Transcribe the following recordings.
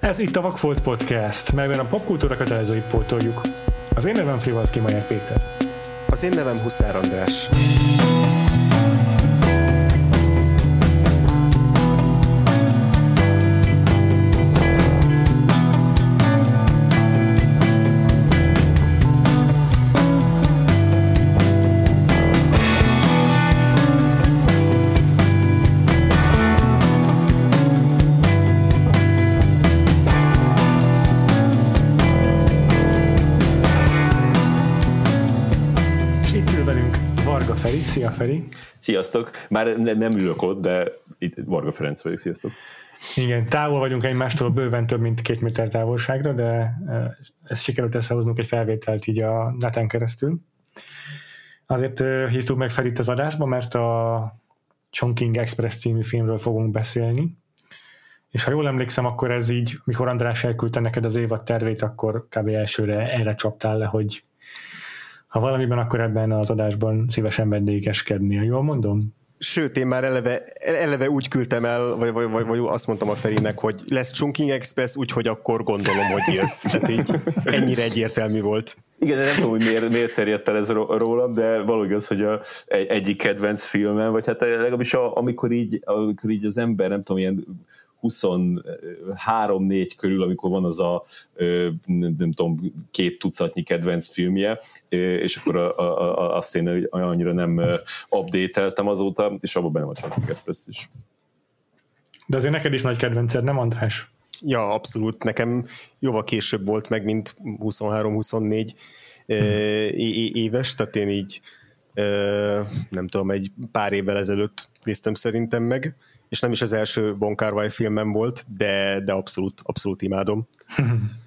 Ez itt a Vakfolt Podcast, melyben a popkultúra kötelezőit pótoljuk. Az én nevem Frivalszki Maják Péter. Az én nevem Huszár András. Feri. Szia Feri! Sziasztok! Már ne, nem ülök ott, de itt Varga Ferenc vagyok, sziasztok! Igen, távol vagyunk egymástól bőven több mint két méter távolságra, de ezt sikerült összehoznunk egy felvételt így a neten keresztül. Azért hívtuk meg Ferit az adásba, mert a Chongqing Express című filmről fogunk beszélni. És ha jól emlékszem, akkor ez így, mikor András elküldte neked az évad tervét, akkor kb. elsőre erre csaptál le, hogy ha valamiben, akkor ebben az adásban szívesen vendégeskednél. Jól mondom? Sőt, én már eleve, eleve úgy küldtem el, vagy, vagy, vagy, vagy azt mondtam a Ferinek, hogy lesz Chunking Express, úgyhogy akkor gondolom, hogy jössz. Tehát így ennyire egyértelmű volt. Igen, de nem tudom, hogy miért, miért terjedt el ez ró- rólam, de valahogy az, hogy a, egy, egyik kedvenc filmem, vagy hát legalábbis a, amikor, így, amikor így az ember, nem tudom, ilyen 23-4 körül, amikor van az a nem, tudom, két tucatnyi kedvenc filmje, és akkor a, a, a, azt én annyira nem ö, update-eltem azóta, és abban benne van csak Express is. De azért neked is nagy kedvenced, nem András? Ja, abszolút. Nekem jóval később volt meg, mint 23-24 éves, tehát én így nem tudom, egy pár évvel ezelőtt néztem szerintem meg, és nem is az első Bon Kar-wai filmem volt, de, de abszolút, abszolút imádom.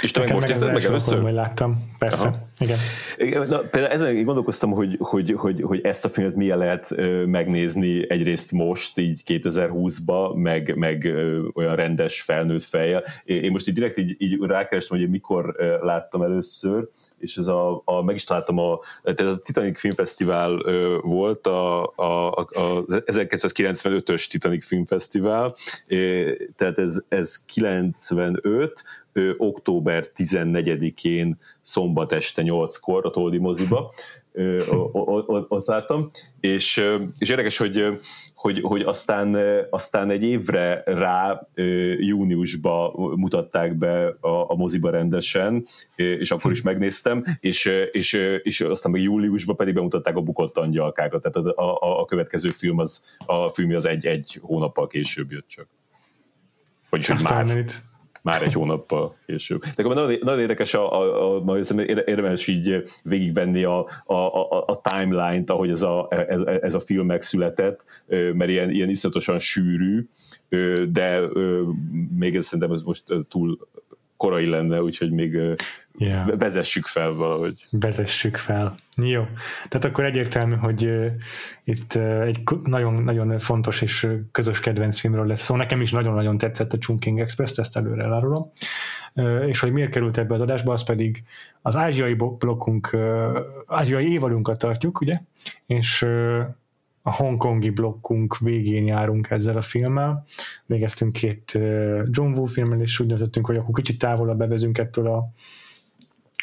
És te meg most az kezdted meg először? hogy láttam. Persze, Aha. igen. Na, például ezen gondolkoztam, hogy, hogy, hogy, hogy ezt a filmet milyen lehet ö, megnézni egyrészt most, így 2020-ba, meg, meg ö, olyan rendes felnőtt fejjel. Én most így direkt így, így rákerestem, hogy mikor ö, láttam először, és ez a, a meg is találtam, a, tehát a Titanic Filmfesztivál ö, volt, a, a, a, a 1995-ös Titanic Filmfesztivál, ö, tehát ez, ez 95, ö, október 14-én szombat este 8-kor a Toldi moziba, ott láttam, és, és érdekes, hogy, hogy, hogy aztán, aztán egy évre rá júniusba mutatták be a, a moziba rendesen, és akkor is megnéztem, és, és, és aztán meg júliusban pedig bemutatták a bukott angyalkákat, tehát a, a, a következő film az, a film az egy, egy hónappal később jött csak. Vagyis, hogy már itt. Már egy hónappal később. De nagyon, nagyon érdekes, a, a, a, érdemes így végigvenni a, a, a, a timeline-t, ahogy ez a, ez, ez a film megszületett, mert ilyen, ilyen iszonyatosan sűrű, de még ez szerintem ez most túl korai lenne, úgyhogy még Yeah. vezessük fel valahogy. Vezessük fel. Jó. Tehát akkor egyértelmű, hogy uh, itt uh, egy nagyon, nagyon fontos és közös kedvenc filmről lesz szó. Nekem is nagyon-nagyon tetszett a Chungking Express, ezt előre elárulom. Uh, és hogy miért került ebbe az adásba, az pedig az ázsiai blokkunk, uh, ázsiai évadunkat tartjuk, ugye? És uh, a hongkongi blokkunk végén járunk ezzel a filmmel. Végeztünk két John Woo filmmel, és úgy döntöttünk, hogy akkor kicsit távolabb bevezünk ettől a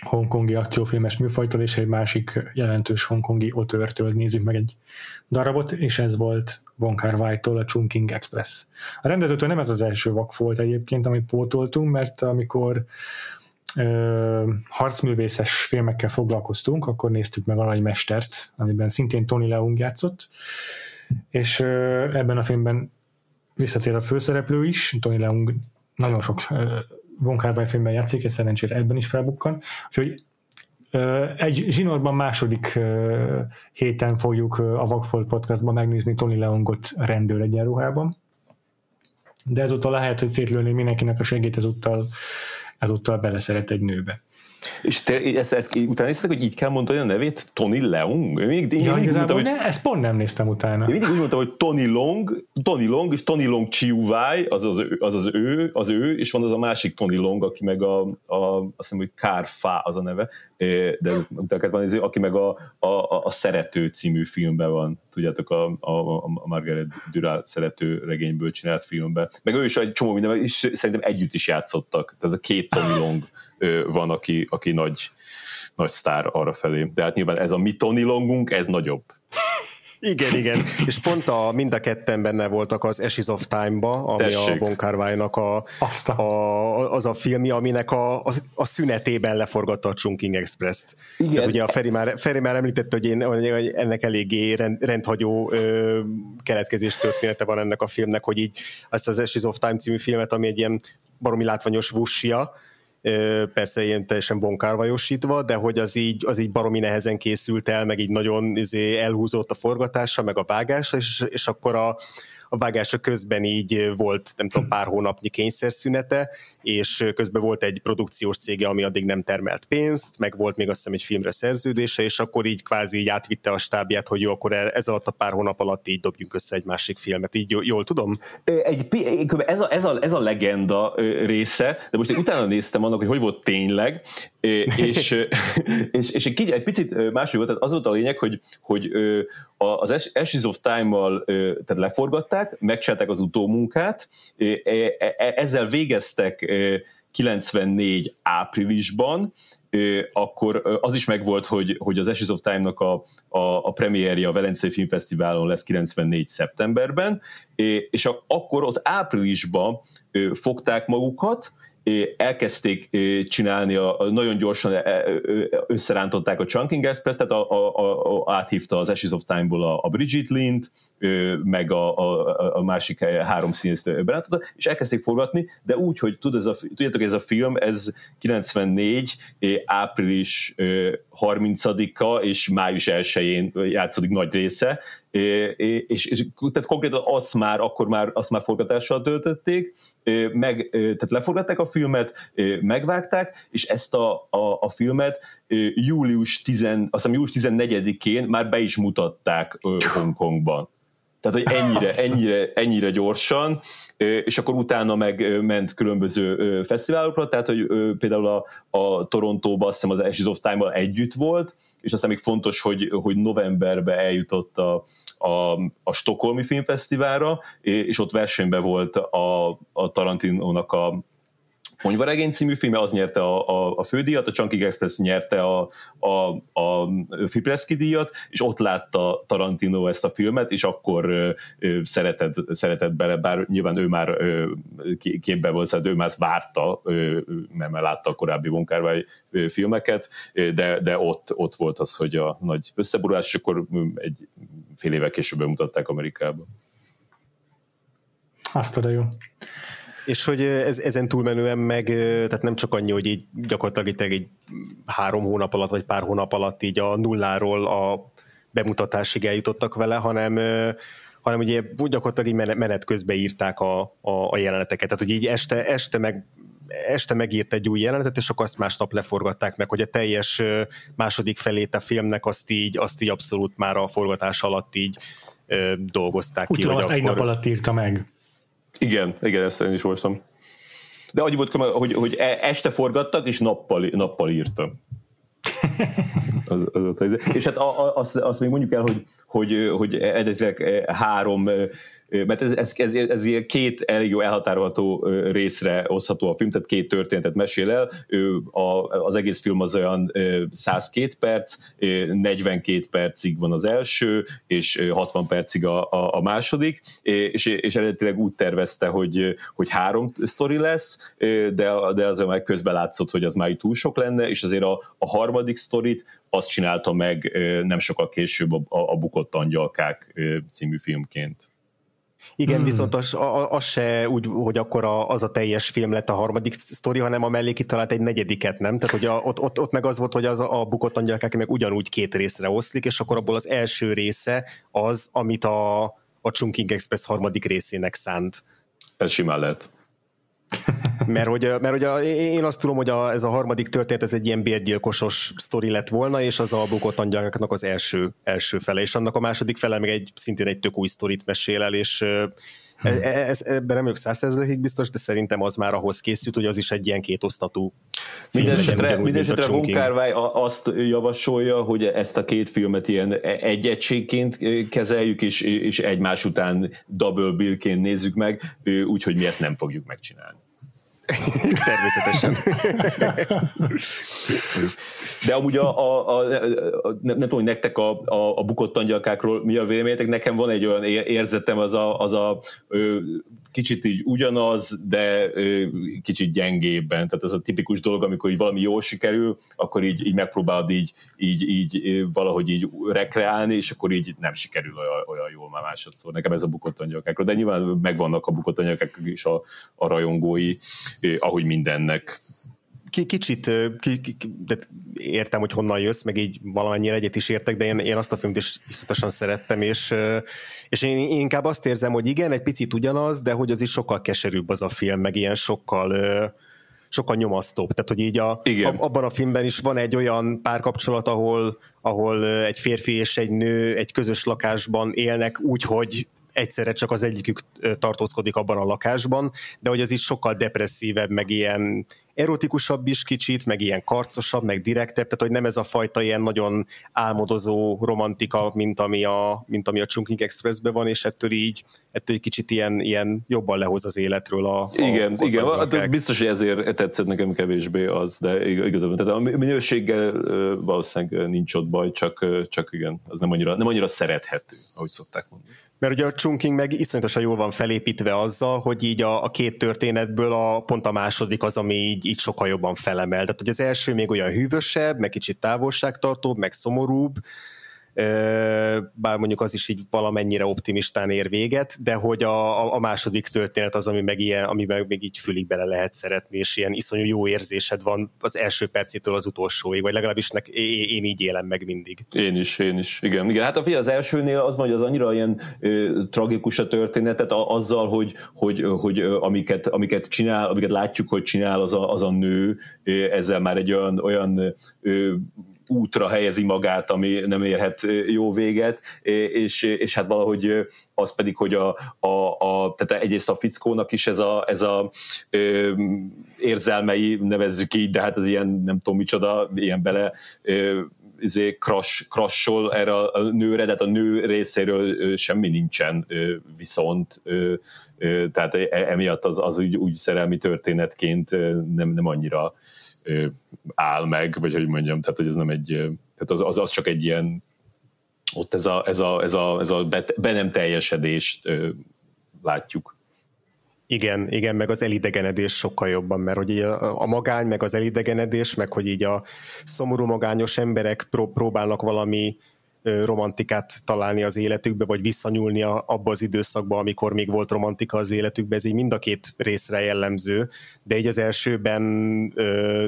hongkongi akciófilmes műfajtól, és egy másik jelentős hongkongi otörtől nézzük meg egy darabot, és ez volt Von kar tól a Chungking Express. A rendezőtől nem ez az első vak volt egyébként, amit pótoltunk, mert amikor ö, harcművészes filmekkel foglalkoztunk, akkor néztük meg Arany Mestert, amiben szintén Tony Leung játszott, és ö, ebben a filmben visszatér a főszereplő is, Tony Leung nagyon sok ö, Von kar filmben játszik, és szerencsére ebben is felbukkan. Úgyhogy egy zsinórban második héten fogjuk a Vagfolt podcastban megnézni Tony Leongot rendőr egyenruhában. De ezúttal lehet, hogy szétlőni mindenkinek a segít, ezúttal, ezúttal beleszeret egy nőbe. És te ezt, ezt utána néztetek, hogy így kell mondani a nevét? Tony Leung? Én mindig, én ja, mindig mondtam, hogy, ne, ezt pont nem néztem utána. Én mindig úgy mondtam, hogy Tony Long, Tony Long és Tony Long Chiu Wai, az az, ő, az az ő, az ő, és van az a másik Tony Long, aki meg a, a azt hiszem, hogy Kár Fa az a neve, de utána van, aki meg a, a, a Szerető című filmben van, tudjátok, a, a, a Margaret Duras szerető regényből csinált filmben. Meg ő is egy csomó minden, és szerintem együtt is játszottak. Tehát a két Tony Long van, aki, aki nagy, nagy sztár arra felé. De hát nyilván ez a mi Tony Longunk, ez nagyobb. Igen, igen. És pont a, mind a ketten benne voltak az Ashes of Time-ba, ami Tessék. a Von a, a, az a filmi, aminek a, a, a szünetében leforgatta a Chunking Express-t. Igen. Tehát ugye a Feri már, Feri már említette, hogy, én, hogy ennek eléggé rend, rendhagyó ö, keletkezés története van ennek a filmnek, hogy így azt az Ashes of Time című filmet, ami egy ilyen baromi látványos vussia, persze ilyen teljesen bonkárvajosítva, de hogy az így, az így baromi nehezen készült el, meg így nagyon izé elhúzott a forgatása, meg a vágása, és, és akkor a, a vágása közben így volt, nem tudom, pár hónapnyi kényszerszünete, és közben volt egy produkciós cége, ami addig nem termelt pénzt, meg volt még azt hiszem egy filmre szerződése, és akkor így kvázi így átvitte a stábját, hogy jó, akkor ez alatt a pár hónap alatt így dobjunk össze egy másik filmet. Így jól tudom? Egy, ez, a, ez, a, ez a legenda része, de most én utána néztem annak, hogy hogy volt tényleg, és, és, és egy, egy picit máshogy volt, tehát az volt a lényeg, hogy, hogy az Ashes of Time-mal tehát leforgatták, megcsinálták az utómunkát, e, e, ezzel végeztek 94 áprilisban, akkor az is megvolt, hogy, hogy az Ashes of Time-nak a, a, a premierje a Velencei Filmfesztiválon lesz 94 szeptemberben, és akkor ott áprilisban fogták magukat, elkezdték csinálni, a, a, nagyon gyorsan összerántották a Chunking Express, tehát a, a, a, áthívta az Ashes of Time-ból a, a Bridget Lind, meg a, a, a másik három színészt berántotta, és elkezdték forgatni, de úgy, hogy tud ez a, tudjátok, ez a film, ez 94. április 30-a és május 1-én játszódik nagy része, és, és tehát konkrétan azt már, akkor már, azt már forgatással töltötték, meg, tehát leforgatták a filmet, megvágták, és ezt a, a, a filmet július, 10, azt hiszem, július 14-én már be is mutatták Hongkongban. Tehát, hogy ennyire, ennyire, ennyire gyorsan, és akkor utána meg ment különböző fesztiválokra, tehát, hogy például a, a Torontóban azt hiszem az Ashes of Time-val együtt volt, és aztán még fontos, hogy, hogy novemberbe eljutott a, a, a Stockholmi Filmfesztiválra, és ott versenyben volt a, a Tarantinónak a Ponyvaregény című filme, az nyerte a, a, a fődíjat, a Chunky Express nyerte a, a, a Fipreski díjat, és ott látta Tarantino ezt a filmet, és akkor ö, szeretett, szeretett bele, bár nyilván ő már ö, képbe volt, szóval ő már várta, ö, mert már látta a korábbi Von filmeket, de, de ott, ott volt az, hogy a nagy összeborulás, és akkor egy fél évek később bemutatták Amerikába. Azt a jó. És hogy ez, ezen túlmenően meg, tehát nem csak annyi, hogy így gyakorlatilag egy három hónap alatt, vagy pár hónap alatt így a nulláról a bemutatásig eljutottak vele, hanem hanem ugye gyakorlatilag így menet közben írták a, a, a jeleneteket. Tehát, hogy így este, este meg este megírt egy új jelenetet, és akkor azt másnap leforgatták meg, hogy a teljes második felét a filmnek azt így, azt így abszolút már a forgatás alatt így ö, dolgozták Úgy ki. Úgy azt akkor... egy nap alatt írta meg. Igen, igen, ezt én is voltam. De annyi volt, hogy, hogy este forgattak, és nappal, nappal írtam. az, az, az, és hát azt, azt még mondjuk el, hogy, hogy, hogy eredetileg három mert ez, ez, ez, ez ilyen két elég jó elhatárolható részre osztható a film, tehát két történetet mesél el. Az egész film az olyan 102 perc, 42 percig van az első, és 60 percig a, a, a második, és, és eredetileg úgy tervezte, hogy, hogy három sztori lesz, de, de azért meg közben látszott, hogy az már túl sok lenne, és azért a, a harmadik sztorit azt csinálta meg nem sokkal később a, a Bukott Angyalkák című filmként. Igen, hmm. viszont az, az se úgy, hogy akkor a, az a teljes film lett a harmadik sztori, hanem a mellé kitalált egy negyediket, nem? Tehát, hogy a, ott, ott, ott meg az volt, hogy az a, a bukott angyalkák meg ugyanúgy két részre oszlik, és akkor abból az első része az, amit a, a Chunking Express harmadik részének szánt. Ez simán lehet. Mert hogy, mert hogy a, én azt tudom, hogy a, ez a harmadik történet, ez egy ilyen bérgyilkosos sztori lett volna, és az a bukott angyaloknak az első, első fele, és annak a második fele meg egy, szintén egy tök új sztorit mesél el, és ez, e, ez, ebben nem ők százszerzekig biztos, de szerintem az már ahhoz készült, hogy az is egy ilyen kétosztatú Mindenesetre minden Von Kárvály azt javasolja, hogy ezt a két filmet ilyen e, egy egységként kezeljük, és, és egymás után double billként nézzük meg, úgyhogy mi ezt nem fogjuk megcsinálni. Természetesen. De amúgy a, a, a, a nem, nem tudom, hogy nektek a, a, a bukott angyalkákról mi a véleményetek, nekem van egy olyan érzetem, az a, az a kicsit így ugyanaz, de kicsit gyengébben. Tehát ez a tipikus dolog, amikor így valami jól sikerül, akkor így, így megpróbálod így, így, így valahogy így rekreálni, és akkor így nem sikerül olyan, olyan jól már másodszor. Nekem ez a bukott angyalkákról, de nyilván megvannak a bukott angyalkák is a, a rajongói, ahogy mindennek kicsit ki, ki, de értem, hogy honnan jössz, meg így valamennyire egyet is értek, de én, én azt a filmet is iszonyatosan szerettem, és, és én, én inkább azt érzem, hogy igen, egy picit ugyanaz, de hogy az is sokkal keserűbb az a film, meg ilyen sokkal sokkal nyomasztóbb. Tehát, hogy így a, a, abban a filmben is van egy olyan párkapcsolat, ahol, ahol egy férfi és egy nő egy közös lakásban élnek úgy, hogy egyszerre csak az egyikük tartózkodik abban a lakásban, de hogy az is sokkal depresszívebb, meg ilyen erotikusabb is kicsit, meg ilyen karcosabb, meg direktebb, tehát hogy nem ez a fajta ilyen nagyon álmodozó romantika, mint ami a, mint ami a Chunking Expressben van, és ettől így, ettől egy kicsit ilyen, ilyen jobban lehoz az életről a, a Igen, a igen, hát biztos, hogy ezért tetszett nekem kevésbé az, de igazából, tehát a minőséggel valószínűleg nincs ott baj, csak, csak igen, az nem annyira, nem annyira szerethető, ahogy szokták mondani. Mert ugye a Chunking meg iszonyatosan jól van felépítve azzal, hogy így a, a két történetből a, pont a második az, ami így, így sokkal jobban felemel. Tehát, hogy az első még olyan hűvösebb, meg kicsit távolságtartóbb, meg szomorúbb, bár mondjuk az is így valamennyire optimistán ér véget, de hogy a, a második történet az, ami meg ilyen, ami meg még így fülig bele lehet szeretni, és ilyen iszonyú jó érzésed van az első percétől az utolsóig, vagy legalábbis nek, én így élem meg mindig. Én is, én is, igen. igen. Hát a fia az elsőnél az hogy az annyira ilyen ö, tragikus a történetet a, azzal, hogy, hogy, hogy amiket, amiket csinál, amiket látjuk, hogy csinál az a, az a nő, ö, ezzel már egy olyan, olyan ö, útra helyezi magát, ami nem érhet jó véget, és, és hát valahogy az pedig, hogy a, a, a tehát egyrészt a fickónak is ez a, ez a ö, érzelmei, nevezzük így, de hát az ilyen, nem tudom micsoda, ilyen bele ö, izé crash, crashol erre a nőre, de hát a nő részéről semmi nincsen viszont, tehát e, emiatt az, az úgy, úgy szerelmi történetként nem, nem annyira áll meg, vagy hogy mondjam, tehát hogy ez nem egy, tehát az, az, az csak egy ilyen, ott ez a, ez a, ez a, ez a be, be nem teljesedést látjuk. Igen, igen, meg az elidegenedés sokkal jobban, mert hogy a, a magány, meg az elidegenedés, meg hogy így a szomorú magányos emberek pró- próbálnak valami romantikát találni az életükbe, vagy visszanyúlni abba az időszakba, amikor még volt romantika az életükbe, ez így mind a két részre jellemző, de így az elsőben ö,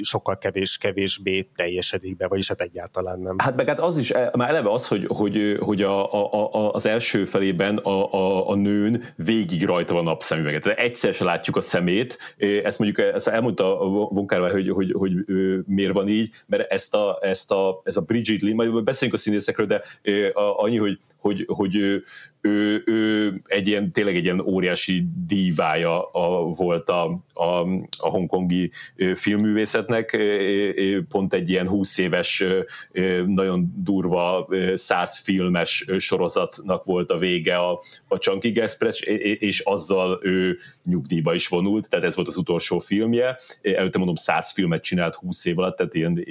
sokkal kevés, kevésbé teljesedik be, vagyis hát egyáltalán nem. Hát meg hát az is, e, már eleve az, hogy, hogy, hogy a, a, a, az első felében a, a, a nőn végig rajta van napszemüveget. Tehát egyszer se látjuk a szemét, ezt mondjuk ezt elmondta a Vonkárvá, hogy, hogy, hogy, hogy miért van így, mert ezt a, ezt a, ez a Bridget Lee, majd beszéljünk a színészekről, de annyi, hogy, hogy, hogy ő, ő, ő egy ilyen, tényleg egy ilyen óriási dívája a, volt a, a, a hongkongi filmművészetnek, pont egy ilyen 20 éves, nagyon durva, száz filmes sorozatnak volt a vége a, a Chunky Express, és azzal ő nyugdíjba is vonult, tehát ez volt az utolsó filmje. Előtte mondom, száz filmet csinált 20 év alatt, tehát ilyen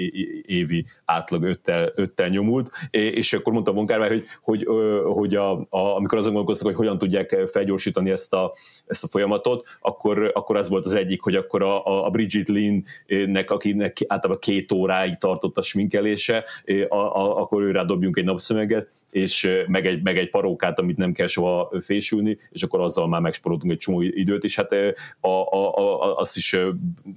évi átlag öttel, öttel nyomult, és akkor mondta Monkárvály, hogy, hogy, hogy a, a, amikor azon gondolkoztak, hogy hogyan tudják felgyorsítani ezt a, ezt a folyamatot, akkor, akkor az volt az egyik, hogy akkor a, a Bridget Lynn-nek, akinek általában két óráig tartott a sminkelése, a, a, akkor őrá dobjunk egy napszömeget, és meg egy, meg egy parókát, amit nem kell soha fésülni, és akkor azzal már megsporoltunk egy csomó időt, és hát a, a, a, azt is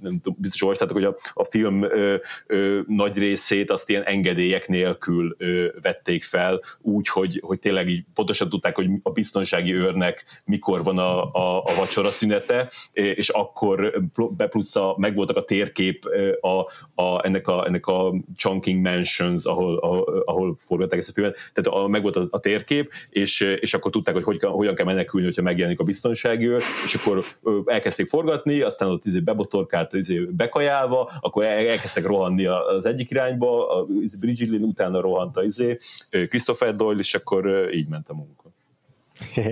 nem tudom, biztos olvastátok, hogy a, a film ö, ö, nagy részét azt ilyen engedélyek nélkül ö, vették fel, úgy, hogy, hogy hogy tényleg így pontosan tudták, hogy a biztonsági őrnek mikor van a, a, a vacsora szünete, és akkor plusz a, megvoltak a térkép a, a, ennek, a, ennek a Chunking Mansions, ahol, ahol, ahol forgatták ezt a filmet, tehát a, megvolt a, a térkép, és, és akkor tudták, hogy, hogy hogyan kell menekülni, hogyha megjelenik a biztonsági őr, és akkor elkezdték forgatni, aztán ott izé bebotorkált izé bekajálva, akkor elkezdtek rohanni az egyik irányba, a Bridget Lynn utána rohant a izé, Christopher Doyle, és akkor így ment a munka.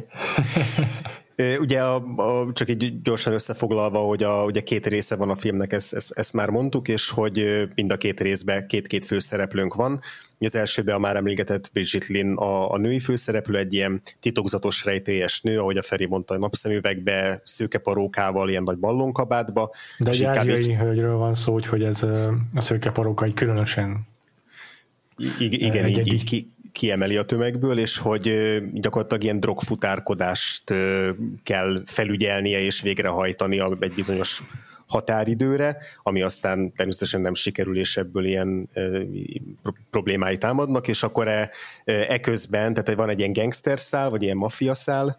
Ugye a, a, csak egy gyorsan összefoglalva, hogy a, ugye két része van a filmnek, ezt, ezt, ezt már mondtuk, és hogy mind a két részben két-két főszereplőnk van. Az elsőben a már emlégetett Bridget Lynn a, a női főszereplő, egy ilyen titokzatos rejtélyes nő, ahogy a Feri mondta, a napszemüvegbe, szőke parókával, ilyen nagy ballonkabátba. De egy ázsiai hölgyről van szó, hogy ez a szőke paróka egy különösen I- igen, egy, így, így ki, kiemeli a tömegből, és hogy gyakorlatilag ilyen drogfutárkodást kell felügyelnie és végrehajtani egy bizonyos határidőre, ami aztán természetesen nem sikerül, és ebből ilyen e, problémái támadnak, és akkor e, eközben, tehát van egy ilyen gangster szál, vagy ilyen maffia szál,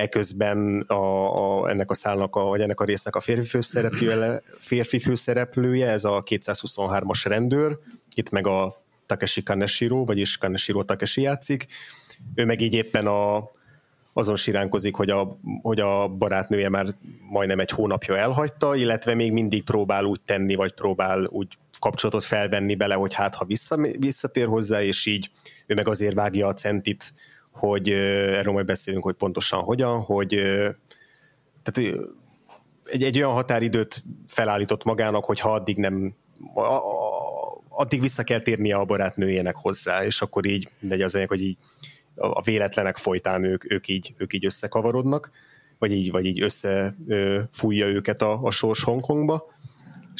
eközben a, a, ennek a szálnak, a, vagy ennek a résznek a férfi főszereplője, férfi főszereplője, ez a 223-as rendőr, itt meg a Takeshi Kaneshiro, vagyis Kaneshiro Takeshi játszik. Ő meg így éppen a, azon siránkozik, hogy a, hogy a barátnője már majdnem egy hónapja elhagyta, illetve még mindig próbál úgy tenni, vagy próbál úgy kapcsolatot felvenni bele, hogy hát ha vissza, visszatér hozzá, és így ő meg azért vágja a centit, hogy erről majd beszélünk, hogy pontosan hogyan, hogy tehát egy, egy olyan határidőt felállított magának, hogy ha addig nem a, addig vissza kell térnie a barátnőjének hozzá, és akkor így, de az hogy így a véletlenek folytán ők, ők, így, ők így összekavarodnak, vagy így, vagy így összefújja őket a, a sors Hongkongba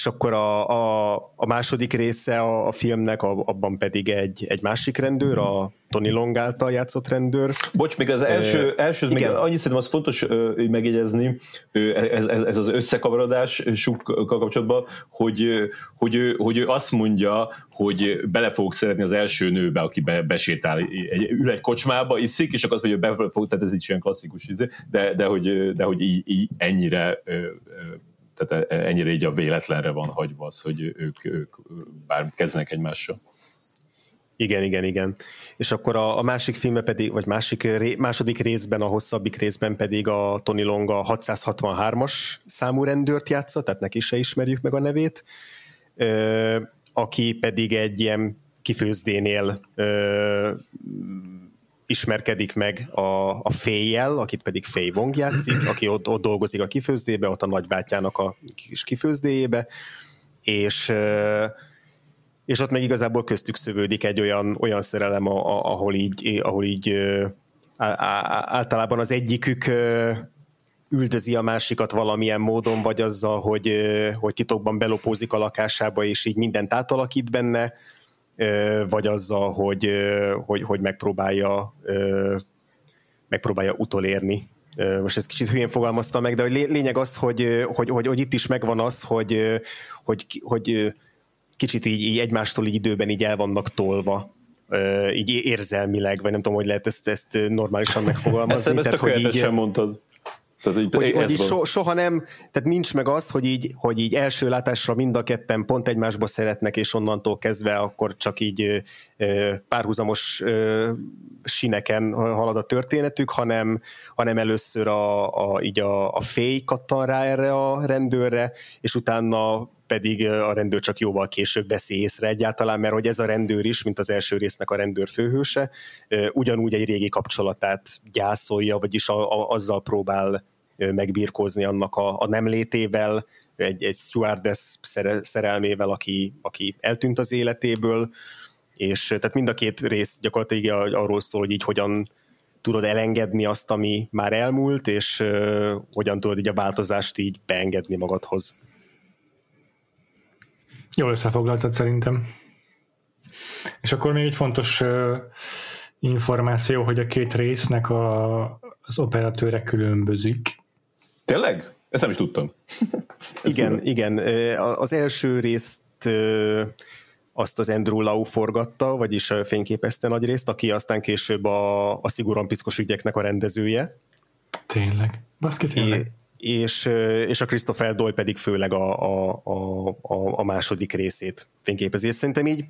és akkor a, a, a második része a, a filmnek, a, abban pedig egy, egy másik rendőr, a Tony Long által játszott rendőr. Bocs, még az első, első még annyit szerintem az fontos uh, megjegyezni, ez, ez, ez az összekavarodás sukkal kapcsolatban, hogy, hogy, ő, hogy ő azt mondja, hogy bele fogok szeretni az első nőbe, aki be, besétál, egy, ül egy kocsmába, iszik, és akkor azt mondja, hogy be fog, tehát ez így ilyen klasszikus, de, de, hogy, de hogy így, így ennyire tehát e, ennyire így a véletlenre van hagyva az, hogy ők, ők bár kezdenek egymással. Igen, igen, igen. És akkor a, a másik filmben pedig, vagy másik, ré, második részben, a hosszabbik részben pedig a Tony Long a 663-as számú rendőrt játszott, tehát neki se ismerjük meg a nevét, ö, aki pedig egy ilyen kifőzdénél ö, ismerkedik meg a, a Féjjel, akit pedig Féj Wong játszik, aki ott, ott dolgozik a kifőzdébe, ott a nagybátyának a kis kifőzdéjébe, és és ott meg igazából köztük szövődik egy olyan, olyan szerelem, ahol így, ahol így általában az egyikük üldözi a másikat valamilyen módon, vagy azzal, hogy, hogy titokban belopózik a lakásába, és így mindent átalakít benne, vagy azzal, hogy, hogy, hogy megpróbálja, megpróbálja utolérni most ez kicsit hülyén fogalmaztam meg, de a lényeg az, hogy, hogy, hogy, hogy itt is megvan az, hogy, hogy, hogy kicsit így, így egymástól így időben így el vannak tolva, így érzelmileg, vagy nem tudom, hogy lehet ezt, ezt normálisan megfogalmazni. ezt, tehát, hogy így, mondtad. Tehát így, hogy, hogy így so, soha nem, tehát nincs meg az, hogy így, hogy így első látásra mind a ketten pont egymásba szeretnek, és onnantól kezdve akkor csak így párhuzamos sineken halad a történetük, hanem, hanem először a, a, így a, a féj kattan rá erre a rendőrre, és utána pedig a rendőr csak jóval később veszi észre egyáltalán, mert hogy ez a rendőr is, mint az első résznek a rendőr főhőse, ugyanúgy egy régi kapcsolatát gyászolja, vagyis a, a, azzal próbál megbírkozni annak a, a nem létével, egy, egy stewardess szerelmével, aki, aki eltűnt az életéből, és tehát mind a két rész gyakorlatilag arról szól, hogy így hogyan tudod elengedni azt, ami már elmúlt, és uh, hogyan tudod így a változást így beengedni magadhoz. Jól összefoglaltad szerintem. És akkor még egy fontos uh, információ, hogy a két résznek a, az operatőre különbözik. Tényleg? Ezt nem is tudtam. igen, igen. Az első részt azt az Andrew Lau forgatta, vagyis fényképezte nagy részt, aki aztán később a, a szigorúan piszkos ügyeknek a rendezője. Tényleg? Baszki tényleg? É, és, és a Christopher Doyle pedig főleg a, a, a, a második részét fényképezi. És szerintem így,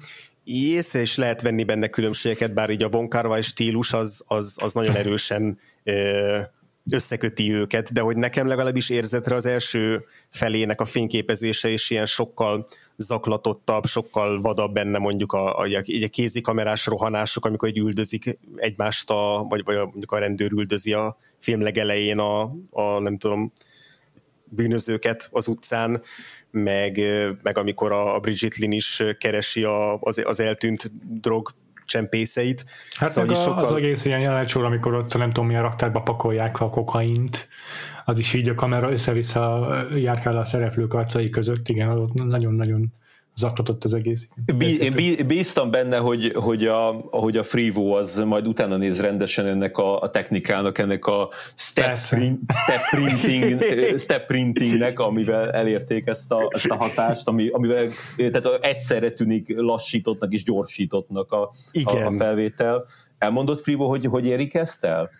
észre is lehet venni benne különbségeket, bár így a Von Kar stílus az, az, az nagyon erősen összeköti őket, de hogy nekem legalábbis érzetre az első felének a fényképezése is ilyen sokkal zaklatottabb, sokkal vadabb benne mondjuk a, a, a kézikamerás rohanások, amikor egy üldözik egymást, a, vagy, vagy mondjuk a rendőr üldözi a film legelején a, a nem tudom, bűnözőket az utcán, meg, meg amikor a Bridget Lin is keresi a, az, az eltűnt drog csempészeit. Hát szóval a, sokkal... az egész ilyen jelenetsor, amikor ott nem tudom milyen raktárba pakolják a kokaint, az is így a kamera össze-vissza járkál a szereplők arcai között, igen, nagyon-nagyon zaklatott az egész. Én bíztam benne, hogy, hogy, a, hogy a Freevo az majd utána néz rendesen ennek a, a technikának, ennek a step, print, step, printing, step printingnek, amivel elérték ezt a, ezt a hatást, ami, amivel tehát egyszerre tűnik lassítottnak és gyorsítottnak a, a, a felvétel. Elmondott Freevo, hogy hogy érik ezt el?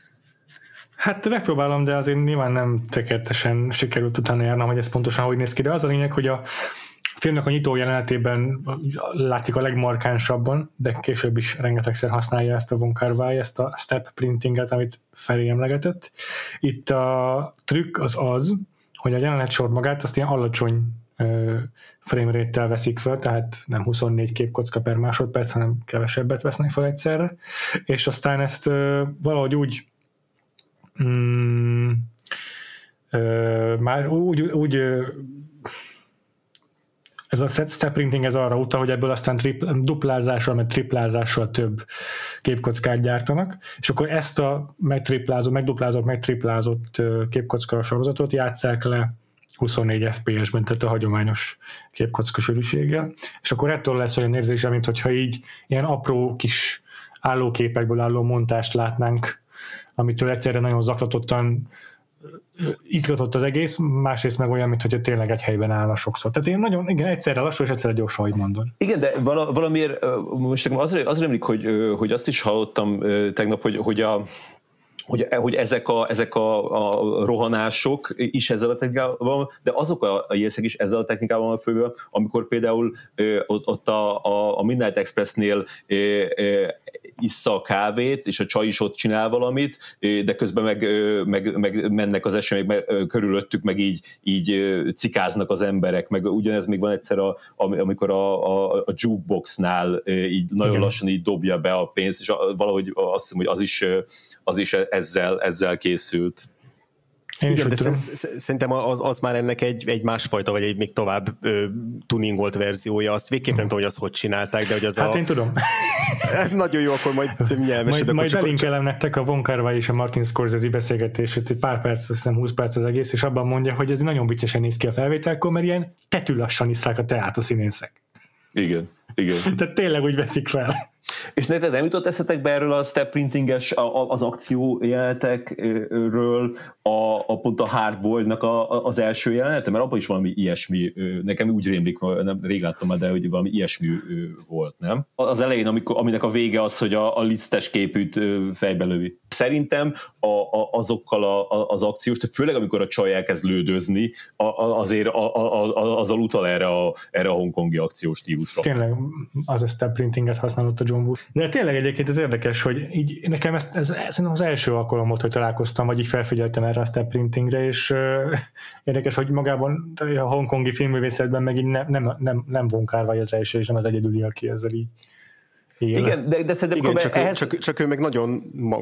Hát megpróbálom, de azért nyilván nem tökéletesen sikerült utána járnom, hogy ez pontosan hogy néz ki, de az a lényeg, hogy a, filmnek a nyitó jelenetében látszik a legmarkánsabban, de később is rengetegszer használja ezt a Von kar ezt a step printinget, amit felé emlegetett. Itt a trükk az az, hogy a jelenet sor magát azt ilyen alacsony frame rate veszik fel, tehát nem 24 képkocka per másodperc, hanem kevesebbet vesznek fel egyszerre, és aztán ezt valahogy úgy mm, már úgy, úgy ez a step printing ez arra utal, hogy ebből aztán tripl, duplázással, meg triplázással több képkockát gyártanak, és akkor ezt a megtriplázott, megduplázott, megtriplázott képkocka sorozatot játsszák le 24 FPS-ben, tehát a hagyományos képkocka sűrűséggel, és akkor ettől lesz olyan érzése, mint hogyha így ilyen apró kis állóképekből álló montást látnánk, amitől egyszerre nagyon zaklatottan izgatott az egész, másrészt meg olyan, mintha tényleg egy helyben állna sokszor. Tehát én nagyon, igen, egyszerre lassú és egyszerre gyorsan, ahogy mondod. Igen, de valamiért, most nekem az, az emlik, hogy, hogy azt is hallottam tegnap, hogy, hogy a, hogy, hogy ezek, a, ezek a, a rohanások is ezzel a technikával, de azok a, a jészek is ezzel a technikával van főbb, amikor például ö, ott a, a, a Midnight Expressnél ö, ö, issza a kávét, és a csaj is ott csinál valamit, de közben meg, meg, meg mennek az események meg, körülöttük, meg így, így cikáznak az emberek, meg ugyanez még van egyszer, a, amikor a, a, a jukeboxnál így nagyon Igen. lassan így dobja be a pénzt, és valahogy azt hiszem, hogy az is az is ezzel, ezzel készült. Én Igen, de tudom. szerintem az, az már ennek egy, egy másfajta, vagy egy még tovább ö, tuningolt verziója. Azt végképp nem tudom, hogy azt hogy csinálták, de hogy az hát a... én tudom. Hát nagyon jó, akkor majd nyelmesed. Majd, majd belinkelem nektek a Von Carvai és a Martin Scorsese beszélgetését, egy pár perc, azt hiszem 20 perc az egész, és abban mondja, hogy ez nagyon viccesen néz ki a felvételkor, mert ilyen tetű lassan iszák a teát a színészek. Igen, igen. Tehát tényleg úgy veszik fel. És neked nem jutott eszetekbe erről a step printinges, az akció jelenetekről a, a pont a hardboiled a, az első jelenete? Mert abban is valami ilyesmi, nekem úgy rémlik, nem rég láttam de hogy valami ilyesmi volt, nem? Az elején, amikor, aminek a vége az, hogy a, a lisztes képűt fejbe lövi. Szerintem a, a, azokkal a, a, az akciós, főleg amikor a csaj elkezd lődözni, a, a, azért a, a, a, azzal utal erre a, erre a hongkongi akciós stílusra. Tényleg az a step printinget használott a John Woo. De tényleg egyébként ez érdekes, hogy így nekem ez, ez szerintem az első alkalom volt, hogy találkoztam, vagy így felfigyeltem erre a step printingre, és uh, érdekes, hogy magában a hongkongi filmművészetben meg így nem, nem, nem, nem vonkárva az első, és nem az egyedüli, aki ezzel így él. Igen, de, de szerintem Igen, csak, ehhez... ő, csak, csak ő meg nagyon ma,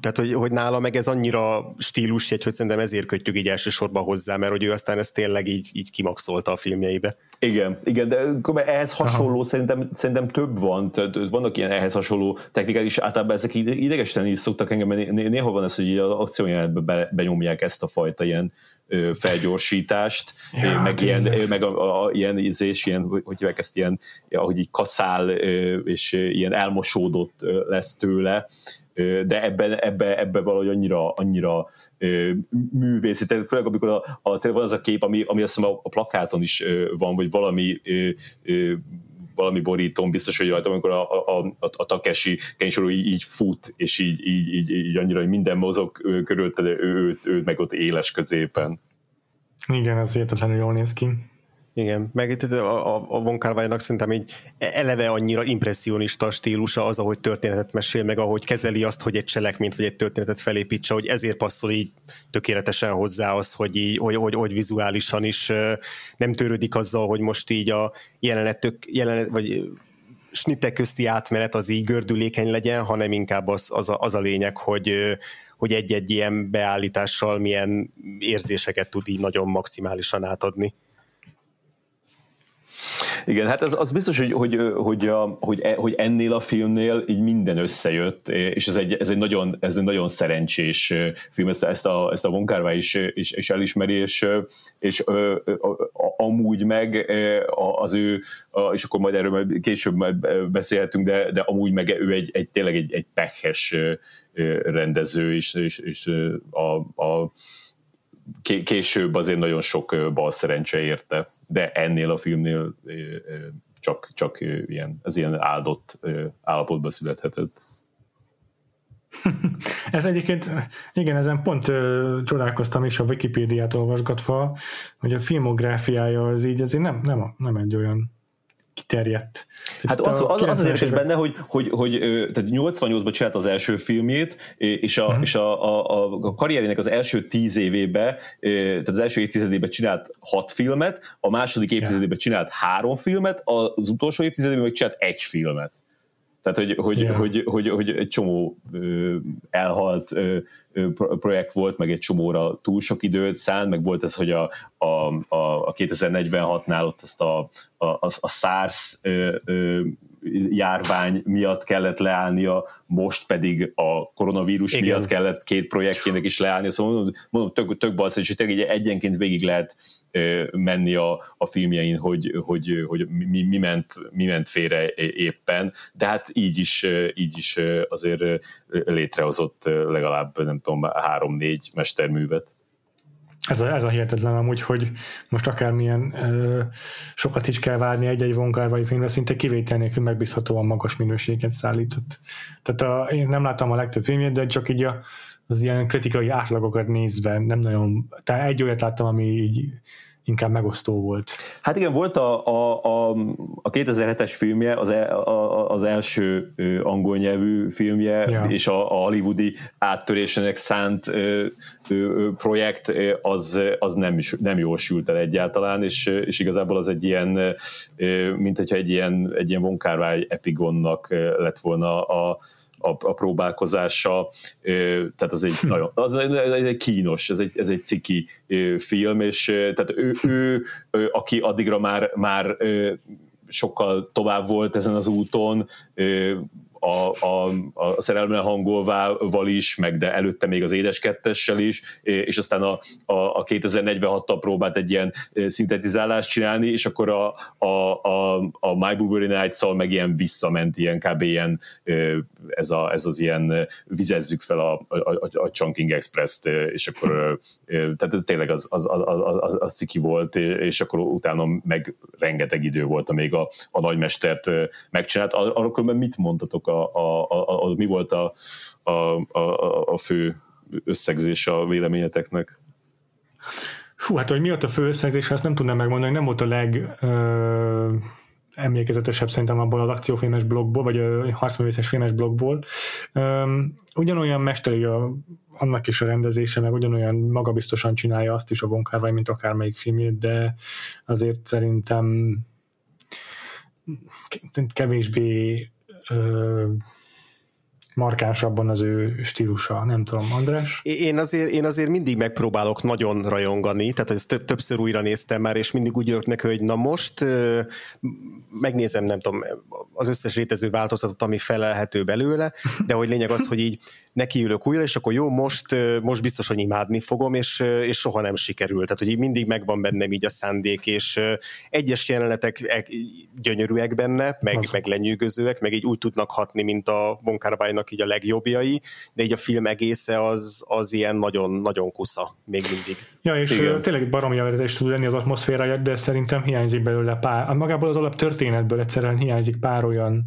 tehát hogy, hogy nála meg ez annyira stílus, hogy szerintem ezért kötjük így elsősorban hozzá, mert hogy ő aztán ezt tényleg így, így kimaxolta a filmjeibe. Igen, igen, de ehhez hasonló szerintem, szerintem több van, tehát vannak ilyen ehhez hasonló technikák, és általában ezek idegesíteni is szoktak engem, mert néha van ez, hogy az akciójelenetben benyomják ezt a fajta ilyen felgyorsítást, ja, meg, ilyen, meg a, a, ilyen ízés, ilyen, hogy hívják ezt ilyen, ahogy így kaszál, és ilyen elmosódott lesz tőle, de ebben, ebbe, ebbe valahogy annyira, annyira művészi, tehát főleg amikor a, a, van az a kép, ami, ami azt hiszem a, a plakáton is van, vagy valami valami borítón biztos, hogy rajta, amikor a, a, a, a Takeshi Kenshiro így, így fut, és így, így, így, így annyira, hogy minden mozog körülötte, de ő, ő, ő meg ott éles középen. Igen, ez hihetetlenül jól néz ki. Igen, meg a, a, a Von kar szerintem így eleve annyira impressionista stílusa az, ahogy történetet mesél, meg ahogy kezeli azt, hogy egy cselekményt vagy egy történetet felépítse, hogy ezért passzol így tökéletesen hozzá az, hogy, így, hogy, hogy, hogy vizuálisan is nem törődik azzal, hogy most így a jelenet, tök, jelenet vagy snittek közti átmenet az így gördülékeny legyen, hanem inkább az, az, a, az a lényeg, hogy, hogy egy-egy ilyen beállítással milyen érzéseket tud így nagyon maximálisan átadni. Igen, hát az, az biztos, hogy, hogy, hogy, hogy, e, hogy ennél a filmnél így minden összejött, és ez egy, ez egy, nagyon, ez egy nagyon szerencsés film, ezt, ezt a, ezt a Von is, is, is elismeri, és, és amúgy meg az ő, és akkor majd erről majd később majd beszélhetünk, de, de amúgy meg ő egy, egy tényleg egy, egy pekhes rendező, és, és, és a, a később azért nagyon sok bal szerencse érte, de ennél a filmnél csak, csak ilyen, ez ilyen áldott állapotba születhetett. Ez egyébként, igen, ezen pont ö, csodálkoztam is a Wikipédiát olvasgatva, hogy a filmográfiája az így azért nem, nem, nem egy olyan kiterjedt. Hát az, az, az, az érdekes benne, hogy, hogy, hogy tehát 88-ban csinált az első filmét, és a, uh-huh. és a, a, a karrierének az első tíz évébe, tehát az első évtizedében csinált hat filmet, a második évtizedében csinált három filmet, az utolsó évtizedében meg csinált egy filmet. Tehát, hogy, hogy, yeah. hogy, hogy, hogy egy csomó ö, elhalt ö, ö, projekt volt, meg egy csomóra túl sok időt szánt, meg volt ez, hogy a, a, a, a 2046-nál ott azt a, a, a, a SARS ö, ö, járvány miatt kellett leállnia, most pedig a koronavírus Igen. miatt kellett két projektjének is leállnia, szóval mondom, mondom tök, tök balsz, és egyenként végig lehet menni a, a filmjein, hogy, hogy, hogy mi, mi, ment, mi ment félre éppen, de hát így is, így is azért létrehozott legalább, nem tudom, három-négy mesterművet. Ez a, ez a hihetetlen amúgy, hogy most akármilyen ö, sokat is kell várni egy-egy vonkárvai filmre, szinte kivétel nélkül megbízhatóan magas minőséget szállított. Tehát a, én nem láttam a legtöbb filmjét, de csak így a, az ilyen kritikai átlagokat nézve nem nagyon, tehát egy olyat láttam, ami így inkább megosztó volt. Hát igen, volt a, a, a, a 2007-es filmje, az, el, a, az első angol nyelvű filmje, ja. és a, a hollywoodi áttörésének szánt ö, ö, projekt, az, az nem, nem jól sült el egyáltalán, és, és igazából az egy ilyen, mint hogyha egy ilyen, egy ilyen vonkárvány epigonnak lett volna a, a, a próbálkozása, tehát az egy nagyon, az egy, egy kínos, ez egy, ez egy ciki film, és tehát ő, ő, ő aki addigra már, már sokkal tovább volt ezen az úton, a, a, a szerelme hangolvával is, meg de előtte még az édes kettessel is, és aztán a, a, a 2046-tal próbált egy ilyen szintetizálást csinálni, és akkor a, a, a, a My Blueberry Nights-szal meg ilyen visszament, ilyen kb. ilyen ez, a, ez az ilyen vizezzük fel a, a, a, Chunking Express-t, és akkor tehát tényleg az, az, az, az, az ciki volt, és akkor utána meg rengeteg idő volt, amíg a, a nagymestert megcsinált. Arról mit mondtatok a, a, a, a, mi volt a, a, a, a fő összegzés a véleményeteknek? Hú, hát hogy mi volt a fő összegzés, azt nem tudnám megmondani, nem volt a leg ö, emlékezetesebb szerintem abból az akciófilmes blogból, vagy a harcművészes filmes blogból. Ö, ugyanolyan mesteri a, annak is a rendezése, meg ugyanolyan magabiztosan csinálja azt is a Von Kar mint akármelyik filmjét, de azért szerintem kevésbé Um. Markánsabban az ő stílusa, nem tudom, András? Én azért, én azért mindig megpróbálok nagyon rajongani, tehát ezt több, többször újra néztem már, és mindig úgy jövök neki, hogy na most megnézem, nem tudom, az összes rétező változatot, ami felelhető belőle, de hogy lényeg az, hogy így nekiülök újra, és akkor jó, most, most biztos, hogy imádni fogom, és, és soha nem sikerült. Tehát, hogy így mindig megvan bennem így a szándék, és egyes jelenetek e, gyönyörűek benne, meg, meg lenyűgözőek, meg így úgy tudnak hatni, mint a Von vannak így a legjobbjai, de így a film egésze az, az ilyen nagyon, nagyon kusza még mindig. Ja, és Igen. tényleg baromi is tud lenni az atmoszférája, de szerintem hiányzik belőle pár, magából az alap történetből egyszerűen hiányzik pár olyan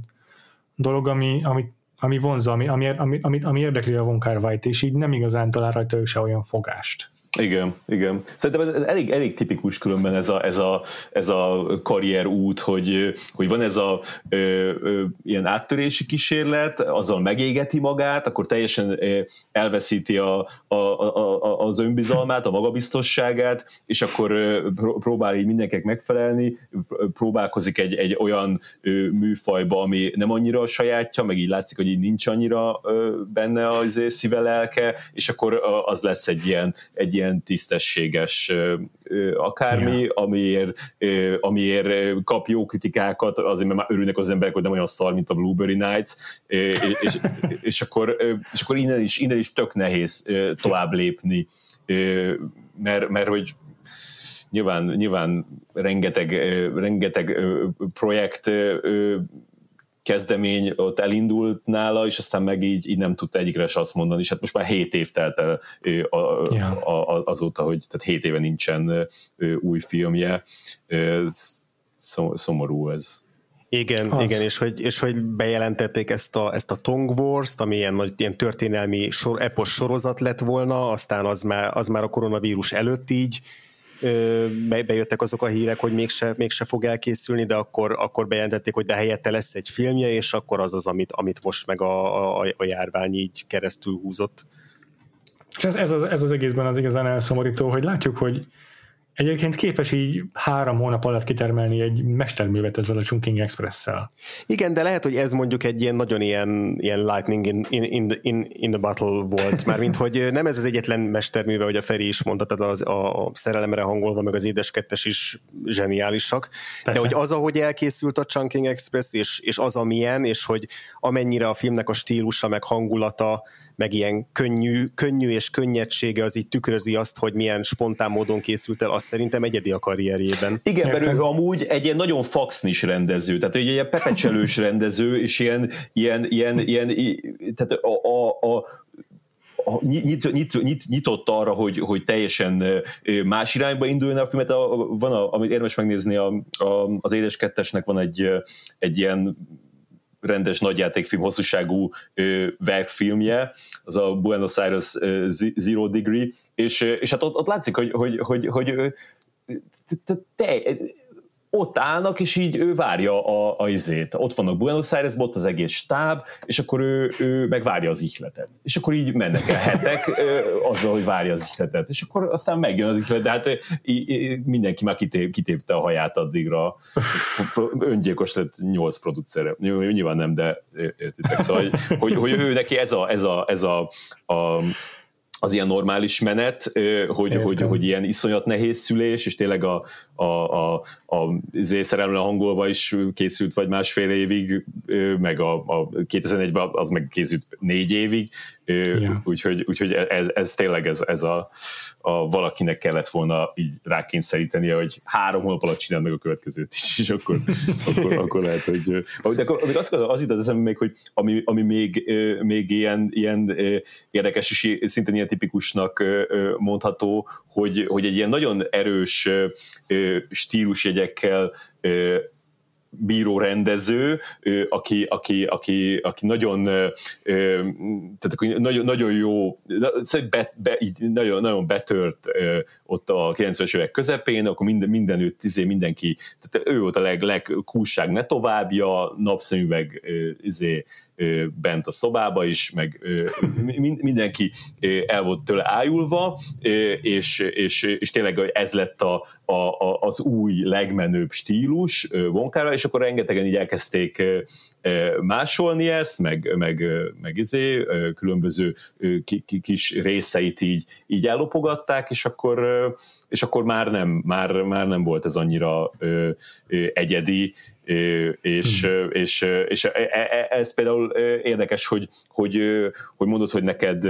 dolog, ami, ami, ami vonza, ami, ami, ami, ami, ami érdekli a Von és így nem igazán talál rajta ő se olyan fogást. Igen, igen. Szerintem ez elég, elég tipikus különben ez a, ez a, ez a karrier út, hogy, hogy van ez a ö, ö, ilyen áttörési kísérlet, azzal megégeti magát, akkor teljesen elveszíti a, a, a, az önbizalmát, a magabiztosságát, és akkor próbál így mindenkinek megfelelni, próbálkozik egy, egy olyan műfajba, ami nem annyira a sajátja, meg így látszik, hogy így nincs annyira benne az szíve lelke, és akkor az lesz egy ilyen, egy ilyen tisztességes akármi, ja. amiért, amiért kap jó kritikákat, azért mert már örülnek az emberek, hogy nem olyan szar, mint a Blueberry Nights, és, és, és, akkor, és akkor innen is, innen is tök nehéz tovább lépni, mert, mert hogy nyilván, nyilván rengeteg, rengeteg projekt kezdemény ott elindult nála, és aztán meg így, így nem tudta egyikre se azt mondani, és hát most már 7 év telt el a, a, a, azóta, hogy tehát 7 éve nincsen új filmje. Szomorú ez. Igen, az. igen, és hogy, és hogy bejelentették ezt a, ezt a Tong Wars-t, ami ilyen, nagy, ilyen történelmi sor, epos sorozat lett volna, aztán az már, az már a koronavírus előtt így bejöttek azok a hírek, hogy mégse, mégse fog elkészülni, de akkor, akkor bejelentették, hogy de helyette lesz egy filmje, és akkor az az, amit, amit most meg a, a, a járvány így keresztül húzott. És ez, ez, az, ez az egészben az igazán elszomorító, hogy látjuk, hogy egyébként képes így három hónap alatt kitermelni egy mesterművet ezzel a Chunking Express-szel. Igen, de lehet, hogy ez mondjuk egy ilyen nagyon ilyen, ilyen lightning in, in, in, in the battle volt, már mint hogy nem ez az egyetlen mesterműve, hogy a Feri is mondta, tehát az, a, a szerelemre hangolva, meg az édeskettes is zseniálisak, Persze. de hogy az, ahogy elkészült a Chunking Express, és, és az, amilyen, és hogy amennyire a filmnek a stílusa, meg hangulata, meg ilyen könnyű, könnyű és könnyedsége az így tükrözi azt, hogy milyen spontán módon készült el, azt szerintem egyedi a karrierjében. Igen, mert ő amúgy egy ilyen nagyon faxnis rendező, tehát egy ilyen pepecselős rendező, és ilyen, ilyen, ilyen, ilyen tehát a, a, a nyit, nyit, nyit, nyitott arra, hogy, hogy teljesen más irányba induljon a filmet. A, van, a, amit érdemes megnézni, a, a, az Édes Kettesnek van egy, egy ilyen rendes nagyjátékfilm hosszúságú ö, verkfilmje, az a Buenos Aires Zero Degree, és, és hát ott, ott látszik, hogy, hogy, hogy, hogy, te, ott állnak, és így ő várja a, a izét. Ott vannak Buenos Airesban, ott az egész stáb, és akkor ő, ő megvárja az ihletet. És akkor így mennek el hetek azzal, hogy várja az ihletet. És akkor aztán megjön az ihlet, de hát mindenki már kitép, kitépte a haját addigra. Öngyilkos lett nyolc producere. Nyilván nem, de értitek. Szóval, hogy, hogy, hogy ő neki ez a, ez a, ez a, a az ilyen normális menet, hogy, hogy, hogy ilyen iszonyat nehéz szülés, és tényleg a, a, a, a szerelemre hangolva is készült vagy másfél évig, meg a, a 2001-ben az meg készült négy évig, ja. úgyhogy, úgyhogy ez, ez tényleg ez, ez a, a valakinek kellett volna így rákényszerítenie, hogy három hónap alatt csinál meg a következőt is, és akkor, akkor, akkor lehet, hogy... De akkor, még azt az jutott eszembe még, hogy ami, ami még, még ilyen, ilyen érdekes és szintén ilyen tipikusnak mondható, hogy, hogy egy ilyen nagyon erős stílusjegyekkel bíró rendező, aki, aki, aki, aki nagyon, tehát nagyon, nagyon jó, be, be, nagyon, nagyon betört ott a 90-es évek közepén, akkor minden, mindenütt izé mindenki, tehát ő volt a leg, legkúság ne továbbja, napszemüveg izé, bent a szobába is, meg mindenki el volt tőle ájulva, és, és, és tényleg ez lett a, a, az új, legmenőbb stílus vonkára, és akkor rengetegen így elkezdték másolni ezt, meg, meg, meg izé, különböző kis részeit így, így ellopogatták, és akkor, és akkor már, nem, már, már nem volt ez annyira egyedi, és, hmm. és, és e, e, ez például érdekes, hogy, hogy, hogy mondod, hogy neked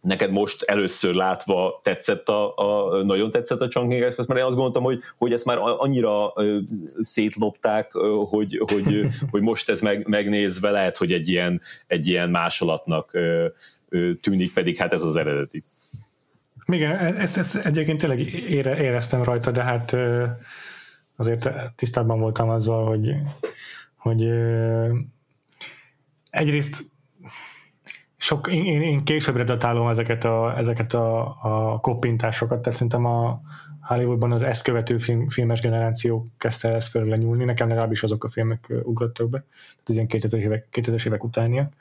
neked most először látva tetszett a, a nagyon tetszett a Chunking Express, mert én azt gondoltam, hogy, hogy ezt már annyira szétlopták, hogy, hogy, hogy most ez meg, megnézve lehet, hogy egy ilyen, egy ilyen másolatnak tűnik, pedig hát ez az eredeti. Igen, e-, ezt, ezt egyébként tényleg ére, éreztem rajta, de hát azért tisztában voltam azzal, hogy, hogy egyrészt sok, én, én későbbre datálom ezeket a, ezeket a, a koppintásokat, tehát szerintem a Hollywoodban az ezt követő film, filmes generáció kezdte ezt föl lenyúlni, nekem legalábbis azok a filmek ugrottak be, tehát ilyen 2000 évek, 2000 évek utániak.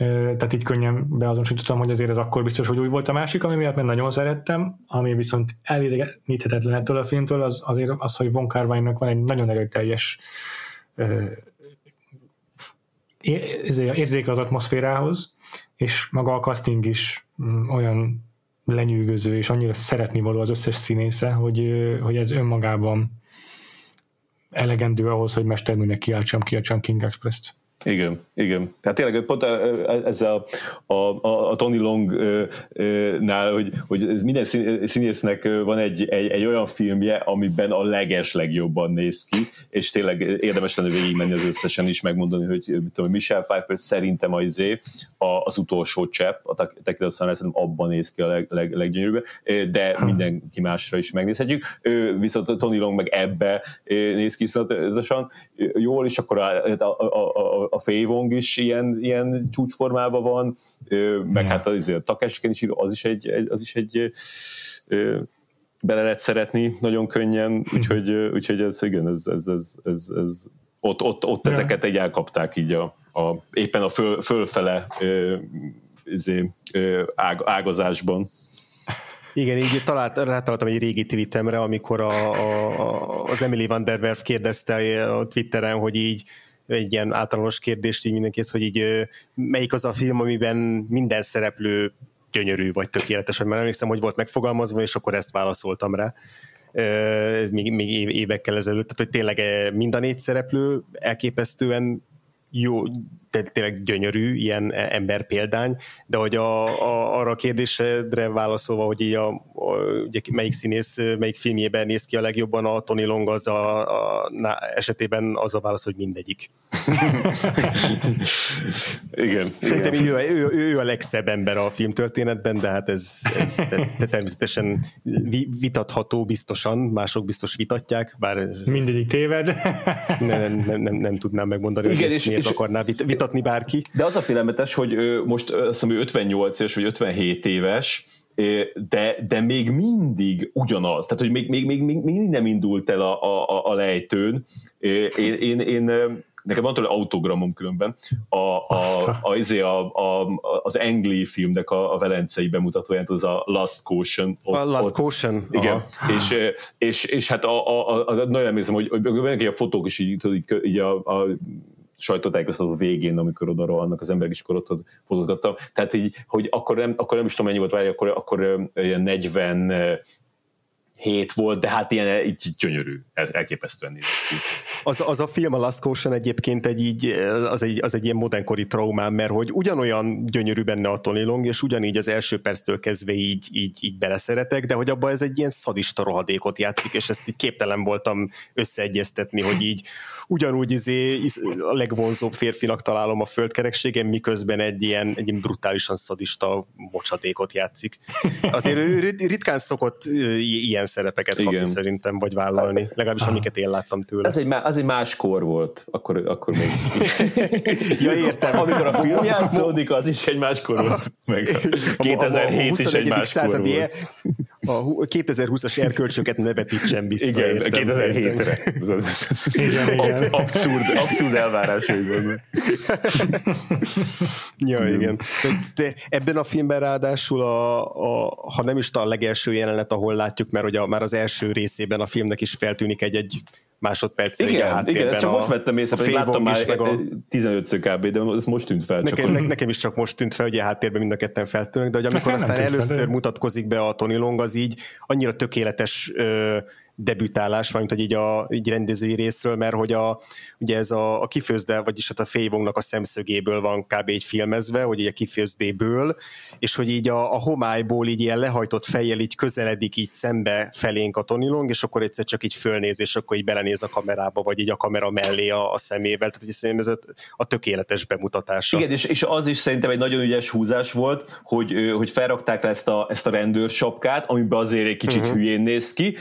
Tehát így könnyen beazonosítottam, hogy azért ez akkor biztos, hogy új volt a másik, ami miatt mert nagyon szerettem, ami viszont elidegeníthetetlen ettől a filmtől, az azért az, hogy Von kar van egy nagyon erőteljes érzéke az atmoszférához, és maga a casting is mm, olyan lenyűgöző, és annyira szeretni való az összes színésze, hogy, hogy ez önmagában elegendő ahhoz, hogy mesterműnek kiáltsam ki a Chunking Express-t. Igen, igen. Tehát tényleg pont ez a, a, a, a Tony Long-nál, hogy, hogy ez minden színésznek van egy, egy, egy olyan filmje, amiben a leges legjobban néz ki, és tényleg érdemes lenne végigmenni az összesen is, megmondani, hogy mit tudom, Michelle Pfeiffer szerintem az, izé, az utolsó csepp, a Tequila szerintem abban néz ki a leg, leg, leggyönyörűbb, de mindenki másra is megnézhetjük. Viszont Tony Long meg ebbe néz ki viszontosan jól, és akkor a, a, a, a a Févong is ilyen, ilyen csúcsformában van, meg hát az, a Takesken is, az is egy, az is egy bele lehet szeretni nagyon könnyen, hm. úgyhogy, úgyhogy ez igen, ez, ez, ez, ez, ez ott, ott, ott ja. ezeket egy elkapták így a, a éppen a föl, fölfele ö, izé, ö, ág, ágazásban. Igen, így talált, rátaláltam egy régi tweetemre, amikor a, a, az Emily van der Werf kérdezte a Twitteren, hogy így egy ilyen általános kérdést így mindenkész, hogy így melyik az a film, amiben minden szereplő gyönyörű vagy tökéletes, mert emlékszem, hogy volt megfogalmazva, és akkor ezt válaszoltam rá még, még évekkel ezelőtt, tehát hogy tényleg mind a négy szereplő elképesztően jó, tényleg gyönyörű ilyen ember példány, de hogy a, a, arra a kérdésedre válaszolva, hogy így a, a, ugye melyik színész, melyik filmjében néz ki a legjobban a Tony Long, az a, a na, esetében az a válasz, hogy mindegyik. igen. Szerintem igen. Ő, ő, ő, ő, a legszebb ember a filmtörténetben, de hát ez, ez de, de természetesen vitatható biztosan, mások biztos vitatják, bár... Mindegyik téved. nem, nem, nem, nem tudnám megmondani, igen, hogy ezt és, miért és, akarná vit, vit, vitatni bárki. De az a félelmetes, hogy most azt hiszem, 58 éves vagy 57 éves, de, de még mindig ugyanaz, tehát hogy még, még, még, még, még nem indult el a, a, a lejtőn. Én, én, én nekem van tőle autogramom különben, a, a, a, izé, a, a, az Angli filmnek a, a velencei bemutatóját, az a Last Caution. Ott, a Last ott, Caution? Igen, és, és, és, hát a, a, a, nagyon emlékszem, hogy, hogy a fotók is így, így, így a, a sajtótájékoztató végén, amikor oda rohannak az emberek, is akkor ott fotózgattam. Tehát így, hogy akkor nem, akkor nem is tudom mennyi volt, várj, akkor, akkor ilyen 40 hét volt, de hát ilyen így gyönyörű, elképesztően ki. Az, az a film, a Last Caution egyébként egy, így, az, egy, az egy ilyen modernkori traumám, mert hogy ugyanolyan gyönyörű benne a Tony Long, és ugyanígy az első perctől kezdve így, így, így beleszeretek, de hogy abban ez egy ilyen szadista rohadékot játszik, és ezt így képtelen voltam összeegyeztetni, hogy így ugyanúgy izé, a legvonzóbb férfinak találom a földkerekségem, miközben egy ilyen, egy ilyen brutálisan szadista mocsadékot játszik. Azért ő ritkán szokott ilyen szerepeket kapni Igen. szerintem, vagy vállalni, legalábbis amiket én láttam tőle. Ez egy, az egy más kor volt, akkor, akkor még... ja, értem. Amikor a film játszódik, az is egy más kor volt, meg 2007 is egy más kor volt a 2020-as erkölcsöket ne vetítsen vissza. Igen, értem, 2007-re. igen, igen. Abszurd, abszurd elvárásai vannak. ja, igen. De ebben a filmben ráadásul, a, a, ha nem is a legelső jelenet, ahol látjuk, mert ugye már az első részében a filmnek is feltűnik egy-egy másodpercre igen, a háttérben. Igen, ezt csak a, most vettem észre, hogy láttam már meg a... 15 kb, de ez most tűnt fel. Nekem, ne, nekem is csak most tűnt fel, hogy a háttérben mind a ketten feltűnnek, de hogy amikor nekem aztán először fel, mutatkozik be a Tony Long, az így annyira tökéletes ö, debütálás, mármint hogy így a így rendezői részről, mert hogy a, ugye ez a, a kifőzde, vagyis hát a Févongnak a szemszögéből van kb. egy filmezve, hogy ugye kifőzdéből, és hogy így a, a homályból így ilyen lehajtott fejjel így közeledik így szembe felénk a Tony Long, és akkor egyszer csak így fölnéz, és akkor így belenéz a kamerába, vagy így a kamera mellé a, a szemével, tehát szerintem ez a, a tökéletes bemutatása. Igen, és, és az is szerintem egy nagyon ügyes húzás volt, hogy, hogy felrakták le ezt a, ezt a rendőrsapkát, amiben azért egy kicsit uh-huh. hülyén néz ki,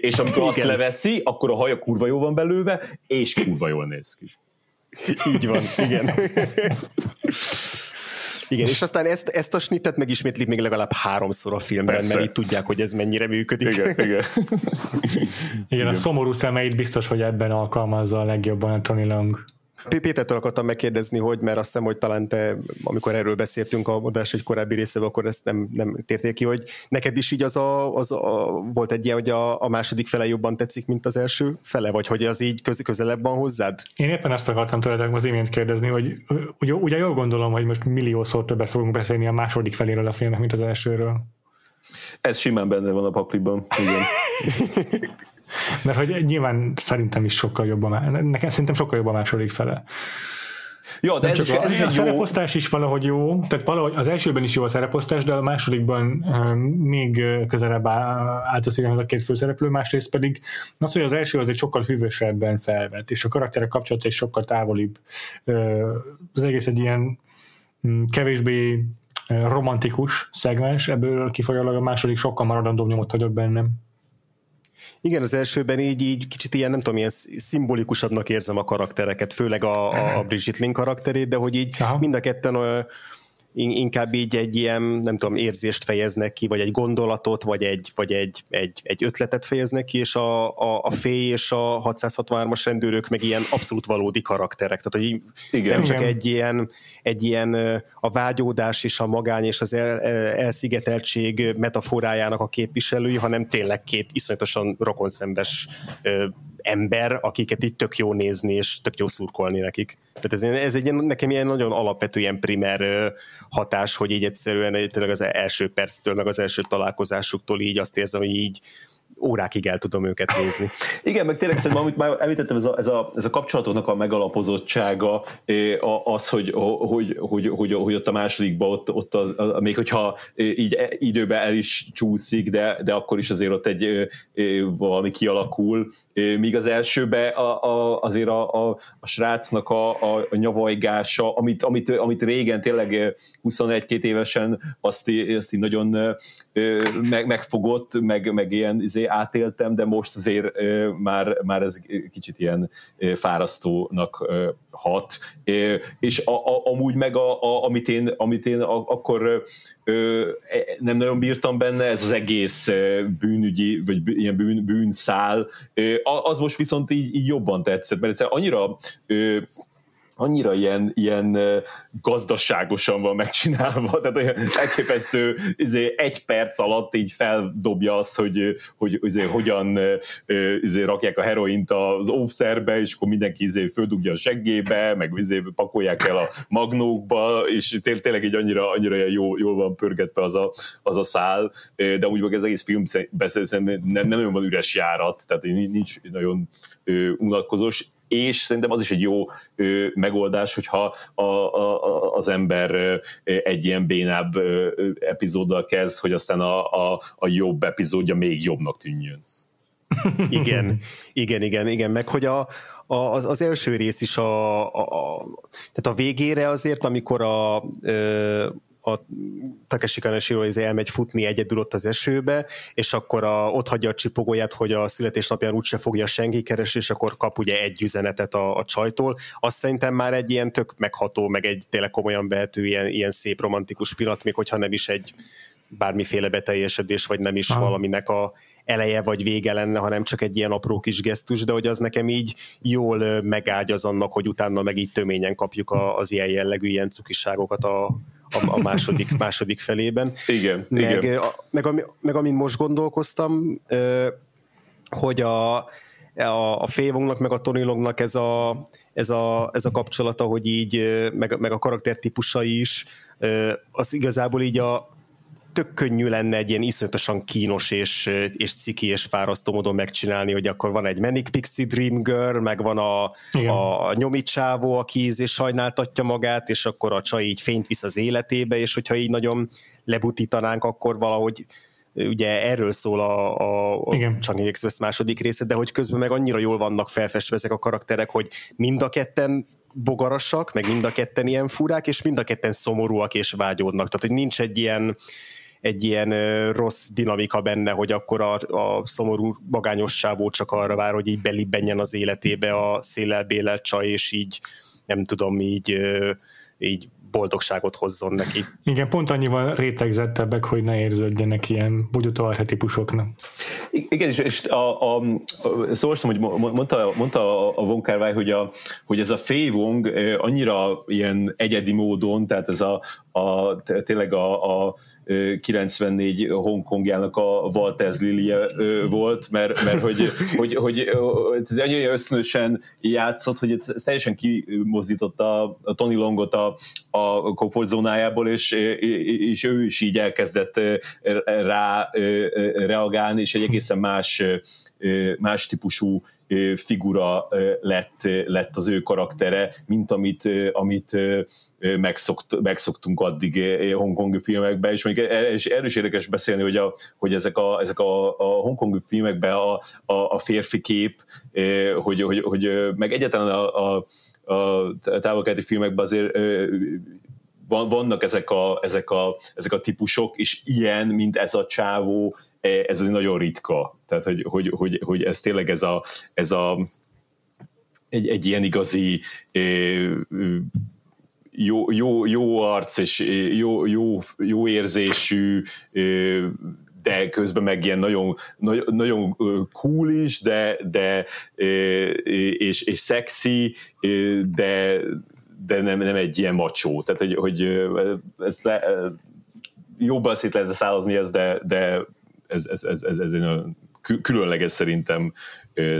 és amikor Igen. azt leveszi, akkor a haja kurva jó van belőle, és kurva jól néz ki. Így van, igen. Igen, és aztán ezt, ezt a snittet megismétlik még legalább háromszor a filmben, Persze. mert így tudják, hogy ez mennyire működik. Igen, igen. igen, igen. a szomorú szemeit biztos, hogy ebben alkalmazza a legjobban a Tony Long. Pétertől akartam megkérdezni, hogy mert azt hiszem, hogy talán te, amikor erről beszéltünk a adás egy korábbi részében, akkor ezt nem, nem tértél ki, hogy neked is így az a, az a volt egy ilyen, hogy a, a második fele jobban tetszik, mint az első fele, vagy hogy az így köz, közelebb van hozzád? Én éppen ezt akartam tőletek az imént kérdezni, hogy ugye, ugye jól gondolom, hogy most milliószor többet fogunk beszélni a második feléről a filmnek, mint az elsőről. Ez simán benne van a pakliban, igen. Mert hogy nyilván szerintem is sokkal jobb a, nekem szerintem sokkal jobb a második fele. Jó, de ez, csak is, ez is a, a szereposztás is valahogy jó, tehát valahogy az elsőben is jó a szereposztás, de a másodikban um, még közelebb állt a szívemhez a két főszereplő, másrészt pedig az, hogy az első az egy sokkal hűvösebben felvett, és a karakterek kapcsolata is sokkal távolibb. Az egész egy ilyen um, kevésbé romantikus szegmens, ebből kifolyólag a második sokkal maradandóbb nyomot hagyott bennem. Igen, az elsőben így, így kicsit ilyen, nem tudom, ilyen szimbolikusabbnak érzem a karaktereket, főleg a, a, a Bridget Lin karakterét, de hogy így Aha. mind a ketten inkább így egy ilyen, nem tudom, érzést fejeznek ki, vagy egy gondolatot, vagy egy, vagy egy, egy, egy ötletet fejeznek ki, és a, a, a féj és a 663-as rendőrök meg ilyen abszolút valódi karakterek. Tehát, hogy Igen. nem csak egy ilyen, egy ilyen a vágyódás és a magány és az el, elszigeteltség metaforájának a képviselői, hanem tényleg két iszonyatosan rokonszembes ember, akiket itt tök jó nézni, és tök jó szurkolni nekik. Tehát ez, ez egy nekem ilyen nagyon alapvető ilyen primer hatás, hogy így egyszerűen tényleg az első perctől, meg az első találkozásuktól így azt érzem, hogy így órákig el tudom őket nézni. Igen, meg tényleg szerintem, amit már említettem, ez a, ez a, ez a kapcsolatoknak a megalapozottsága, az, hogy, hogy, hogy, hogy, hogy ott a másodikban, ott, ott az, még hogyha így e, időben el is csúszik, de, de akkor is azért ott egy valami kialakul, míg az elsőben a, a, azért a, a, a srácnak a, a, a nyavajgása, amit, amit, amit régen tényleg 21-2 évesen azt, azt így nagyon meg, megfogott, meg, meg ilyen izé, átéltem, de most azért már, már ez kicsit ilyen fárasztónak hat. És a, a, amúgy meg, a, a, amit én, amit én akkor e, nem nagyon bírtam benne, ez az egész bűnügyi, vagy ilyen bűn, bűnszál, az most viszont így, így jobban tetszett, mert egyszerűen annyira annyira ilyen, ilyen gazdaságosan van megcsinálva, tehát olyan elképesztő izé, egy perc alatt így feldobja azt, hogy, hogy izé, hogyan izé, rakják a heroint az óvszerbe, és akkor mindenki izé, földugja a seggébe, meg izé, pakolják el a magnókba, és té- tényleg így annyira, annyira jó, jól van pörgetve az a, az a szál, de úgy meg ez egész film nem, nem nagyon van üres járat, tehát nincs nagyon unatkozós, és szerintem az is egy jó ö, megoldás, hogyha a, a, az ember ö, egy ilyen bénább ö, epizóddal kezd, hogy aztán a, a, a jobb epizódja még jobbnak tűnjön. igen, igen, igen, igen, meg hogy a, a, az, az első rész is a, a, a, tehát a végére azért, amikor a, ö, a Takeshi Kaneshiro izé elmegy futni egyedül ott az esőbe, és akkor a, ott hagyja a csipogóját, hogy a születésnapján úgyse fogja senki keresni, és akkor kap ugye egy üzenetet a, a csajtól. Azt szerintem már egy ilyen tök megható, meg egy tényleg komolyan behető ilyen, ilyen szép romantikus pillanat, még hogyha nem is egy bármiféle beteljesedés, vagy nem is ha. valaminek a eleje vagy vége lenne, hanem csak egy ilyen apró kis gesztus, de hogy az nekem így jól megágyaz annak, hogy utána meg így töményen kapjuk a, az ilyen jellegű ilyen cukiságokat a, a, a második, második felében. Igen, meg, igen. A, meg, ami, meg amin most gondolkoztam, hogy a, a, a Févongnak, meg a Tony Longnak ez a, ez a, ez a kapcsolata, hogy így, meg, meg a karaktertípusai is, az igazából így a, tök könnyű lenne egy ilyen iszonyatosan kínos és, és ciki és fárasztó módon megcsinálni, hogy akkor van egy Manic Pixie Dream Girl, meg van a, a, a nyomicsávó, aki és sajnáltatja magát, és akkor a csaj így fényt visz az életébe, és hogyha így nagyon lebutítanánk, akkor valahogy ugye erről szól a, a, a Changi Express második része, de hogy közben meg annyira jól vannak felfestve ezek a karakterek, hogy mind a ketten bogarasak, meg mind a ketten ilyen furák, és mind a ketten szomorúak és vágyódnak. Tehát, hogy nincs egy ilyen, egy ilyen rossz dinamika benne, hogy akkor a, a szomorú magányos sávó csak arra vár, hogy így belibbenjen az életébe a szélel csaj, és így nem tudom, így, így boldogságot hozzon neki. Igen, pont annyival rétegzettebbek, hogy ne érződjenek ilyen bugyutó arhetipusoknak. Igen, és, és a, a, a, szóval hogy mondta, mondta a Von Kar hogy, a, hogy ez a Fei Wong annyira ilyen egyedi módon, tehát ez a, a tényleg a, a 94 Hongkongjának a Walters Lilie volt, mert, mert hogy, hogy, hogy, hogy annyira ösztönösen játszott, hogy ez teljesen kimozdította a Tony Longot a, a komfortzónájából, és, és ő is így elkezdett rá reagálni, és egy egészen más más típusú figura lett, lett az ő karaktere, mint amit, amit megszokt, megszoktunk addig hongkongi filmekben, és még e, és erről is érdekes beszélni, hogy, a, hogy ezek a, ezek a, a hongkongi filmekben a, a, a férfi kép, hogy, hogy, hogy meg egyáltalán a, a a távolkeleti filmekben azért vannak ezek a, ezek, a, ezek a típusok, és ilyen, mint ez a csávó, ez nagyon ritka. Tehát, hogy, hogy, hogy, hogy ez tényleg ez a, ez a egy, egy ilyen igazi jó, jó, jó arc és jó, jó, jó érzésű de közben meg ilyen nagyon, nagyon, nagyon cool is, de, de és, és szexi, de, de nem, nem egy ilyen macsó. Tehát, hogy, hogy ez le, jobban szét lehet szállazni ez, de, de ez, ez, ez, ez, ez egy különleges szerintem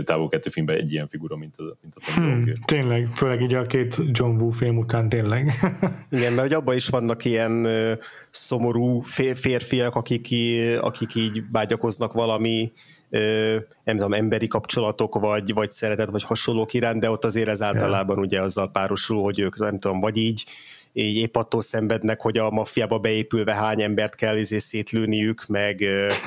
távol kettő filmben egy ilyen figura, mint a, mint a Tom hmm, Tényleg, főleg így a két John Woo film után tényleg. Igen, mert abban is vannak ilyen szomorú férfiak, akik, akik így vágyakoznak valami nem tudom, emberi kapcsolatok, vagy, vagy szeretet, vagy hasonlók iránt, de ott azért ez általában ugye azzal párosul, hogy ők nem tudom, vagy így, így épp attól szenvednek, hogy a maffiába beépülve hány embert kell izé szétlőniük, meg,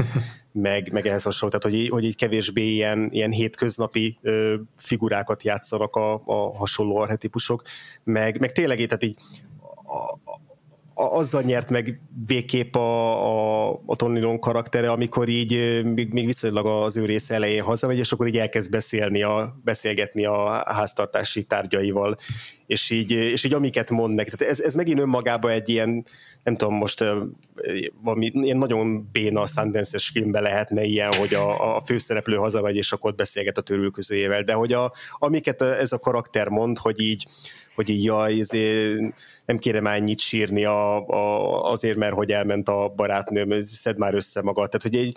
meg, meg ehhez hasonló, tehát hogy, így, hogy így kevésbé ilyen, ilyen hétköznapi ö, figurákat játszanak a, a hasonló arhetipusok, meg, meg tényleg tehát így a, azzal nyert meg végképp a, a, a Tony Long karaktere, amikor így még, még viszonylag az ő része elején hazamegy, és akkor így elkezd beszélni a, beszélgetni a háztartási tárgyaival, és így, és így amiket mond neki. Tehát ez, ez megint önmagában egy ilyen, nem tudom, most valami ilyen nagyon béna sundance filmbe lehetne ilyen, hogy a, a főszereplő hazamegy, és akkor ott beszélget a törülközőjével, de hogy a, amiket ez a karakter mond, hogy így hogy így jaj, ezért nem kéne már ennyit sírni a, a, azért, mert hogy elment a barátnőm, szed már össze magad. Tehát, hogy egy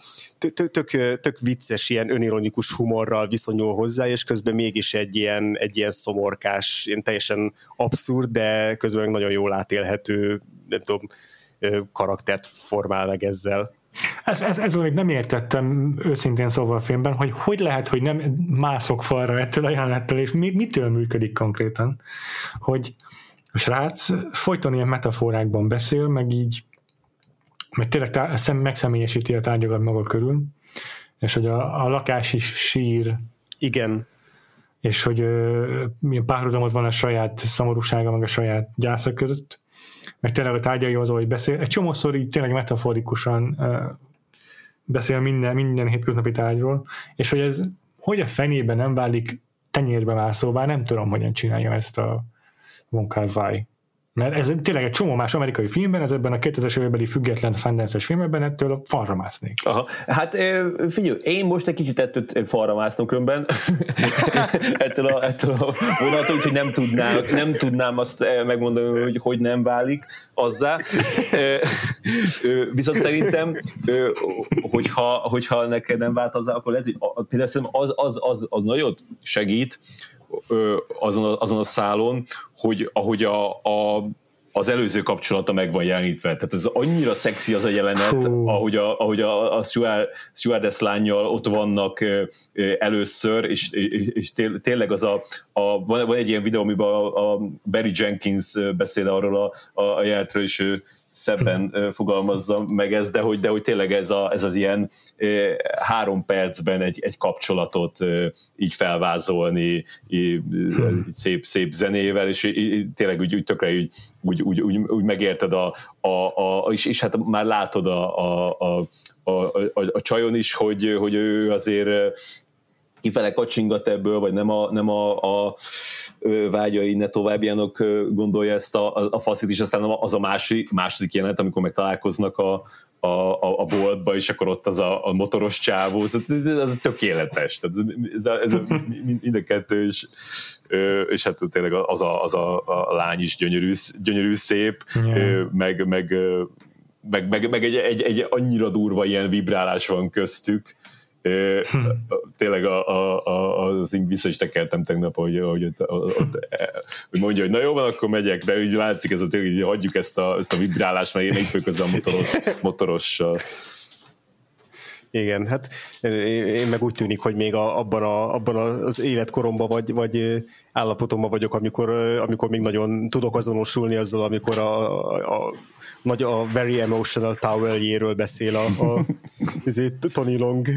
tök, tök vicces, ilyen önironikus humorral viszonyul hozzá, és közben mégis egy ilyen, egy ilyen szomorkás, ilyen teljesen abszurd, de közben nagyon jól átélhető, nem tudom, karaktert formál meg ezzel. Ez, ez, ez amit nem értettem őszintén szóval a filmben, hogy hogy lehet, hogy nem mászok falra ettől a jelenettől, és mi, mitől működik konkrétan, hogy a srác folyton ilyen metaforákban beszél, meg így meg tényleg tá- szem, megszemélyesíti a tárgyakat maga körül, és hogy a, a lakás is sír. Igen. És hogy ö, milyen párhuzamot van a saját szomorúsága, meg a saját gyásza között meg tényleg a tárgyaihoz, hogy beszél. Egy csomószor így tényleg metaforikusan beszél minden, minden hétköznapi tárgyról, és hogy ez hogy a fenében nem válik tenyérbe mászóvá, nem tudom, hogyan csinálja ezt a Von Kar mert ez tényleg egy csomó más amerikai filmben, ez ebben a 2000-es évekbeli független sundance filmben ettől a falra másznék. Aha. Hát figyelj, én most egy kicsit ettől falra másznom önben, ettől a, ettől a vonattól, úgyhogy nem tudnám, nem tudnám azt megmondani, hogy hogy nem válik azzá. Viszont szerintem, hogyha, hogyha neked nem vált azzá, akkor lehet, hogy például az, az, az, az nagyon segít, azon a, azon a szálon, hogy ahogy a, a az előző kapcsolata meg van jelenítve. Tehát ez annyira szexi az a jelenet, Hú. ahogy a, ahogy a, a stewardess lányjal ott vannak először, és, és tényleg az a, a van, van egy ilyen videó, amiben a, a Barry Jenkins beszél arról a, a, a jelenetről, és ő szebben fogalmazza meg ez, de hogy, de hogy tényleg ez, a, ez az ilyen három percben egy, egy kapcsolatot így felvázolni így hmm. szép, szép zenével, és így, tényleg úgy, úgy tökre úgy, úgy, úgy, úgy, úgy megérted a, a, a és, és hát már látod a, a, a, a, a, a csajon is, hogy, hogy ő azért kifele kacsingat ebből, vagy nem a, nem a, a vágyai ne továbbjának gondolja ezt a, a faszit, és aztán az a második, második jelenet, amikor meg találkoznak a, a, a, a boltba, és akkor ott az a, a motoros csávó, ez, ez tökéletes. Tehát ez, a, ez a, mind a kettő, és, és hát tényleg az a, az a, a lány is gyönyörű, gyönyörű szép, yeah. meg, meg, meg, meg, meg egy, egy, egy annyira durva ilyen vibrálás van köztük, Hm. Tényleg a, a, a, az én vissza is tekertem tegnap, hogy, hogy, ott, ott, hogy mondja, hogy na jó van, akkor megyek, de úgy látszik ez a tényleg, hogy hagyjuk ezt a, ezt a vibrálást, mert én még fők a motoros, motorossal. Igen, hát én meg úgy tűnik, hogy még a, abban, a, abban az életkoromban vagy, vagy állapotomban vagyok, amikor, amikor még nagyon tudok azonosulni azzal, amikor a, a, nagy, a Very Emotional Toweljéről beszél a, a ezért Tony Long,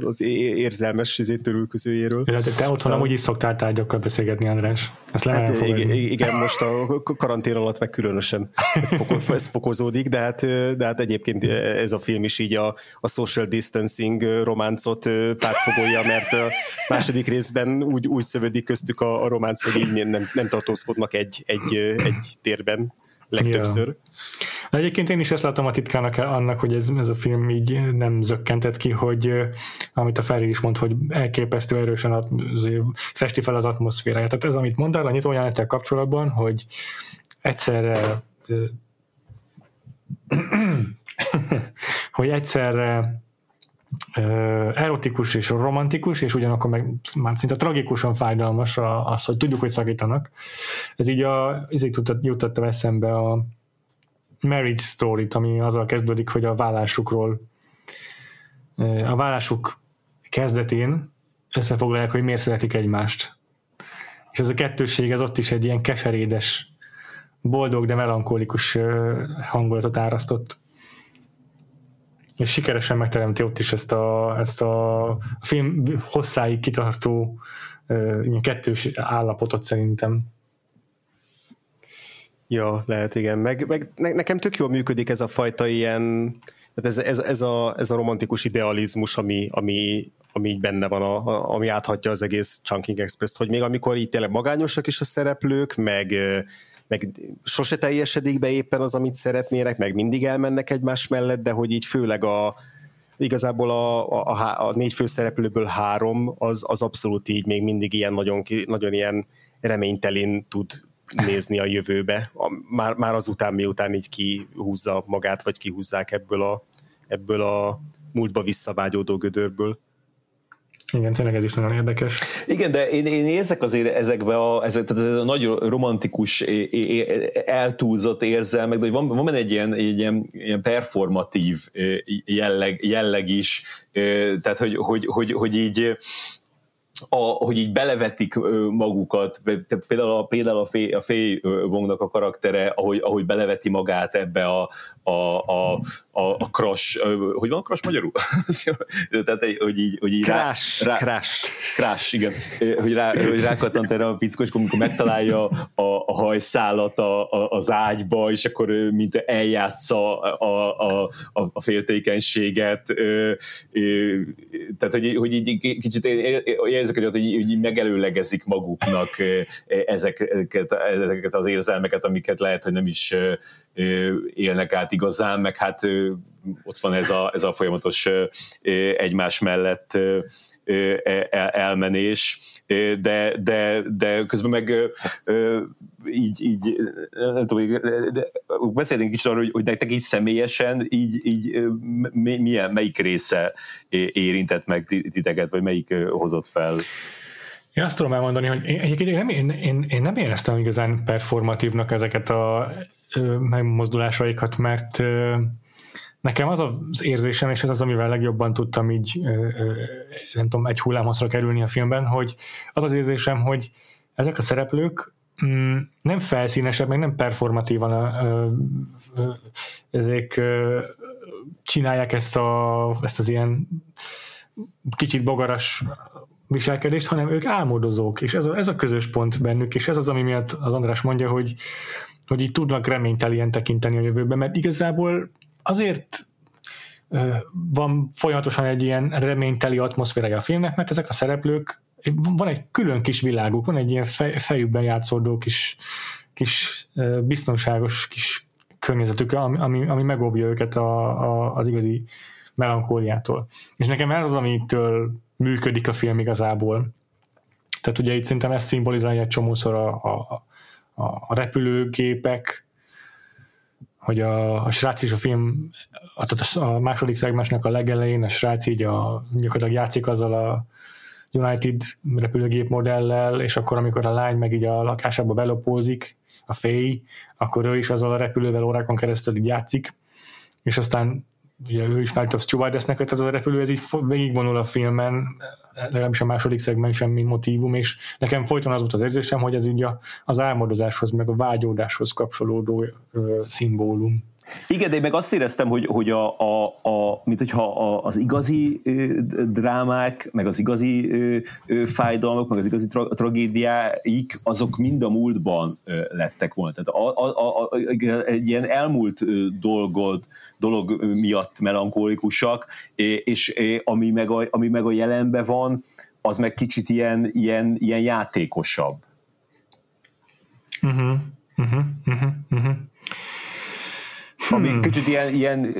az érzelmes ezért törülközőjéről. De te otthon szóval... amúgy is szoktál tárgyakkal beszélgetni, András. Ezt hát igen, igen, most a karantén alatt meg különösen ez, foko, ez fokozódik, de hát, de hát egyébként ez a film is így a, a social distancing románcot pártfogolja, mert a második részben úgy, úgy szövődik köztük a, a románc, hogy így nem, nem tartózkodnak egy, egy, egy térben legtöbbször. Ja. Egyébként én is ezt látom a titkának annak, hogy ez, ez a film így nem zökkentett ki, hogy amit a Feri is mond, hogy elképesztő erősen az, festi fel az atmoszféráját. Tehát ez, amit mondtál a nyitójelenettel kapcsolatban, hogy egyszerre hogy egyszerre erotikus és romantikus, és ugyanakkor meg már szinte tragikusan fájdalmas az, hogy tudjuk, hogy szakítanak. Ez így a, ezért jutott eszembe a marriage story ami azzal kezdődik, hogy a vállásukról a vállásuk kezdetén összefoglalják, hogy miért szeretik egymást. És ez a kettőség, ez ott is egy ilyen keserédes, boldog, de melankolikus hangulatot árasztott és sikeresen megteremti ott is ezt a, ezt a film hosszáig kitartó kettős állapotot szerintem. Ja, lehet, igen. Meg, meg nekem tök jól működik ez a fajta ilyen, tehát ez, ez, ez, a, ez a romantikus idealizmus, ami, ami, ami így benne van, a, a, ami áthatja az egész Chunking Express-t, hogy még amikor így tényleg magányosak is a szereplők, meg meg sose teljesedik be éppen az, amit szeretnének, meg mindig elmennek egymás mellett, de hogy így főleg a, igazából a, a, a négy főszereplőből három, az, az abszolút így még mindig ilyen nagyon, nagyon ilyen reménytelén tud nézni a jövőbe, a, már, már azután, miután így kihúzza magát, vagy kihúzzák ebből a, ebből a múltba visszavágyódó gödörből. Igen, tényleg ez is nagyon érdekes. Igen, de én, én érzek azért ezekbe a, ezek, tehát ez a nagyon romantikus, eltúlzott érzelmek, de hogy van, van egy ilyen, egy ilyen, ilyen performatív jelleg, jelleg is, tehát hogy, hogy, hogy, hogy így a, hogy így belevetik magukat, például a, például a Fé, a Fé Vongnak a karaktere, ahogy, ahogy beleveti magát ebbe a, a, a, a, a crash, hogy van a crash magyarul? Tehát, hogy így, hogy így crash, rá, crash. Crash, igen. Hogy, rá, hogy rákattant erre a fickó, és amikor megtalálja a, a hajszálat a, a, az ágyba, és akkor mint eljátsza a, a, a, a féltékenységet, tehát hogy, hogy így kicsit ezeket, hogy így megelőlegezik maguknak ezeket, ezeket az érzelmeket, amiket lehet, hogy nem is élnek át igazán, meg hát ott van ez a, ez a folyamatos egymás mellett elmenés, de, de, de közben meg így, így nem tudom, de beszélünk kicsit arról, hogy, hogy nektek így személyesen így, így milyen, melyik része érintett meg titeket, vagy melyik hozott fel? Én azt tudom elmondani, hogy én, egyébként én nem, én, én, én nem éreztem igazán performatívnak ezeket a megmozdulásaikat, mert nekem az az érzésem, és ez az, amivel legjobban tudtam így, nem tudom, egy hullámhosszra kerülni a filmben, hogy az az érzésem, hogy ezek a szereplők mm, nem felszínesek, meg nem performatívan ezek csinálják ezt, a, ezt az ilyen kicsit bogaras viselkedést, hanem ők álmodozók, és ez a, ez a közös pont bennük, és ez az, ami miatt az András mondja, hogy, hogy így tudnak reménytelien tekinteni a jövőben, mert igazából azért van folyamatosan egy ilyen reményteli atmoszférája a filmnek, mert ezek a szereplők, van egy külön kis világuk, van egy ilyen fej, fejükben játszódó kis, kis biztonságos kis környezetük, ami, ami, ami megóvja őket a, a, az igazi melankóliától. És nekem ez az, amitől működik a film igazából. Tehát ugye itt szerintem ezt szimbolizálja egy csomószor a, a, a, a repülőgépek, hogy a, a srác is a film, a, a második szegmensnek a legelején a srác így a, gyakorlatilag játszik azzal a United repülőgép modellel, és akkor amikor a lány meg így a lakásába belopózik, a féj, akkor ő is azzal a repülővel órákon keresztül így játszik, és aztán ugye ő is feltöbb stewardessnek, ez a repülő, ez így végigvonul a filmen, legalábbis a második szegmensen, mint motivum, és nekem folyton az volt az érzésem, hogy ez így a, az álmodozáshoz, meg a vágyódáshoz kapcsolódó ö, szimbólum. Igen, de én meg azt éreztem, hogy, hogy a, a, a, mint hogyha a, az igazi drámák, meg az igazi ö, fájdalmak, meg az igazi tra, tragédiáik, azok mind a múltban lettek volna. Tehát a, a, a, egy ilyen elmúlt ö, dolog miatt melankólikusak, és, és ami, meg a, ami meg a jelenben van, az meg kicsit ilyen, ilyen, ilyen játékosabb. Uh-huh, uh-huh, uh-huh, uh-huh. Ami hmm. kicsit ilyen, ilyen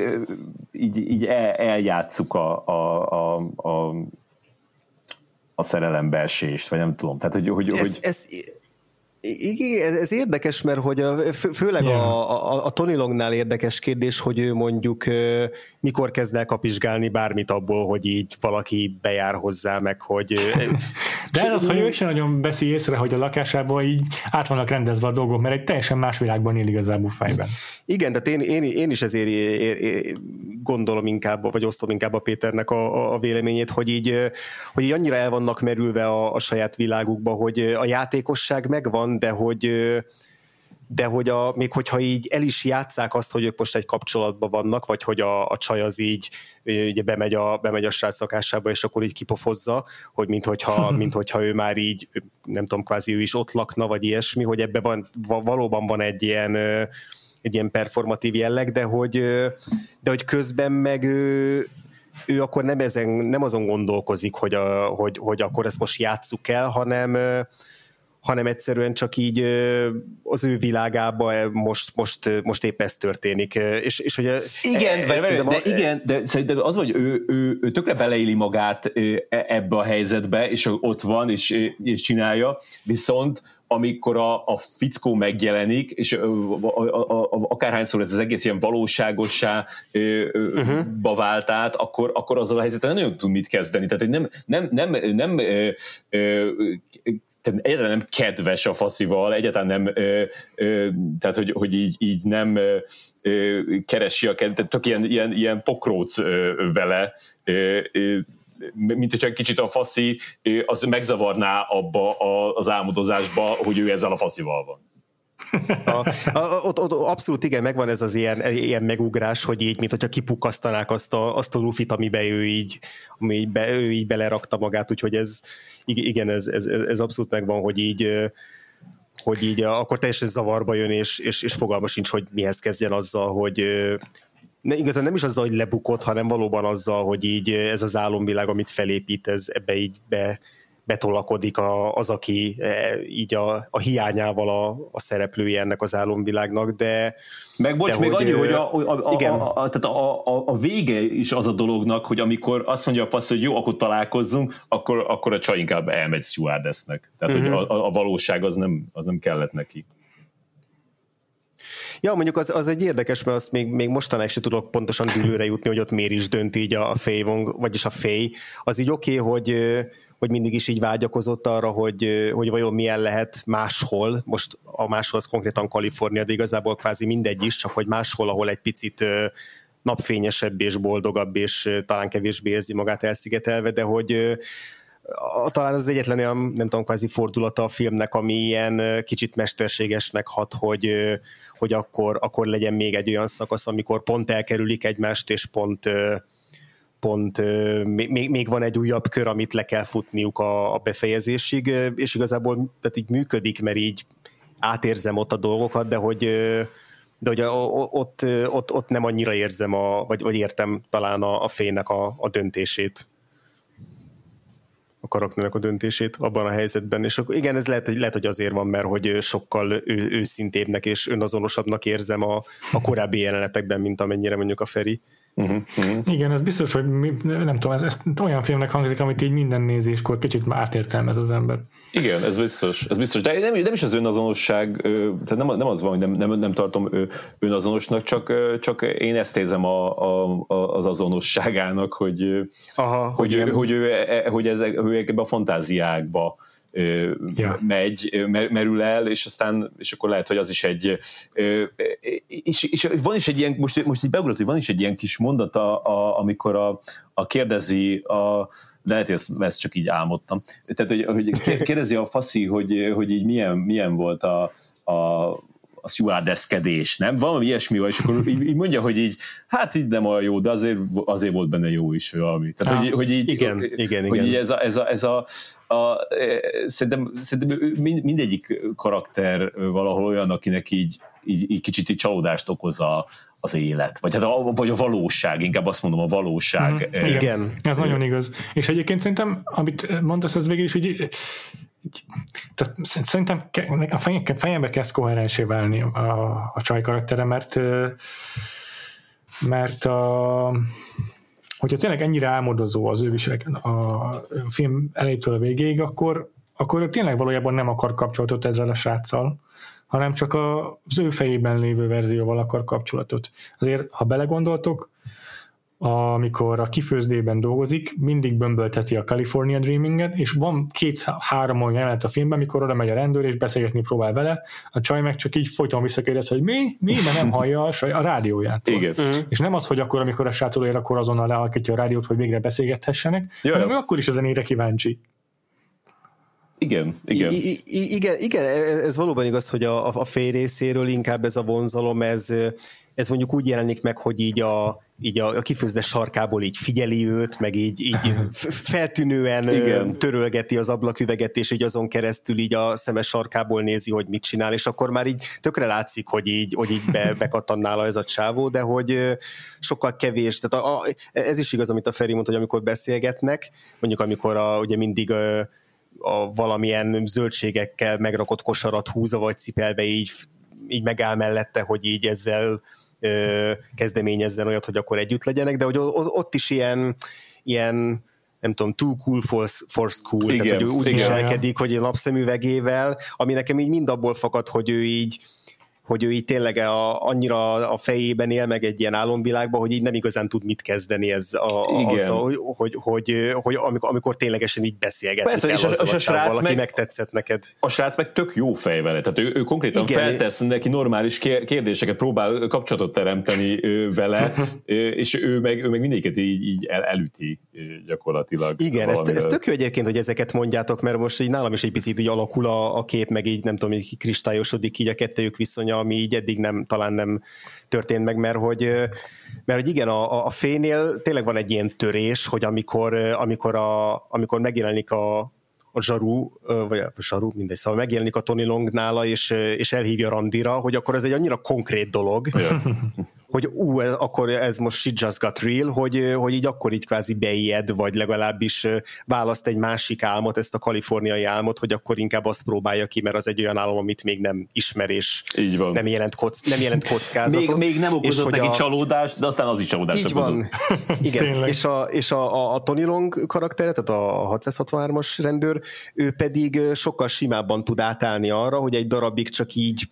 így, így el, eljátszuk a, a, a, a, a szerelembeesést, vagy nem tudom. Tehát, hogy, hogy, ez, hogy... Ez, igen, ez érdekes, mert hogy a, főleg yeah. a, a, a Tony Longnál érdekes kérdés, hogy ő mondjuk mikor kezd el kapizsgálni bármit abból, hogy így valaki bejár hozzá, meg hogy... De ez hogy ő sem nagyon veszi észre, hogy a lakásában így át vannak rendezve a dolgok, mert egy teljesen más világban él igazából fejben. Igen, tehát én, én, én is ezért ér, ér, gondolom inkább, vagy osztom inkább a Péternek a, a véleményét, hogy így, hogy így annyira el vannak merülve a, a saját világukba, hogy a játékosság megvan, de hogy de hogy a, még hogyha így el is játszák azt, hogy ők most egy kapcsolatban vannak, vagy hogy a, a csaj az így ugye bemegy a, bemegy a srác szakásába, és akkor így kipofozza, hogy minthogyha, minthogyha ő már így, nem tudom, kvázi ő is ott lakna, vagy ilyesmi, hogy ebben van, valóban van egy ilyen egy ilyen performatív jelleg, de hogy, de hogy közben meg ő, ő akkor nem, ezen, nem azon gondolkozik, hogy, a, hogy, hogy akkor ezt most játsszuk el, hanem, hanem egyszerűen csak így az ő világában most, most, most épp ez történik. És, és hogy igen, ez, de, de, de, igen, de szerintem az, hogy ő, ő, ő tökre beleéli magát e, ebbe a helyzetbe, és ott van, és, és csinálja, viszont amikor a, a fickó megjelenik, és a, a, a, a, akárhányszor ez az egész ilyen valóságossá uh-huh. vált át, akkor, akkor azzal a helyzeten nem tud mit kezdeni. Tehát nem, nem, nem, nem ö, ö, egyáltalán nem kedves a faszival, egyáltalán nem, ö, ö, tehát hogy, hogy így, így nem ö, keresi a kedvet, tök ilyen, ilyen, ilyen pokróc ö, vele, ö, ö, mint hogyha kicsit a faszi az megzavarná abba az álmodozásba, hogy ő ezzel a faszival van. A, a, ott, ott abszolút igen, megvan ez az ilyen, ilyen megugrás, hogy így, mint hogyha kipukasztanák azt a, azt a lufit, amiben ő így, ami így be, ő így belerakta magát, úgyhogy ez, igen, ez, ez, ez abszolút megvan, hogy így hogy így akkor teljesen zavarba jön, és, és, és fogalma sincs, hogy mihez kezdjen azzal, hogy ne, igazán nem is azzal, hogy lebukott, hanem valóban azzal, hogy így ez az álomvilág, amit felépít, ez ebbe így be, betolakodik a, az, aki e, így a, a hiányával a, a szereplője ennek az álomvilágnak, de... Meg bocs, de még hogy, annyi, hogy a, a, a, igen. A, a, tehát a, a, a vége is az a dolognak, hogy amikor azt mondja a passz, hogy jó, akkor találkozzunk, akkor, akkor a csaj inkább elmegy stewardessnek. Tehát, uh-huh. hogy mhm. a, a valóság az nem, az nem kellett neki. Ja, mondjuk az, az egy érdekes, mert azt még, még mostanáig se tudok pontosan dűlőre jutni, hogy ott miért is dönt így a, a Fei Wong, vagyis a Fei. Az így oké, okay, hogy hogy mindig is így vágyakozott arra, hogy, hogy vajon milyen lehet máshol, most a máshol az konkrétan Kalifornia, de igazából kvázi mindegy is, csak hogy máshol, ahol egy picit napfényesebb és boldogabb, és talán kevésbé érzi magát elszigetelve, de hogy talán az egyetlen olyan, nem tudom, kvázi fordulata a filmnek, ami ilyen kicsit mesterségesnek hat, hogy, hogy akkor, akkor legyen még egy olyan szakasz, amikor pont elkerülik egymást, és pont pont még, még van egy újabb kör, amit le kell futniuk a, a befejezésig, és igazából tehát így működik, mert így átérzem ott a dolgokat, de hogy de hogy ott, ott, ott nem annyira érzem, a, vagy, vagy értem talán a, a fénynek a, a döntését a karakternek a döntését abban a helyzetben, és akkor igen, ez lehet, lehet, hogy azért van, mert hogy sokkal ő, őszintébbnek és önazonosabbnak érzem a, a korábbi jelenetekben, mint amennyire mondjuk a Feri. Uh-huh, uh-huh. Igen, ez biztos, hogy mi, nem tudom, ez, ez olyan filmnek hangzik, amit így minden nézéskor kicsit már átértelmez az ember. Igen, ez biztos, ez biztos. De nem, nem is az önazonosság, tehát nem, nem az van, hogy nem, nem, nem tartom önazonosnak, csak, csak én ezt érzem a, a, az azonosságának, hogy, Aha, hogy, hogy, ő, hogy, ő, e, hogy, ezek, hogy ebbe a fantáziákba yeah. megy, merül el, és aztán, és akkor lehet, hogy az is egy, és, és van is egy ilyen, most, most így beugrott, hogy van is egy ilyen kis mondata, a, amikor a, a kérdezi a, de lehet, hogy ezt, ezt csak így álmodtam. Tehát, hogy, hogy kérdezi a faszi, hogy, hogy így milyen, milyen volt a, a a stewardeszkedés, nem? Valami ilyesmi van, és akkor így, így mondja, hogy így, hát így nem olyan jó, de azért, azért volt benne jó is valami. Tehát, hogy, hogy így, igen, hogy, igen, hogy igen. Így ez a, ez a, ez a, a, szerintem, szerintem mindegyik karakter valahol olyan, akinek így, így, így kicsit így csalódást okoz a, az élet, vagy, hát a, vagy a valóság, inkább azt mondom, a valóság. Mm, igen, igen, ez nagyon igaz. És egyébként szerintem, amit mondasz, az végül is, hogy tehát szerintem a fejembe kezd koherensé válni a, a csaj karaktere, mert mert a, hogyha tényleg ennyire álmodozó az ő viselek a film elejétől a végéig, akkor, akkor ő tényleg valójában nem akar kapcsolatot ezzel a sráccal, hanem csak az ő fejében lévő verzióval akar kapcsolatot. Azért, ha belegondoltok, amikor a kifőzdében dolgozik, mindig bömbölteti a California Dreaminget, és van két-három olyan jelenet a filmben, amikor oda megy a rendőr, és beszélgetni próbál vele, a csaj meg csak így folyton visszakérdez, hogy mi, mi, mert nem hallja a, a rádióját. Igen. Uh-huh. És nem az, hogy akkor, amikor a srác ér, akkor azonnal lealkítja a rádiót, hogy végre beszélgethessenek, Jaj. hanem ő akkor is a zenére kíváncsi. Igen, igen. I- I- igen, igen, e- ez valóban igaz, hogy a, a fél részéről inkább ez a vonzalom, ez, ez mondjuk úgy jelenik meg, hogy így a, így a, a kifőzdes sarkából így figyeli őt, meg így, így feltűnően Igen. törölgeti az ablaküveget, és így azon keresztül így a szemes sarkából nézi, hogy mit csinál, és akkor már így tökre látszik, hogy így, hogy így be, bekattan nála ez a csávó, de hogy sokkal kevés, tehát a, a, ez is igaz, amit a Feri mondta, hogy amikor beszélgetnek, mondjuk amikor a, ugye mindig a, a valamilyen zöldségekkel megrakott kosarat húzva vagy cipelve így, így megáll mellette, hogy így ezzel kezdeményezzen olyat, hogy akkor együtt legyenek, de hogy ott is ilyen, ilyen nem tudom, too cool for, for school, igen, tehát hogy ő úgy igen, viselkedik, hogy a napszemüvegével, ami nekem így mind abból fakad, hogy ő így hogy ő így tényleg a, annyira a fejében él meg egy ilyen álomvilágban, hogy így nem igazán tud mit kezdeni ez a, azzal, hogy, hogy, hogy, hogy amikor, amikor ténylegesen így beszélgetni Persze, kell azzal a, csávval, aki megtetszett neked. A srác meg tök jó fej vele, tehát ő, ő konkrétan Igen. feltesz neki normális kérdéseket, próbál kapcsolatot teremteni vele, és ő meg, ő meg mindegyiket így, így el, elüti gyakorlatilag. Igen, ez, ez tök jó egyébként, hogy ezeket mondjátok, mert most így nálam is egy picit így alakul a, a kép, meg így nem tudom, így kristályosodik így a kettőjük viszonya, ami így eddig nem, talán nem történt meg, mert hogy, mert hogy igen, a, a fénél tényleg van egy ilyen törés, hogy amikor, amikor, a, amikor megjelenik a, a Zsaru, vagy a Zsaru, mindegy, szóval megjelenik a Tony Long nála, és, és elhívja Randira, hogy akkor ez egy annyira konkrét dolog, hogy ú, akkor ez most shit just got real, hogy, hogy így akkor így kvázi beijed, vagy legalábbis választ egy másik álmot, ezt a kaliforniai álmot, hogy akkor inkább azt próbálja ki, mert az egy olyan álom, amit még nem ismer, és így van. Nem, jelent kock, nem jelent kockázatot. Még, még nem okozott neki a... csalódást, de aztán az is csalódást Így van. Igen, és, a, és a, a, a Tony Long karaktere, tehát a 663-as rendőr, ő pedig sokkal simábban tud átállni arra, hogy egy darabig csak így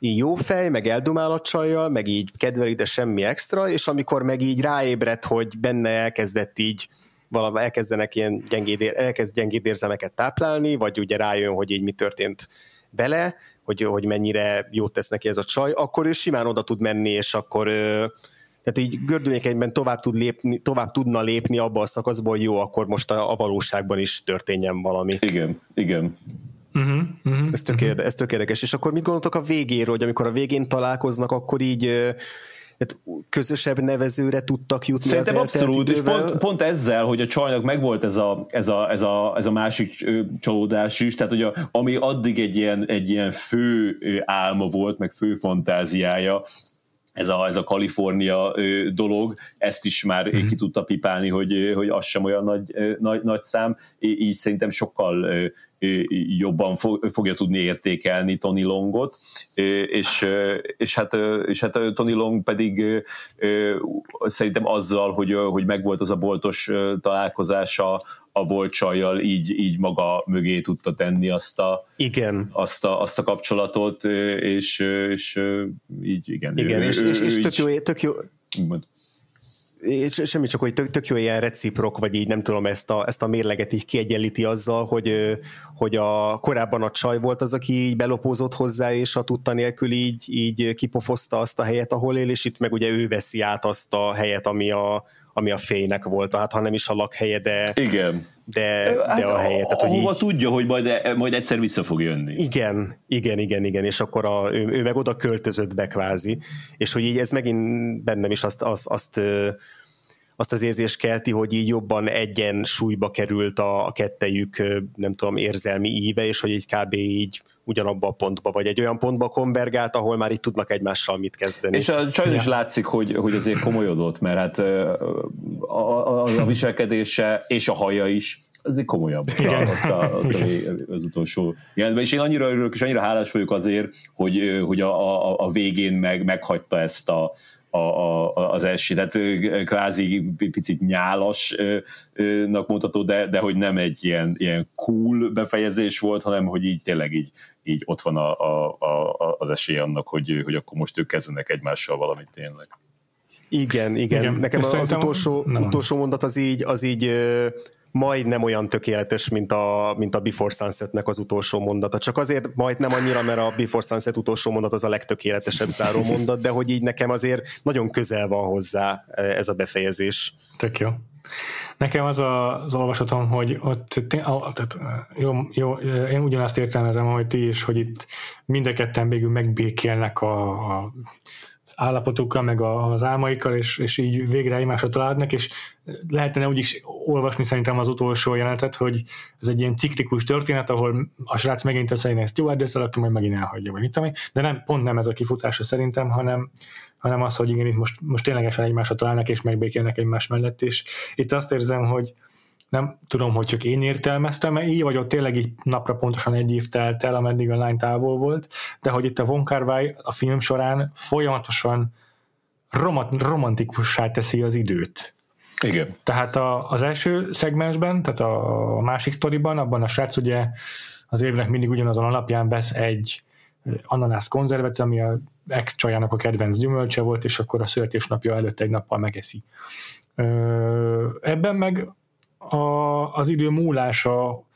így jó fej, meg eldumál a csajjal, meg így kedveli, de semmi extra, és amikor meg így ráébredt, hogy benne elkezdett így valami elkezdenek ilyen gyengéd, elkezd gyengéd érzelmeket táplálni, vagy ugye rájön, hogy így mi történt bele, hogy, hogy mennyire jót tesz neki ez a csaj, akkor ő simán oda tud menni, és akkor tehát így gördülékenyben tovább, tud lépni, tovább tudna lépni abba a szakaszba, hogy jó, akkor most a, a valóságban is történjen valami. Igen, igen. Uh-huh, uh-huh, ez, tök uh-huh. Érde, ez tök érdekes. És akkor mit gondoltok a végéről, hogy amikor a végén találkoznak, akkor így tehát közösebb nevezőre tudtak jutni Szerintem az abszolút, és pont, pont, ezzel, hogy a csajnak megvolt ez a, ez a, ez a, ez a másik csalódás is, tehát hogy a, ami addig egy ilyen, egy ilyen fő álma volt, meg fő fantáziája, ez a, ez a Kalifornia dolog, ezt is már mm-hmm. ki tudta pipálni, hogy, hogy az sem olyan nagy, nagy, nagy szám, így szerintem sokkal jobban fogja tudni értékelni Tony Longot, és, és, hát, és hát Tony Long pedig szerintem azzal, hogy, hogy megvolt az a boltos találkozása a volt csajjal, így, így maga mögé tudta tenni azt a, igen. azt a, azt a kapcsolatot, és, és így igen. Igen, ő, és, ő, és, és tök, jó, tök jó, semmi csak, hogy tök, tök jó ilyen reciprok, vagy így nem tudom, ezt a, ezt a mérleget így kiegyenlíti azzal, hogy, hogy a, korábban a csaj volt az, aki így belopózott hozzá, és a tudta nélkül így, így kipofozta azt a helyet, ahol él, és itt meg ugye ő veszi át azt a helyet, ami a, ami a fénynek volt, hát ha nem is a lakhelye, de, Igen. De, de hát a helye. Tehát, hogy így, tudja, hogy majd, majd egyszer vissza fog jönni. Igen, igen, igen, igen, és akkor a, ő, ő meg oda költözött be kvázi, és hogy így ez megint bennem is azt, azt, azt azt az érzést kelti, hogy így jobban egyen súlyba került a, a kettejük, nem tudom, érzelmi íve, és hogy így kb. így ugyanabba a pontba, vagy egy olyan pontba konvergált, ahol már itt tudnak egymással mit kezdeni. És a csaj is ja. látszik, hogy, hogy azért komolyodott, mert hát a, a, a viselkedése és a haja is azért komolyabb Igen. Ott a, ott a, az utolsó jelentben. És én annyira örülök, és annyira hálás vagyok azért, hogy, hogy a, a, a végén meg, meghagyta ezt a, a, a, az első, tehát kvázi picit nyálasnak mutató, de, de hogy nem egy ilyen, ilyen cool befejezés volt, hanem hogy így tényleg így, így ott van a, a, a, az esély annak, hogy, hogy akkor most ők kezdenek egymással valamit tényleg. Igen, igen. igen. Nekem az utolsó, utolsó mondat az így, az így majdnem olyan tökéletes, mint a, mint a Before Sunsetnek az utolsó mondata. Csak azért majdnem annyira, mert a Before Sunset utolsó mondat az a legtökéletesebb záró mondat, de hogy így nekem azért nagyon közel van hozzá e, ez a befejezés. Tök jó. Nekem az a, az olvasatom, hogy ott tehát, jó, jó, én ugyanazt értelmezem, hogy ti is, hogy itt mind a ketten végül megbékélnek a, a az állapotukkal, meg az álmaikkal, és, és így végre egymásra találnak, és lehetne úgy is olvasni szerintem az utolsó jelenetet, hogy ez egy ilyen ciklikus történet, ahol a srác megint összejön ezt de akkor majd megint elhagyja, vagy mit tudom de nem, pont nem ez a kifutása szerintem, hanem, hanem az, hogy igen, itt most, most ténylegesen egymásra találnak, és megbékélnek egymás mellett, és itt azt érzem, hogy nem tudom, hogy csak én értelmeztem-e így, vagy ott tényleg így napra pontosan egy év telt el, ameddig a lány távol volt, de hogy itt a Von a film során folyamatosan romantikussá teszi az időt. Igen. Tehát a, az első szegmensben, tehát a, a másik sztoriban, abban a srác ugye az évnek mindig ugyanazon alapján vesz egy ananász konzervet, ami a ex csajának a kedvenc gyümölcse volt, és akkor a születésnapja előtt egy nappal megeszi. Ebben meg a, az idő múlása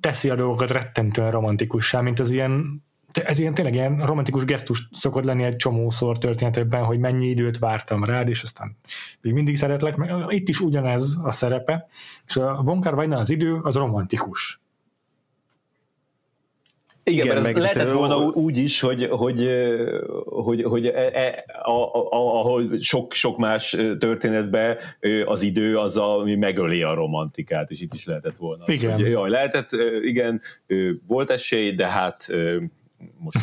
teszi a dolgokat rettentően romantikussá, mint az ilyen ez ilyen tényleg ilyen romantikus gesztus szokott lenni egy csomószor történetekben, hogy mennyi időt vártam rád, és aztán még mindig szeretlek, itt is ugyanez a szerepe, és a Von kar az idő az romantikus. Igen, Igen mert lehetett volna úgy is, hogy, hogy, hogy, hogy e, e, ahol sok, sok más történetben az idő az, ami megöli a romantikát, és itt is lehetett volna az, igen. hogy jaj, lehetett, igen, volt esély, de hát most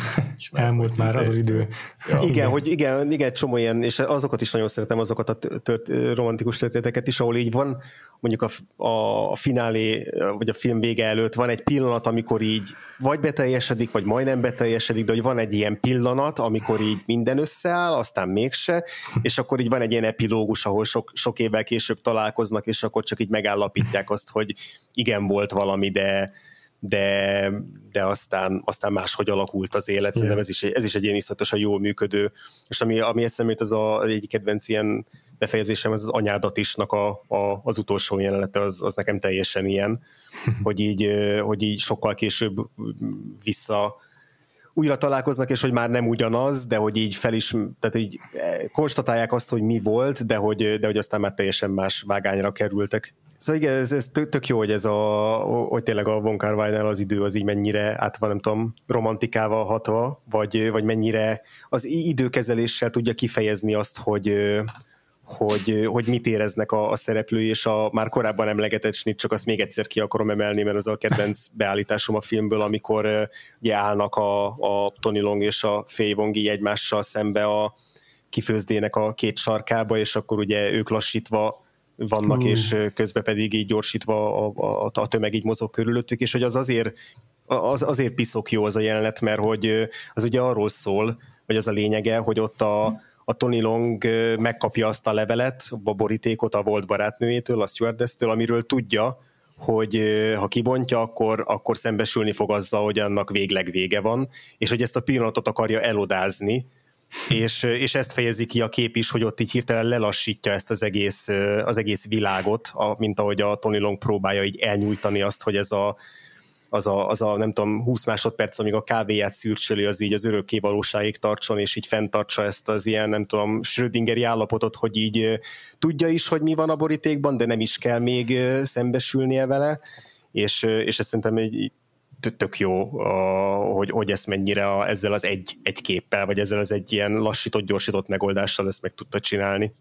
már Elmúlt már az az idő. Ja. Igen, hogy igen, igen, csomó ilyen, és azokat is nagyon szeretem, azokat a tört, romantikus történeteket is, ahol így van, mondjuk a, a, a finálé, vagy a film vége előtt van egy pillanat, amikor így vagy beteljesedik, vagy majdnem beteljesedik, de hogy van egy ilyen pillanat, amikor így minden összeáll, aztán mégse, és akkor így van egy ilyen epilógus, ahol sok, sok évvel később találkoznak, és akkor csak így megállapítják azt, hogy igen, volt valami, de, de, de aztán, aztán máshogy alakult az élet. Szerintem ez is, ez is egy ilyen iszonyatosan jól működő, és ami, ami eszembe jut, az a, egy kedvenc ilyen befejezésem, ez az anyádat isnak a, a, az utolsó jelenete, az, az nekem teljesen ilyen, hogy így, hogy így sokkal később vissza újra találkoznak, és hogy már nem ugyanaz, de hogy így fel is, tehát így konstatálják azt, hogy mi volt, de hogy, de hogy aztán már teljesen más vágányra kerültek. Szóval igen, ez, ez tök, jó, hogy ez a, hogy tényleg a Von kar az idő az így mennyire át van, nem tudom, romantikával hatva, vagy, vagy mennyire az időkezeléssel tudja kifejezni azt, hogy, hogy, hogy mit éreznek a, a szereplői, és a már korábban emlegetett snit, csak azt még egyszer ki akarom emelni, mert az a kedvenc beállításom a filmből, amikor ugye állnak a, a Tony Long és a Fei Wongi egymással szembe a kifőzdének a két sarkába, és akkor ugye ők lassítva vannak, hmm. és közben pedig így gyorsítva a, a, a tömeg így mozog körülöttük, és hogy az azért az, azért piszok jó az a jelenet, mert hogy az ugye arról szól, vagy az a lényege, hogy ott a, a Tony Long megkapja azt a levelet, a borítékot a volt barátnőjétől, a stewardess amiről tudja, hogy ha kibontja, akkor, akkor szembesülni fog azzal, hogy annak végleg vége van, és hogy ezt a pillanatot akarja elodázni, és, és ezt fejezi ki a kép is, hogy ott így hirtelen lelassítja ezt az egész, az egész világot, a, mint ahogy a Tony Long próbálja így elnyújtani azt, hogy ez a, az a, az a nem tudom, 20 másodperc, amíg a kávéját szürcsöli, az így az örökké valóságig tartson, és így fenntartsa ezt az ilyen, nem tudom, Schrödingeri állapotot, hogy így tudja is, hogy mi van a borítékban, de nem is kell még szembesülnie vele, és, és ez szerintem egy tök jó, hogy, hogy ezt mennyire a, ezzel az egy, egy képpel, vagy ezzel az egy ilyen lassított, gyorsított megoldással ezt meg tudta csinálni.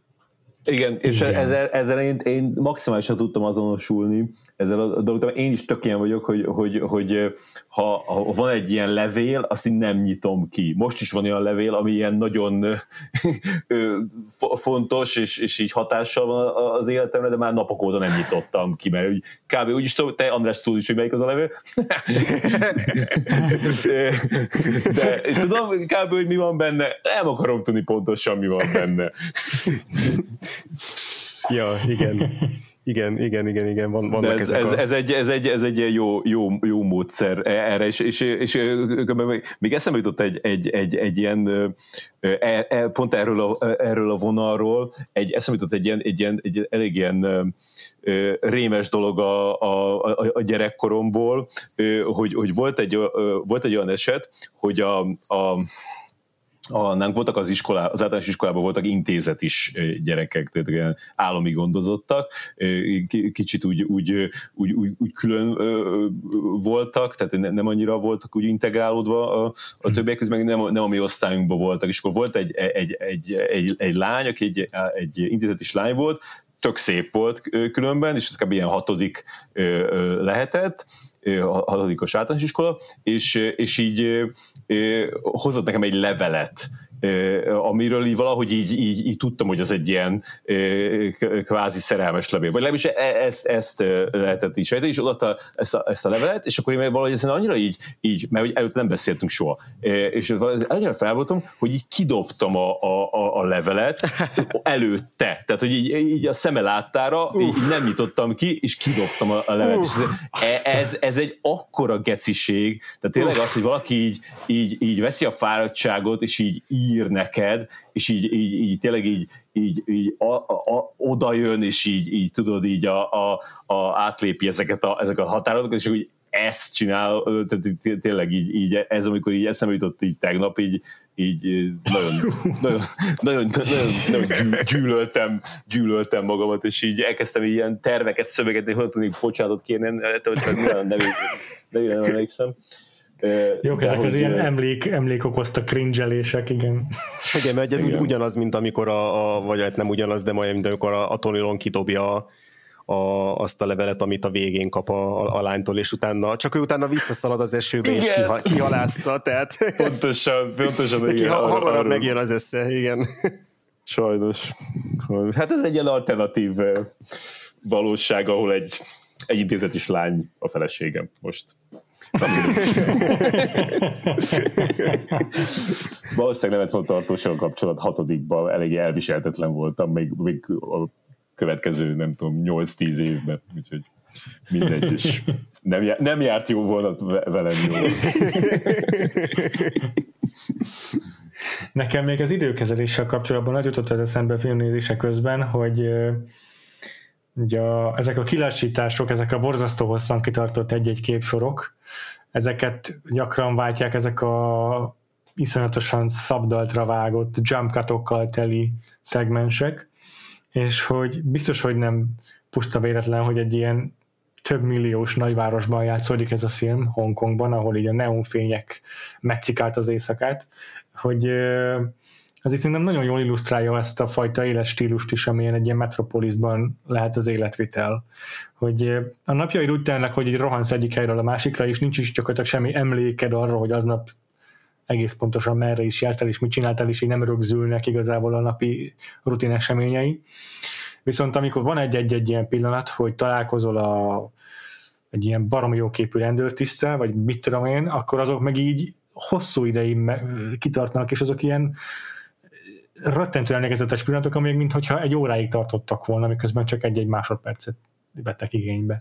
Igen, és Igen. ezzel, ezzel én, én maximálisan tudtam azonosulni ezzel a dologgal. Én is tök ilyen vagyok, hogy, hogy, hogy ha, ha van egy ilyen levél, azt én nem nyitom ki. Most is van olyan levél, ami ilyen nagyon fontos, és, és így hatással van az életemre, de már napok óta nem nyitottam ki, mert úgy, kb. úgy is tudom, te András tudod is, hogy melyik az a levél. de tudom kb. hogy mi van benne, nem akarom tudni pontosan, mi van benne. ja, igen. Igen, igen, igen, igen, van, vannak ez, ezek ez, a... ez, egy, ez, egy, ez egy jó, jó, jó módszer erre, és, és, és, és még eszembe jutott egy, egy, egy, egy ilyen, e, e, pont erről a, erről a vonalról, egy, eszembe jutott egy ilyen, egy ilyen egy elég ilyen rémes dolog a, a, a gyerekkoromból, hogy, hogy volt, egy, volt egy olyan eset, hogy a, a a, nálunk voltak az iskolá, az általános iskolában voltak intézet is gyerekek, tehát ilyen állami gondozottak, kicsit úgy, úgy, úgy, úgy, úgy külön voltak, tehát nem annyira voltak úgy integrálódva a, a többiek közben, nem, nem a mi osztályunkban voltak, és akkor volt egy, egy, egy, egy, egy lány, aki egy, egy intézet is lány volt, tök szép volt különben, és ez kb. ilyen hatodik lehetett, hatodikos általános iskola, és, és így hozott nekem egy levelet, amiről így valahogy így, így, így tudtam, hogy az egy ilyen kvázi szerelmes levél. Vagy legalábbis e, ezt, ezt lehetett így sejteni, és odaadta ezt a, ezt a levelet, és akkor én valahogy ezen annyira így, így mert előtt nem beszéltünk soha, és annyira felvoltam, hogy így kidobtam a, a, a levelet előtte. Tehát, hogy így, így a szeme láttára, így nem nyitottam ki, és kidobtam a, a levelet. Uf, ez, ez, ez egy akkora geciség, tehát tényleg Uf. az, hogy valaki így, így, így veszi a fáradtságot, és így ír neked, és így, így, így tényleg így, így, így a, a, oda jön, és így, így tudod, így a, a, a átlépi ezeket a, ezeket a határokat, és úgy ezt csinál, tehát tényleg így, így ez, amikor így eszembe jutott így tegnap, így, így nagyon, nagyon, nagyon, nagyon, nagyon gyűlöltem, gyűlöltem magamat, és így elkezdtem ilyen terveket szövegetni, hogy tudnék bocsánatot kérni, nem, nem, nem, nem emlékszem. Jók, ezek az ilyen emlék, emlék okozta cringe-elések, igen. Igen, mert ez igen. ugyanaz, mint amikor a, a, vagy hát nem ugyanaz, de majd, mint amikor a, a Tony Long kidobja a, a, azt a levelet, amit a végén kap a, a, a lánytól, és utána, csak ő utána visszaszalad az esőbe, igen. és kiha, kihalásza, tehát... Pontosan, pontosan. Neki igen, hamarabb megjön az esze, igen. Sajnos. Hát ez egy ilyen alternatív valóság, ahol egy, egy intézetis lány a feleségem most. Valószínűleg nem volt tartósan kapcsolat hatodikban, elég elviselhetetlen voltam, még, még a következő, nem tudom, 8-10 évben, úgyhogy mindegy is. Nem, já- nem járt jó volna velem jó. Nekem még az időkezeléssel kapcsolatban az jutott az eszembe filmnézése közben, hogy ugye a, ezek a kilassítások, ezek a borzasztó hosszan kitartott egy-egy képsorok, ezeket gyakran váltják ezek a iszonyatosan szabdaltra vágott jump teli szegmensek, és hogy biztos, hogy nem puszta véletlen, hogy egy ilyen több milliós nagyvárosban játszódik ez a film, Hongkongban, ahol így a neonfények meccik az éjszakát, hogy az itt szerintem nagyon jól illusztrálja ezt a fajta éles stílust is, amilyen egy ilyen metropolisban lehet az életvitel. Hogy a napjaid úgy telnek, hogy így rohansz egyik helyről a másikra, és nincs is gyakorlatilag semmi emléked arra, hogy aznap egész pontosan merre is jártál, és mit csináltál, és így nem rögzülnek igazából a napi rutin eseményei. Viszont amikor van egy-egy ilyen pillanat, hogy találkozol a, egy ilyen baromi jó képű rendőrtisztel, vagy mit tudom én, akkor azok meg így hosszú ideig kitartnak, és azok ilyen rettentően emlékezetes pillanatok, amelyek mintha egy óráig tartottak volna, miközben csak egy-egy másodpercet vettek igénybe.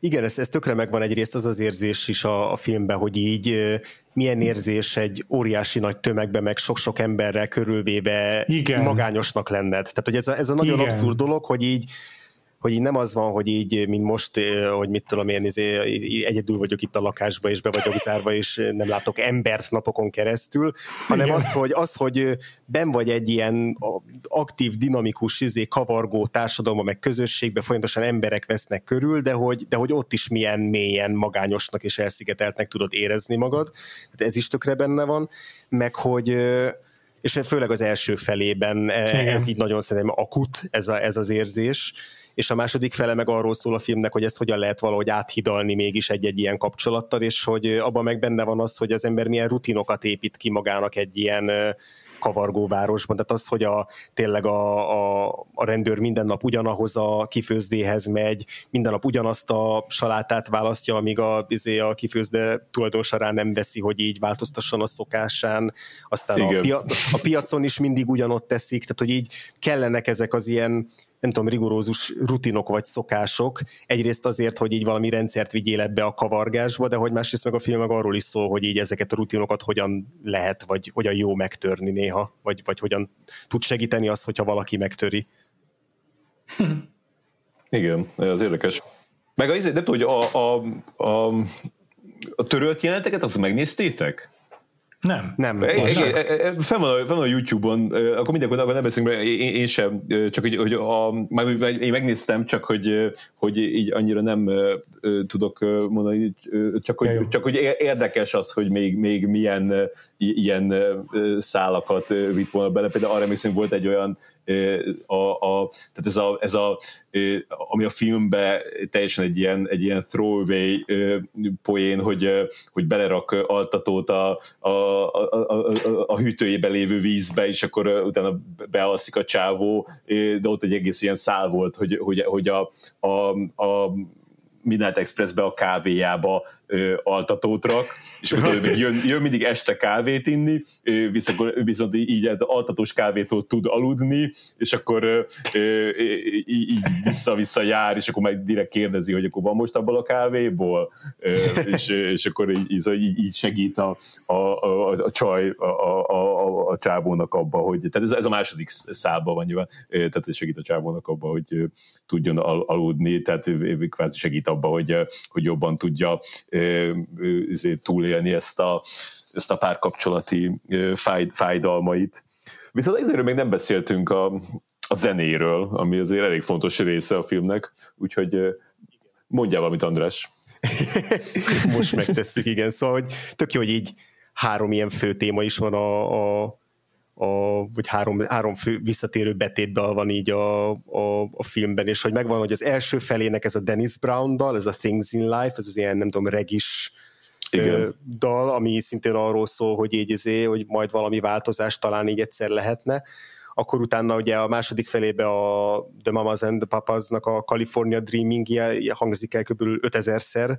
Igen, ez, ez tökre megvan egyrészt az az érzés is a, a filmben, hogy így milyen érzés egy óriási nagy tömegbe, meg sok-sok emberrel körülvéve Igen. magányosnak lenned. Tehát, hogy ez a, ez a nagyon Igen. abszurd dolog, hogy így hogy így nem az van, hogy így, mint most, eh, hogy mit tudom én, izé, egyedül vagyok itt a lakásba, és be vagyok zárva, és nem látok embert napokon keresztül, hanem Igen. az, hogy, az, hogy ben vagy egy ilyen aktív, dinamikus, izé, kavargó társadalma, meg közösségbe folyamatosan emberek vesznek körül, de hogy, de hogy ott is milyen mélyen magányosnak és elszigeteltnek tudod érezni magad. Tehát ez is tökre benne van, meg hogy és főleg az első felében Igen. ez így nagyon szerintem akut, ez, a, ez az érzés, és a második fele meg arról szól a filmnek, hogy ezt hogyan lehet valahogy áthidalni mégis egy-egy ilyen kapcsolattal, és hogy abban meg benne van az, hogy az ember milyen rutinokat épít ki magának egy ilyen kavargó városban, tehát az, hogy a, tényleg a, a, a rendőr minden nap ugyanahoz a kifőzdéhez megy, minden nap ugyanazt a salátát választja, amíg a, izé, a kifőzde tulajdonsorán nem veszi, hogy így változtasson a szokásán, aztán a, pia, a piacon is mindig ugyanott teszik, tehát hogy így kellenek ezek az ilyen nem tudom, rigorózus rutinok vagy szokások. Egyrészt azért, hogy így valami rendszert vigyél ebbe a kavargásba, de hogy másrészt meg a film meg arról is szól, hogy így ezeket a rutinokat hogyan lehet, vagy hogyan jó megtörni néha, vagy, vagy hogyan tud segíteni az, hogyha valaki megtöri. Igen, ez érdekes. Meg az, nem tudom, hogy a, a, a, a törölt jeleneteket, azt megnéztétek? Nem. Nem. Fenn van, van a YouTube-on, akkor mindenkor akkor nem beszélünk, mert én, én sem, csak hogy, hogy a, én megnéztem, csak hogy, hogy így annyira nem tudok mondani, csak hogy, csak hogy érdekes az, hogy még, még milyen ilyen szálakat vitt volna bele. Például arra emlékszem, volt egy olyan a, a, tehát ez a, ez a, ami a filmbe teljesen egy ilyen, egy ilyen throwaway poén, hogy, hogy belerak altatót a, a, a, a, a hűtőjébe lévő vízbe, és akkor utána bealszik a csávó, de ott egy egész ilyen szál volt, hogy, hogy, hogy a, a, a Midnight Expressbe a kávéjába ö, altatót rak, és akkor jön, jön mindig este kávét inni, ö, viszont, viszont így az altatós kávétól tud aludni, és akkor ö, ö, így vissza-vissza jár, és akkor meg direkt kérdezi, hogy akkor van most abból a kávéból, ö, és, és akkor így, így, így segít a, a, a, a csaj a, a, a, csávónak abba, hogy, tehát ez, ez a második szálban van nyilván, tehát segít a csávónak abba, hogy tudjon al, aludni, tehát kvázi segít abba, hogy, hogy jobban tudja túlélni ezt a, ezt a párkapcsolati fáj, fájdalmait. Viszont ezért még nem beszéltünk a, a zenéről, ami azért elég fontos része a filmnek, úgyhogy mondjál valamit, András. Most megtesszük, igen. Szóval, hogy tök jó, hogy így három ilyen fő téma is van a, a a, vagy három, három fő visszatérő betétdal van így a, a, a filmben, és hogy megvan, hogy az első felének ez a Dennis Brown dal, ez a Things in Life, ez az ilyen, nem tudom, regis Igen. dal, ami szintén arról szól, hogy így izé, hogy majd valami változás talán így egyszer lehetne. Akkor utána ugye a második felébe a The Mamas and the Papas-nak a California Dreaming hangzik el kb. 5000-szer,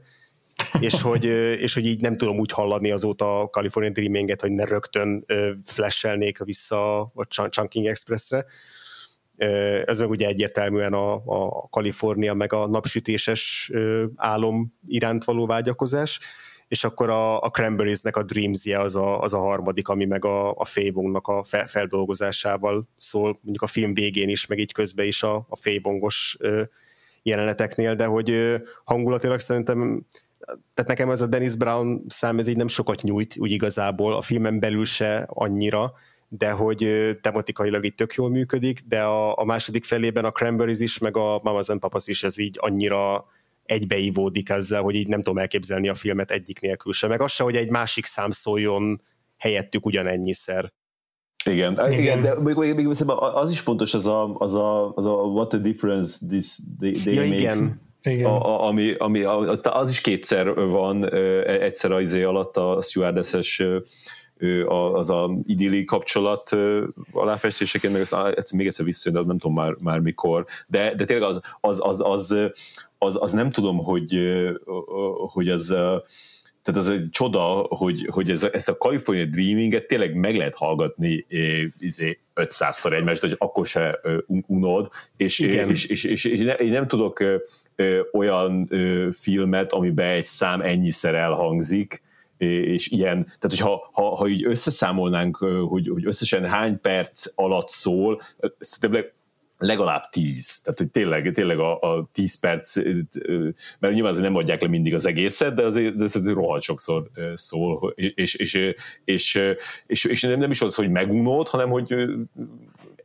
és hogy, és hogy így nem tudom úgy hallani azóta a California Dreaming-et, hogy ne rögtön flashelnék vissza a Chunking Expressre. Ez meg ugye egyértelműen a, a Kalifornia meg a napsütéses álom iránt való vágyakozás és akkor a, a Cranberries-nek a Dreams-je az a, az a harmadik, ami meg a, a Fébongnak a fel, feldolgozásával szól, mondjuk a film végén is, meg így közben is a, a Fébongos jeleneteknél, de hogy hangulatilag szerintem tehát nekem ez a Dennis Brown szám ez így nem sokat nyújt, úgy igazából, a filmen belül se annyira, de hogy tematikailag itt tök jól működik, de a, a második felében a Cranberries is, meg a Mamas and Papas is ez így annyira egybeívódik ezzel, hogy így nem tudom elképzelni a filmet egyik nélkül sem. Meg az se, hogy egy másik szám szóljon helyettük ugyanennyiszer. Igen, igen, igen de még, még, még az is fontos, az a, az a, az a what a difference this they, they ja, make. igen. Igen. A, ami, ami, az is kétszer van, egyszer az izé alatt a stewardess az a idilli kapcsolat aláfestéseként, meg azt még egyszer visszajön, de nem tudom már, már mikor, de, de tényleg az, az, az, az, az, az nem tudom, hogy, hogy az tehát az egy csoda, hogy, hogy ez, ezt a California Dreaminget tényleg meg lehet hallgatni izé, 500-szor egymást, hogy akkor se unod, és, és, és, és, és, és én nem tudok olyan filmet, amiben egy szám ennyiszer elhangzik, és ilyen, tehát hogyha ha, ha így összeszámolnánk, hogy, hogy összesen hány perc alatt szól, szerintem legalább tíz, tehát hogy tényleg, tényleg a, a tíz perc, mert nyilván azért nem adják le mindig az egészet, de azért, de azért rohadt sokszor szól, és, és, és, és, és nem is az, hogy megunod, hanem hogy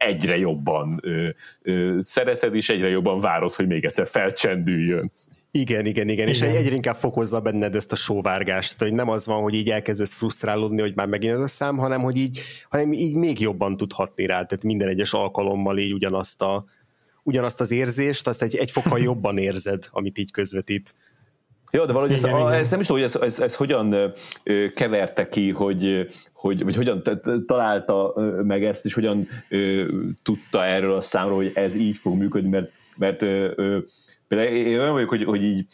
egyre jobban szereted, és egyre jobban várod, hogy még egyszer felcsendüljön. Igen, igen, igen, és egyre inkább fokozza benned ezt a sóvárgást, hogy nem az van, hogy így elkezdesz frusztrálódni, hogy már megint ez a szám, hanem hogy így, hanem így még jobban tudhatni rá, tehát minden egyes alkalommal így ugyanazt, a, ugyanazt az érzést, azt egy, egy fokkal jobban érzed, amit így közvetít. Jó, de valahogy igen, ezt, igen. ezt nem is tudom, hogy ez, ez, ez hogyan keverte ki, hogy, hogy, vagy hogyan találta meg ezt, és hogyan tudta erről a számról, hogy ez így fog működni, mert, mert Például én olyan vagyok, hogy, hogy így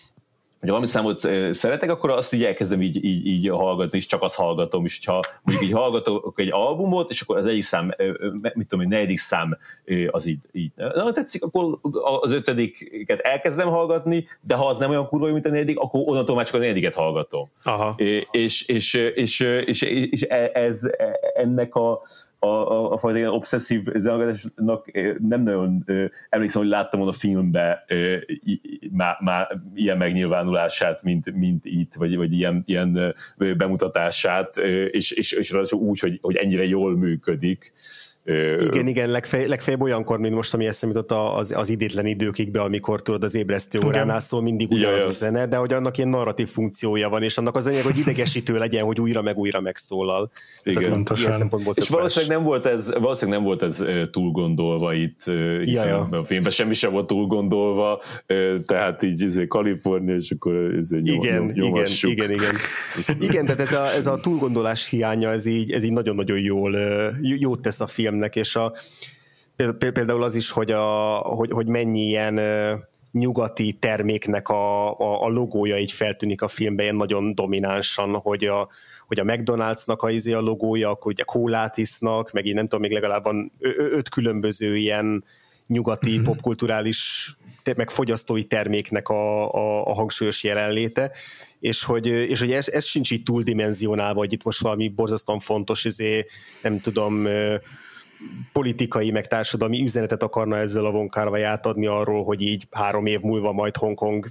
hogy valami számot szeretek, akkor azt így elkezdem így, így, így hallgatni, és csak azt hallgatom, és ha mondjuk így hallgatok egy albumot, és akkor az egyik szám, mit tudom, egy negyedik szám az így, így na, tetszik, akkor az ötödiket elkezdem hallgatni, de ha az nem olyan kurva, mint a negyedik, akkor onnantól már csak a negyediket hallgatom. Aha. És, és, és, és, és e, ez ennek a, a, a, a fajta ilyen obszesszív zenagásnak nem nagyon emlékszem, hogy láttam volna filmbe már, már ilyen megnyilvánulását, mint, mint itt, vagy, vagy ilyen, ilyen bemutatását, és, és, és úgy, hogy, hogy ennyire jól működik. Igen, igen, legfej, legfeljebb olyankor, mint most, ami eszembe jutott az, az idétlen időkigbe, amikor tudod az ébresztő óránál szól mindig ugyanaz a zene, de hogy annak ilyen narratív funkciója van, és annak az lényeg, hogy idegesítő legyen, hogy újra meg újra megszólal. Igen, És valószínűleg nem, volt ez, valószínűleg nem volt ez túl gondolva itt, hiszen ja, ja. a filmben semmi sem volt túl gondolva, tehát így izé, Kalifornia, és akkor izé, nyom, igen, nyom, igen, igen, igen. igen, tehát ez a, ez a túlgondolás hiánya, ez így, ez így nagyon-nagyon jól, jót tesz a film filmnek, és a, például az is, hogy, a, hogy, hogy mennyi ilyen nyugati terméknek a, a, a logója így feltűnik a filmben ilyen nagyon dominánsan, hogy a, hogy a McDonald'snak a, izé a logója, akkor ugye kólát isznak, meg így nem tudom, még legalább van öt különböző ilyen nyugati mm-hmm. popkulturális, meg fogyasztói terméknek a, a, a hangsúlyos jelenléte, és hogy, és hogy ez, ez sincs így túldimenzionálva, hogy itt most valami borzasztóan fontos, izé, nem tudom, politikai, meg társadalmi üzenetet akarna ezzel a vonkárva átadni arról, hogy így három év múlva majd Hongkong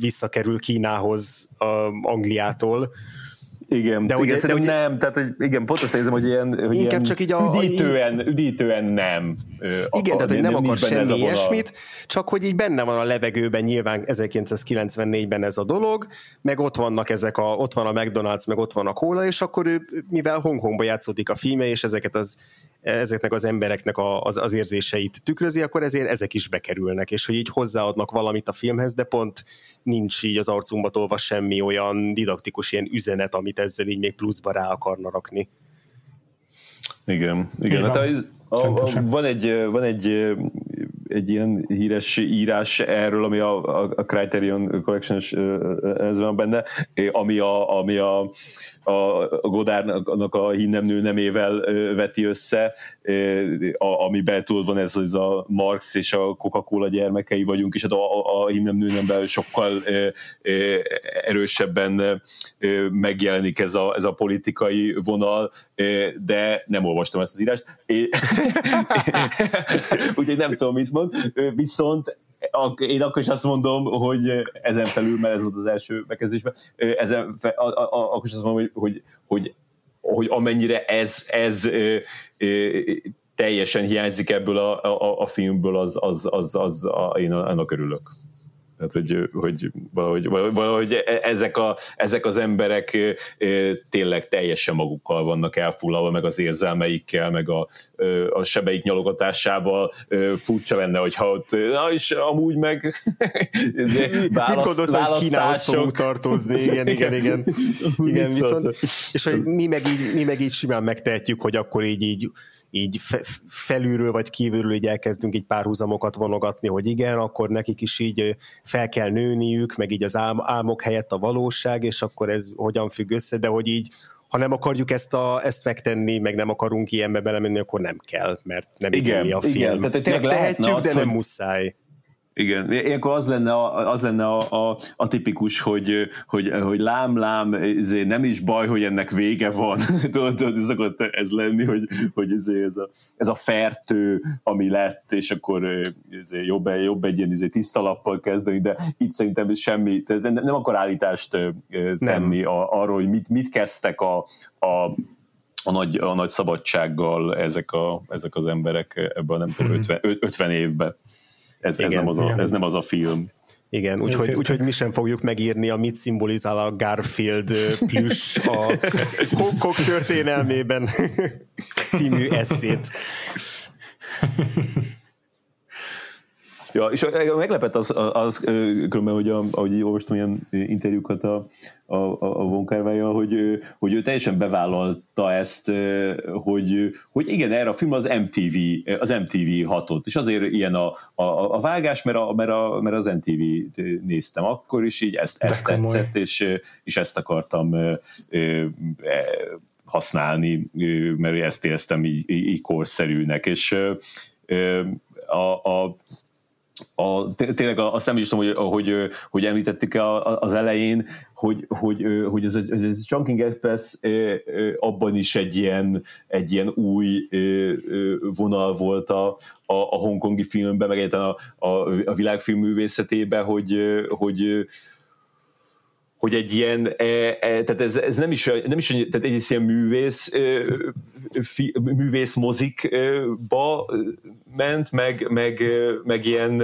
visszakerül Kínához Angliától, igen, de, igen, ugye, de ugye, nem, tehát hogy igen, pont azt nézem, hogy ilyen, hogy inkább ilyen csak így a, üdítően, üdítően nem. Igen, akar, tehát hogy nem, nem akar semmi ilyesmit, csak hogy így benne van a levegőben nyilván 1994-ben ez a dolog, meg ott vannak ezek a, ott van a McDonald's, meg ott van a kóla, és akkor ő, mivel Hongkongba játszódik a filme, és ezeket az ezeknek az embereknek a, az, az érzéseit tükrözi, akkor ezért ezek is bekerülnek, és hogy így hozzáadnak valamit a filmhez, de pont nincs így az arcunkba tolva semmi olyan didaktikus ilyen üzenet, amit ezzel így még pluszba rá akarna rakni. Igen, igen. Hát a, a, a, van egy, van egy egy ilyen híres írás erről, ami a, a, a Criterion Collection-es ez van benne, ami a, ami a a Godárnak a hinnem nő nemével veti össze, amiben tudod van ez, ez a Marx és a Coca-Cola gyermekei vagyunk, és hát a, a hinnem nő nemben sokkal erősebben megjelenik ez a, ez a politikai vonal, de nem olvastam ezt az írást. Úgyhogy nem tudom, mit mond. Viszont én akkor is azt mondom, hogy ezen felül, mert ez volt az első bekezdésben, ezen, a, a, a, akkor is azt mondom, hogy, hogy, hogy, hogy amennyire ez, ez teljesen hiányzik ebből a, a, a filmből, az, az, az, az a, én annak örülök. Tehát, hogy, hogy valahogy, valahogy e, ezek, a, ezek az emberek tényleg teljesen magukkal vannak elfullalva, meg az érzelmeikkel, meg a, a sebeik nyalogatásával. Furcsa lenne, hogyha ott, na és amúgy meg választ, Mit gondolsz, hogy Kínához fogunk tartozni? Igen, igen, igen. igen viszont, és hogy mi meg, így, mi meg így simán megtehetjük, hogy akkor így, így így fe, felülről vagy kívülről így elkezdünk így párhuzamokat vonogatni, hogy igen, akkor nekik is így fel kell nőniük, meg így az álm, álmok helyett a valóság, és akkor ez hogyan függ össze, de hogy így ha nem akarjuk ezt, a, ezt megtenni, meg nem akarunk ilyenbe belemenni, akkor nem kell, mert nem igen, a film. Igen, tehát Megtehetjük, az, de nem hogy... muszáj. Igen, ilyenkor az lenne a, az lenne a, a, a tipikus, hogy, hogy, hogy lám, lám, nem is baj, hogy ennek vége van. Tudod, szokott ez lenni, hogy, hogy ez, a, ez a fertő, ami lett, és akkor jobb, jobb egy ilyen tiszta lappal kezdeni, de itt szerintem semmi, nem, akar állítást tenni nem. A, arról, hogy mit, mit kezdtek a, a a nagy, a nagy szabadsággal ezek, a, ezek az emberek ebben nem tudom, 50, mhm. 50 évben. Ez, ez, nem, az a, ez nem az a film. Igen, úgyhogy, úgyhogy mi sem fogjuk megírni a mit szimbolizál a Garfield plüss a Hongkong történelmében című eszét. Ja, és meglepett az, az különben, hogy a, ahogy olvastam ilyen interjúkat a, a, a Von hogy, hogy ő teljesen bevállalta ezt, hogy, hogy igen, erre a film az MTV, az MTV hatott, és azért ilyen a, a, a vágás, mert, a, mert, a, mert az MTV néztem akkor is, így ezt, ezt tetszett, és, és ezt akartam e, használni, mert ezt éreztem így, így korszerűnek, és a, a a, tényleg azt nem is tudom, hogy, hogy, hogy említettük az elején, hogy, hogy, hogy ez, ez, ez Chunking Express abban is egy ilyen, egy ilyen új vonal volt a, a, a hongkongi filmben, meg a, a, a világfilm művészetében, hogy, hogy hogy egy ilyen, e, e, tehát ez, ez nem is, nem is tehát egy ilyen művész, e, fi, művész mozikba ment, meg, meg, meg, ilyen,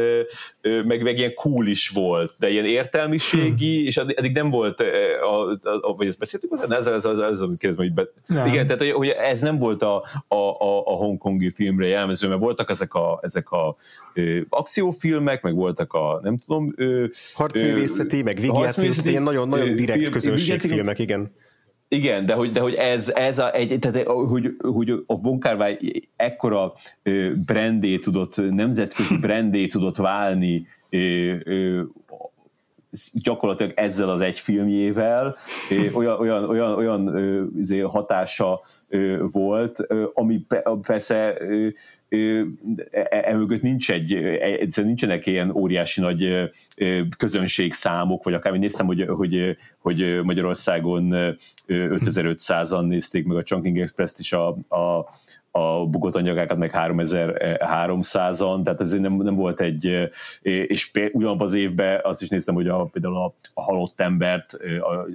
meg, meg ilyen cool is volt, de ilyen értelmiségi, hmm. és eddig nem volt, a, a, vagy ezt beszéltük, ez, ez, ez, ez amit kérdezem, hogy be, igen, tehát hogy, hogy ez nem volt a, a, a, a hongkongi filmre jellemző, mert voltak ezek a, ezek a ö, akciófilmek, meg voltak a, nem tudom, ö, harcművészeti, meg vigyátművészeti, ilyen nagyon, nagyon direkt közönségfilmek, igen. Igen, de hogy, de hogy ez, ez a, egy, tehát, hogy, hogy a Von ekkora brandé tudott, nemzetközi brandé tudott válni gyakorlatilag ezzel az egy filmjével olyan, olyan, olyan, olyan izé, hatása volt, ami persze emögött e, nincs egy, egyszerűen nincsenek ilyen óriási nagy közönségszámok, vagy akár néztem, hogy, hogy, hogy Magyarországon 5500-an nézték meg a Chunking Express-t is a, a a bukott anyagákat meg 3300-an, tehát ez nem, nem volt egy, és ugyanabban az évben azt is néztem, hogy a, például a, a halott embert, a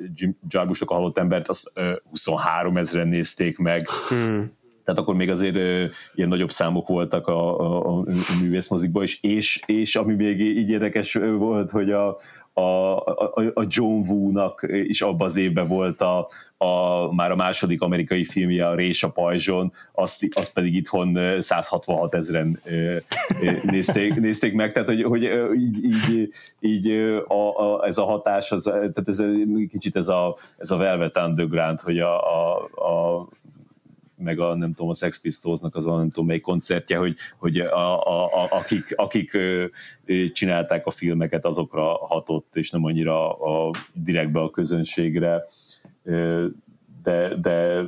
Jarmusnak a halott embert, az 23 ezeren nézték meg, hmm. Tehát akkor még azért ö, ilyen nagyobb számok voltak a, a, a művészmozikban is, és, és ami még így érdekes volt, hogy a, a, a, a John Woo-nak is abban az évben volt a, a, már a második amerikai filmje, a Rés a pajzson, azt, azt pedig itthon 166 ezeren nézték, nézték meg, tehát hogy, hogy így, így, így a, a, ez a hatás, az, tehát ez kicsit ez a, ez a Velvet Underground, hogy a, a, a meg a nem tudom, a Sex Pistolsnak az a nem tudom melyik koncertje, hogy, hogy a, a, a, akik, akik csinálták a filmeket, azokra hatott, és nem annyira a, direktbe a közönségre, de, de,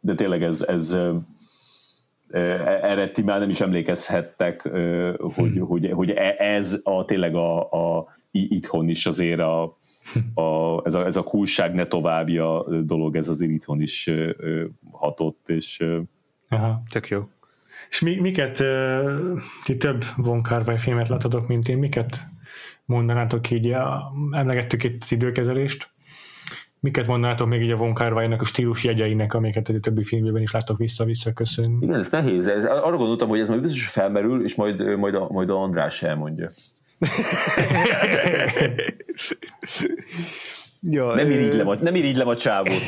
de tényleg ez, ez erre ti már nem is emlékezhettek, hogy, hmm. hogy, hogy e, ez a tényleg a, a itthon is azért a, a, ez, a, ez a kulság ne továbbja dolog, ez azért itthon is hatott, és Aha. tök jó. És mi, miket, ti több Von Kar filmet láttatok, mint én, miket mondanátok így, emlegettük itt az időkezelést, miket mondanátok még így a Von kar a stílus jegyeinek, amiket a többi filmjében is láttok vissza-vissza köszönni? Igen, ez nehéz. Ez, arra gondoltam, hogy ez majd biztos felmerül, és majd, majd, a, majd a András elmondja. ja, nem, irigylem a, nem irigylem a csávót.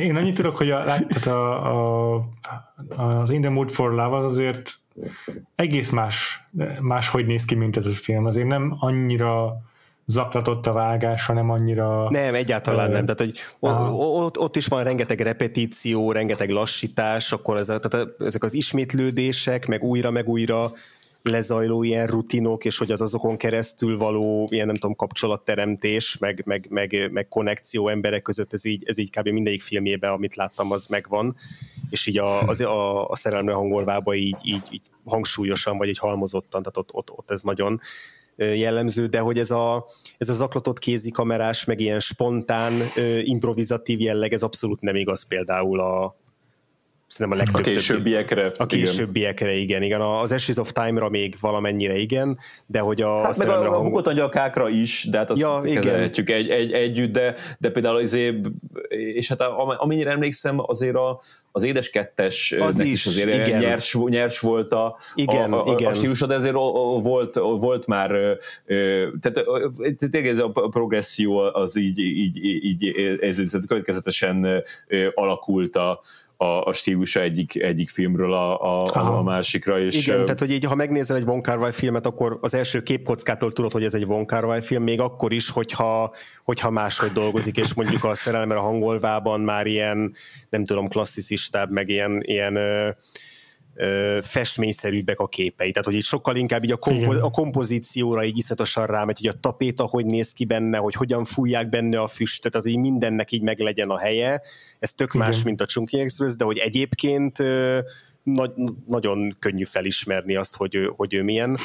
Én annyit tudok, hogy a, tehát a, a, az In the Mood for Love az azért egész más, más hogy néz ki, mint ez a film. Azért nem annyira zaklatott a vágás, hanem annyira... Nem, egyáltalán nem. Tehát, hogy ott, ott is van rengeteg repetíció, rengeteg lassítás, akkor ez tehát ezek az ismétlődések, meg újra, meg újra lezajló ilyen rutinok, és hogy az azokon keresztül való ilyen nem tudom kapcsolatteremtés, meg, meg, meg, meg konnekció emberek között, ez így, ez így kb. mindegyik filmjében, amit láttam, az megvan, és így a, az, a, a szerelme hangolvába így, így, így hangsúlyosan, vagy egy halmozottan, tehát ott, ott, ott ez nagyon jellemző, de hogy ez a, ez a zaklatott kézikamerás, meg ilyen spontán, improvizatív jelleg, ez abszolút nem igaz például a, Szerintem a legtöbb. A későbbiekre. A későbbiekre, igen. igen. Az Ashes of Time-ra még valamennyire igen, de hogy a... Hát meg a, a hangul... agyakákra is, de hát azt ja, kezelhetjük egy, egy, együtt, de, de például azért, és hát amennyire emlékszem, azért a, az édes kettes az is, azért igen. Nyers, nyers volt a, igen, a, a, igen. a stílusod, ezért volt, volt már, tehát tényleg ez a progresszió az így, így, így ez, ez következetesen alakult a, a, a stílusa egyik, egyik filmről a, a, a másikra. És Igen, tehát hogy így, ha megnézel egy Von Kar filmet, akkor az első képkockától tudod, hogy ez egy Von Kar film, még akkor is, hogyha, hogyha máshogy dolgozik, és mondjuk a szerelmer a hangolvában már ilyen, nem tudom, klasszicistább, meg ilyen, ilyen festményszerűbbek a képei. Tehát, hogy így sokkal inkább így a, kompo- a kompozícióra így iszatosan rámegy, hogy a tapéta hogy néz ki benne, hogy hogyan fújják benne a füstöt, tehát így mindennek így meg legyen a helye. Ez tök Igen. más, mint a Chunky Express, de hogy egyébként nagy, nagyon könnyű felismerni azt, hogy ő, hogy ő milyen.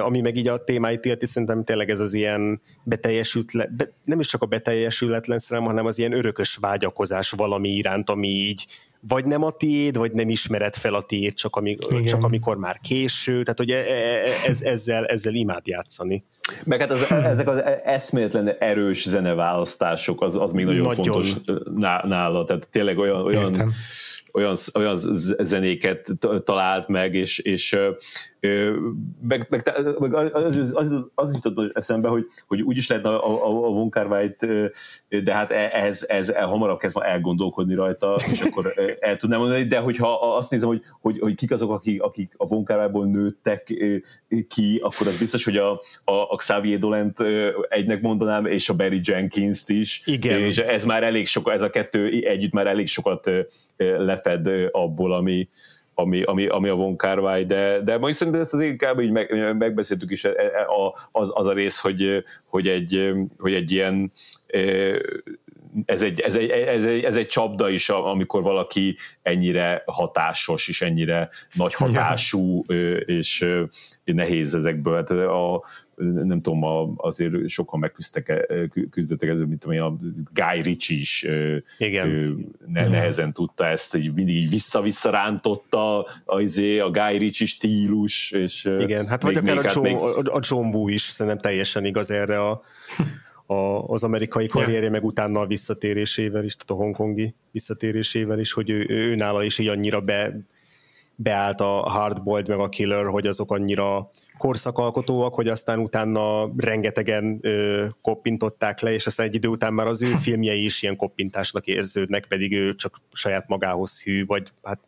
Ami meg így a témáit illeti, szerintem tényleg ez az ilyen beteljesült, be, nem is csak a beteljesületlen szerelem, hanem az ilyen örökös vágyakozás valami iránt, ami így vagy nem a tiéd, vagy nem ismered fel a tiéd, csak, amik, csak amikor már késő, tehát hogy e, e, e, ez, ezzel, ezzel imád játszani. Meg hát az, ezek az eszméletlen erős zeneválasztások, az, az még nagyon, nagyon. fontos nála, tehát tényleg olyan, olyan olyan, olyan zenéket talált meg, és, és meg, meg, meg az, az, az, jutott eszembe, hogy, hogy úgy is lehetne a, a, a Von de hát e, ehhez, ez hamarabb kezd elgondolkodni rajta, és akkor el tudnám mondani, de hogyha azt nézem, hogy, hogy, hogy kik azok, akik, akik a Von nőttek ki, akkor az biztos, hogy a, a, a Xavier Dolent egynek mondanám, és a Barry Jenkins-t is. Igen. És ez már elég sok, ez a kettő együtt már elég sokat lefed abból, ami, ami, ami, ami a Von Kárvály, de, de majd szerintem ezt az inkább így meg, megbeszéltük is, e, e, az, az a rész, hogy, hogy, egy, hogy egy ilyen ez egy, ez, egy, ez, egy, ez egy csapda is, amikor valaki ennyire hatásos, és ennyire nagy hatású, ja. és nehéz ezekből. Hát a, nem tudom, azért sokan megküzdtek, e, küzdöttek ezzel, mint amilyen a Guy Ritchie is Igen. Ne, nehezen tudta ezt, hogy mindig így vissza-vissza rántotta izé, a Guy Ritchie stílus. És Igen, hát vagy akár a John, még... a John Woo is szerintem teljesen igaz erre a a, az amerikai karrierje, yeah. meg utána a visszatérésével is, tehát a hongkongi visszatérésével is, hogy ő, ő nála is így annyira be, beállt a Hardboiled meg a Killer, hogy azok annyira korszakalkotóak, hogy aztán utána rengetegen ö, koppintották le, és aztán egy idő után már az ő filmjei is ilyen koppintásnak érződnek, pedig ő csak saját magához hű, vagy hát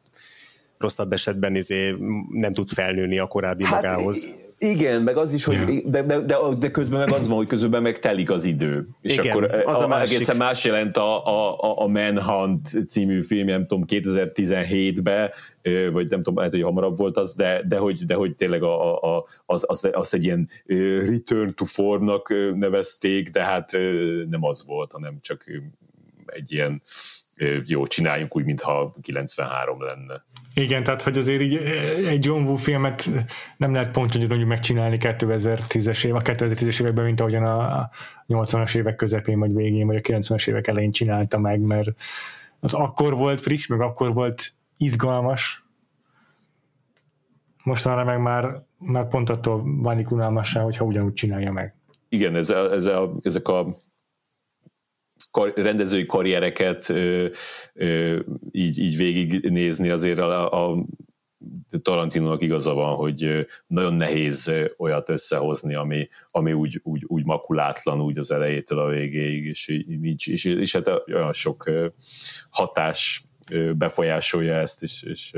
rosszabb esetben izé nem tud felnőni a korábbi hát, magához Igen, meg az is, hogy de, de, de, de közben meg az van, hogy közben meg telik az idő. És Igen, akkor az a, a másik. egészen más jelent a, a, a Manhunt című film, nem tudom, 2017-ben, vagy nem tudom, lehet, hogy hamarabb volt az, de, de, hogy, de hogy tényleg a, a, az, az, az egy ilyen return to formnak nevezték, de hát nem az volt, hanem csak egy ilyen jó, csináljunk úgy, mintha 93 lenne. Igen, tehát hogy azért így egy John Woo filmet nem lehet pont ugyanúgy megcsinálni 2010-es év, a 2010-es években, mint ahogyan a 80-as évek közepén, vagy végén, vagy a 90-es évek elején csinálta meg, mert az akkor volt friss, meg akkor volt izgalmas, mostanra meg már, már pont attól válik unalmassá, hogyha ugyanúgy csinálja meg. Igen, ez a, ez a, ezek a kar, rendezői karriereket ö, ö, így, így végignézni azért a, a Tarantinónak igaza van, hogy nagyon nehéz olyat összehozni, ami, ami úgy, úgy, úgy makulátlan úgy az elejétől a végéig, és, nincs, és, és hát olyan sok hatás befolyásolja ezt, és, és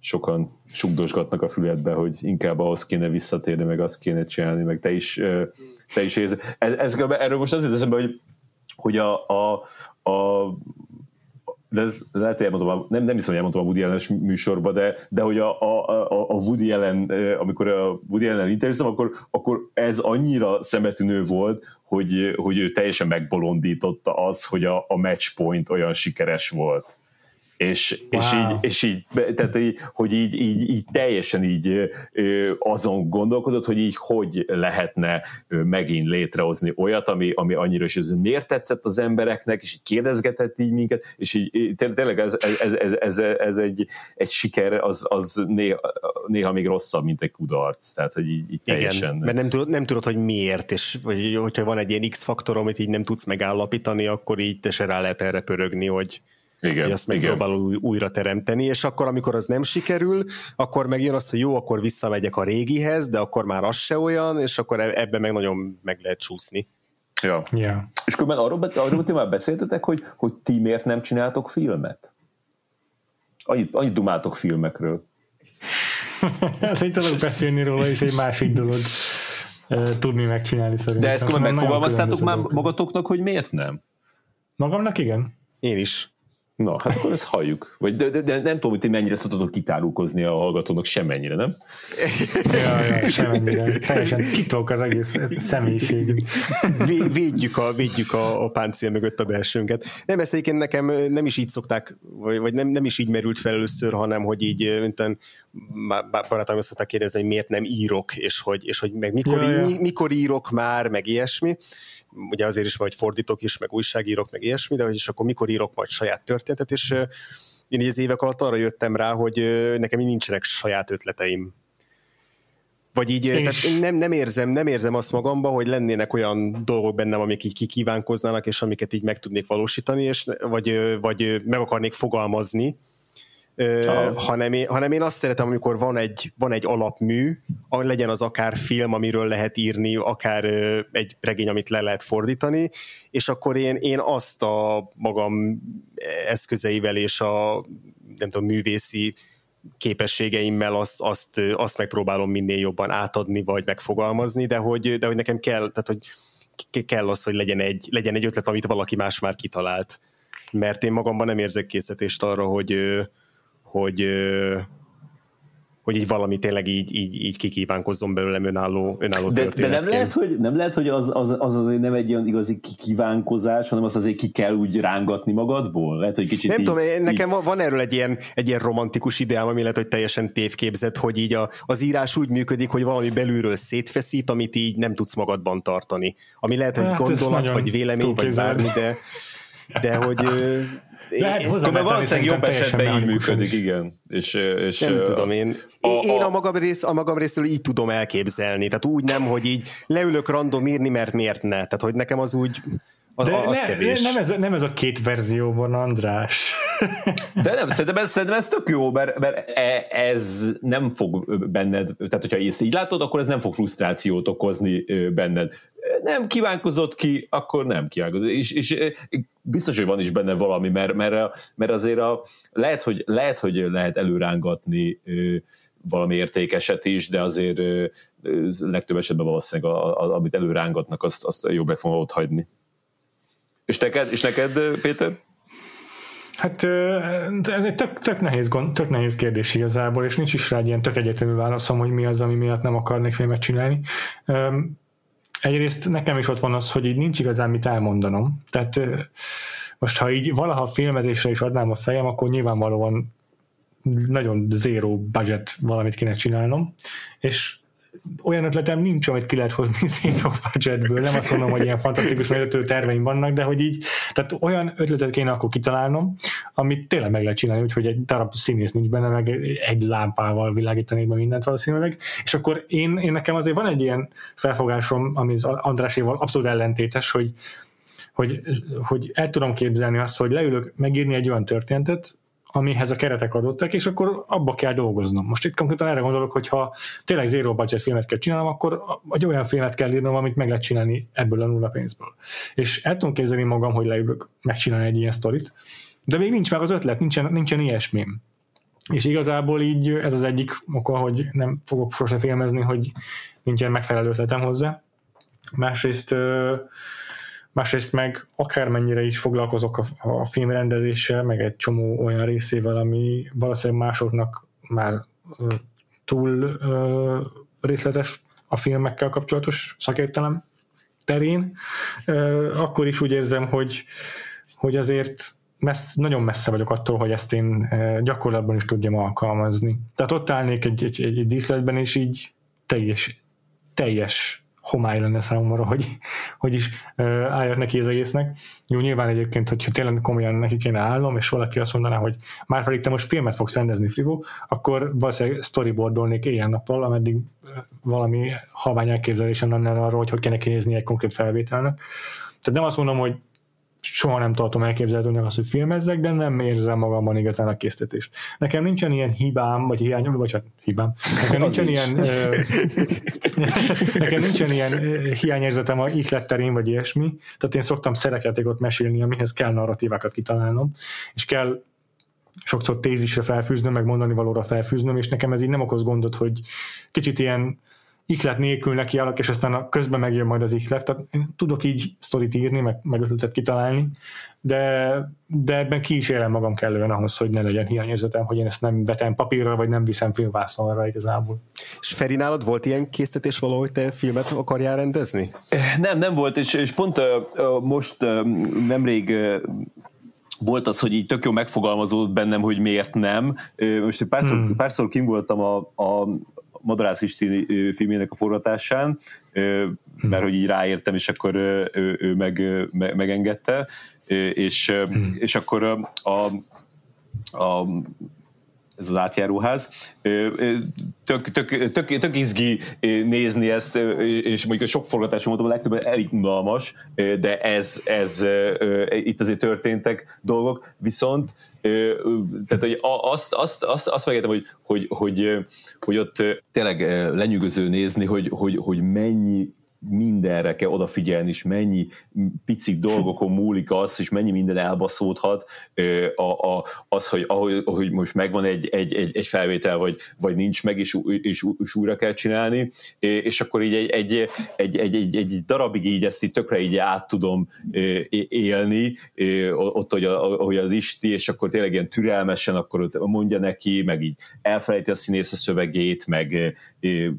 sokan sugdosgatnak a füledbe, hogy inkább ahhoz kéne visszatérni, meg azt kéne csinálni, meg te is, te is érzi. Ez, ez, erről most azért eszembe, hogy hogy a, a, a de ez, lehet, hogy elmondom, nem, nem hiszem, hogy elmondtam a Woody allen műsorban, de, de hogy a, a, a Woody Allen, amikor a Woody Allen interjúztam, akkor, akkor ez annyira szemetűnő volt, hogy, hogy ő teljesen megbolondította az, hogy a, a match point olyan sikeres volt és, wow. és így, és így tehát így, hogy így, így, így teljesen így azon gondolkodott, hogy így hogy lehetne megint létrehozni olyat, ami, ami annyira is ez miért tetszett az embereknek, és így kérdezgetett így minket, és így tényleg ez, ez, ez, ez, ez egy, egy siker, az, az néha, néha még rosszabb, mint egy kudarc, tehát hogy így, így teljesen... Igen, mert nem tudod, nem tudod, hogy miért, és vagy, hogyha van egy ilyen X-faktor, amit így nem tudsz megállapítani, akkor így te se rá lehet erre pörögni, hogy igen, hogy azt megpróbál új, újra teremteni, és akkor, amikor az nem sikerül, akkor megjön az, hogy jó, akkor visszamegyek a régihez, de akkor már az se olyan, és akkor e- ebben meg nagyon meg lehet csúszni. Ja. Yeah. És akkor arról, arról ti már beszéltetek, hogy, hogy ti miért nem csináltok filmet? Annyit, annyit dumáltok filmekről. Ezt tudok beszélni róla, és egy másik dolog tudni megcsinálni szerintem. De ezt megfogalmaztátok már magatoknak, hogy miért nem? Magamnak igen. Én is. Na, hát akkor ezt halljuk. Vagy de, de, de nem tudom, hogy ti mennyire szoktatok kitárulkozni a hallgatónak, semennyire, nem? ja, ja, semennyire. Teljesen titok az egész személyiség. Védjük a, védjük a, a páncél mögött a belsőnket. Nem, ezt egyébként nekem nem is így szokták, vagy, vagy nem, nem is így merült fel először, hanem hogy így, mint barátom azt szokták kérdezni, hogy miért nem írok, és hogy, és hogy meg mikor, ja, ja. Mi, mikor írok már, meg ilyesmi ugye azért is majd fordítok is, meg újságírok, meg ilyesmi, de hogy is akkor mikor írok majd saját történetet, és én az évek alatt arra jöttem rá, hogy nekem nincsenek saját ötleteim. Vagy így, tehát nem, nem, érzem, nem érzem azt magamba, hogy lennének olyan dolgok bennem, amik így kikívánkoznának, és amiket így meg tudnék valósítani, és, vagy, vagy meg akarnék fogalmazni, ah. hanem, én, hanem én azt szeretem, amikor van egy, van egy alapmű, legyen az akár film, amiről lehet írni, akár egy regény, amit le lehet fordítani, és akkor én, én azt a magam eszközeivel és a nem tudom, művészi képességeimmel azt, azt, azt megpróbálom minél jobban átadni, vagy megfogalmazni, de hogy, de hogy nekem kell, tehát hogy kell az, hogy legyen egy, legyen egy ötlet, amit valaki más már kitalált. Mert én magamban nem érzek készítést arra, hogy, hogy, hogy így valami tényleg így, így, így kikívánkozzon belőlem önálló, önálló de, de nem lehet, hogy, nem lehet, hogy az, az, az azért nem egy olyan igazi kikívánkozás, hanem azt azért ki kell úgy rángatni magadból? Lehet, hogy kicsit nem így, tudom, nekem így... van erről egy ilyen, egy ilyen romantikus ideám, ami lehet, hogy teljesen tévképzett, hogy így a, az írás úgy működik, hogy valami belülről szétfeszít, amit így nem tudsz magadban tartani. Ami lehet, hogy hát gondolat, vagy vélemény, vagy bármi, de, de hogy lehet hozzá, mert valószínűleg jobb esetben így működik, igen. És, és, nem tudom, én, a, én a, magam rész, a magam részről így tudom elképzelni. Tehát úgy nem, hogy így leülök random írni, mert miért ne. Tehát, hogy nekem az úgy az, De az ne, kevés. Nem ez, nem ez a két verzió van, András. De nem, szerintem ez, szerintem ez tök jó, mert, mert e, ez nem fog benned, tehát hogyha ezt így látod, akkor ez nem fog frusztrációt okozni benned nem kívánkozott ki, akkor nem kívánkozott. És, és biztos, hogy van is benne valami, mert, mert, mert azért a, lehet, hogy, lehet, hogy lehet előrángatni valami értékeset is, de azért legtöbb esetben valószínűleg a, a, amit előrángatnak, azt, azt jobb meg fogom ott hagyni. És neked, és neked Péter? Hát tök, tök, nehéz, gond, tök nehéz kérdés igazából, és nincs is rá egy ilyen tök egyetemű válaszom, hogy mi az, ami miatt nem akarnék filmet csinálni. Egyrészt nekem is ott van az, hogy így nincs igazán mit elmondanom. Tehát most ha így valaha filmezésre is adnám a fejem, akkor nyilvánvalóan nagyon zero budget valamit kéne csinálnom, és olyan ötletem nincs, amit ki lehet hozni zero budgetből, nem azt mondom, hogy ilyen fantasztikus vezető terveim vannak, de hogy így, tehát olyan ötletet kéne akkor kitalálnom, amit tényleg meg lehet csinálni, úgyhogy egy darab színész nincs benne, meg egy lámpával világítani be mindent valószínűleg, és akkor én, én nekem azért van egy ilyen felfogásom, ami az Andráséval abszolút ellentétes, hogy hogy, hogy el tudom képzelni azt, hogy leülök megírni egy olyan történetet, amihez a keretek adottak, és akkor abba kell dolgoznom. Most itt konkrétan erre gondolok, hogy ha tényleg zero budget filmet kell csinálnom, akkor egy olyan filmet kell írnom, amit meg lehet csinálni ebből a nulla pénzből. És el tudom képzelni magam, hogy leülök megcsinálni egy ilyen sztorit, de még nincs meg az ötlet, nincsen, nincsen ilyesmim. És igazából így ez az egyik oka, hogy nem fogok sose filmezni, hogy nincsen megfelelő ötletem hozzá. Másrészt másrészt meg akármennyire is foglalkozok a, a filmrendezéssel, meg egy csomó olyan részével, ami valószínűleg másoknak már túl ö, részletes a filmekkel kapcsolatos szakértelem terén, ö, akkor is úgy érzem, hogy, hogy azért messz, nagyon messze vagyok attól, hogy ezt én gyakorlatban is tudjam alkalmazni. Tehát ott állnék egy, egy, egy díszletben, és így teljes, teljes homály lenne számomra, hogy, hogy is álljak neki az egésznek. Jó, nyilván egyébként, hogyha tényleg komolyan neki kéne állnom, és valaki azt mondaná, hogy már pedig te most filmet fogsz rendezni, Frivo, akkor valószínűleg storyboardolnék éjjel-nappal, ameddig valami halvány elképzelésem lenne arról, hogy hogy kéne kinézni egy konkrét felvételnek. Tehát nem azt mondom, hogy soha nem tartom elképzelhetőnek azt, hogy filmezzek, de nem érzem magamban igazán a készítést. Nekem nincsen ilyen hibám, vagy hiányom, vagy csak hibám. Nekem nincsen ilyen, nekem nincsen ilyen hiányérzetem a ihletterén, vagy ilyesmi. Tehát én szoktam szerekjátékot mesélni, amihez kell narratívákat kitalálnom, és kell sokszor tézisre felfűznöm, meg mondani valóra felfűznöm, és nekem ez így nem okoz gondot, hogy kicsit ilyen ihlet nélkül nekiállok, és aztán a közben megjön majd az ihlet. Tehát én tudok így sztorit írni, meg, meg ötletet kitalálni, de, de ebben ki is élem magam kellően ahhoz, hogy ne legyen hiányérzetem, hogy én ezt nem vetem papírra, vagy nem viszem filmvászonra igazából. És Feri, nálad volt ilyen készítés valahol, hogy te filmet akarjál rendezni? Nem, nem volt, és, és pont uh, most uh, nemrég uh, volt az, hogy így tök jó megfogalmazódott bennem, hogy miért nem. Most párszor, hmm. párszor kim voltam a, a, Madarász Isti filmének a forgatásán, mert hogy így ráértem, és akkor ő, ő meg, meg, megengedte, és, és akkor a, a ez az átjáróház. Tök, tök, tök, tök izgi nézni ezt, és mondjuk sok forgatás mondtam, a legtöbb elég unalmas, de ez, ez itt azért történtek dolgok, viszont tehát hogy azt, azt, azt, azt megértem, hogy, hogy, hogy, hogy ott tényleg lenyűgöző nézni, hogy, hogy, hogy mennyi mindenre kell odafigyelni, és mennyi picik dolgokon múlik az, és mennyi minden elbaszódhat, a, a, az, hogy ahogy, ahogy most megvan egy, egy, egy, egy felvétel, vagy, vagy nincs meg, és, és, és újra kell csinálni, és akkor így egy, egy, egy, egy, egy, egy darabig így ezt így tökre így át tudom élni, ott, hogy, a, hogy az Isti, és akkor tényleg ilyen türelmesen, akkor mondja neki, meg így elfelejti a színész a szövegét, meg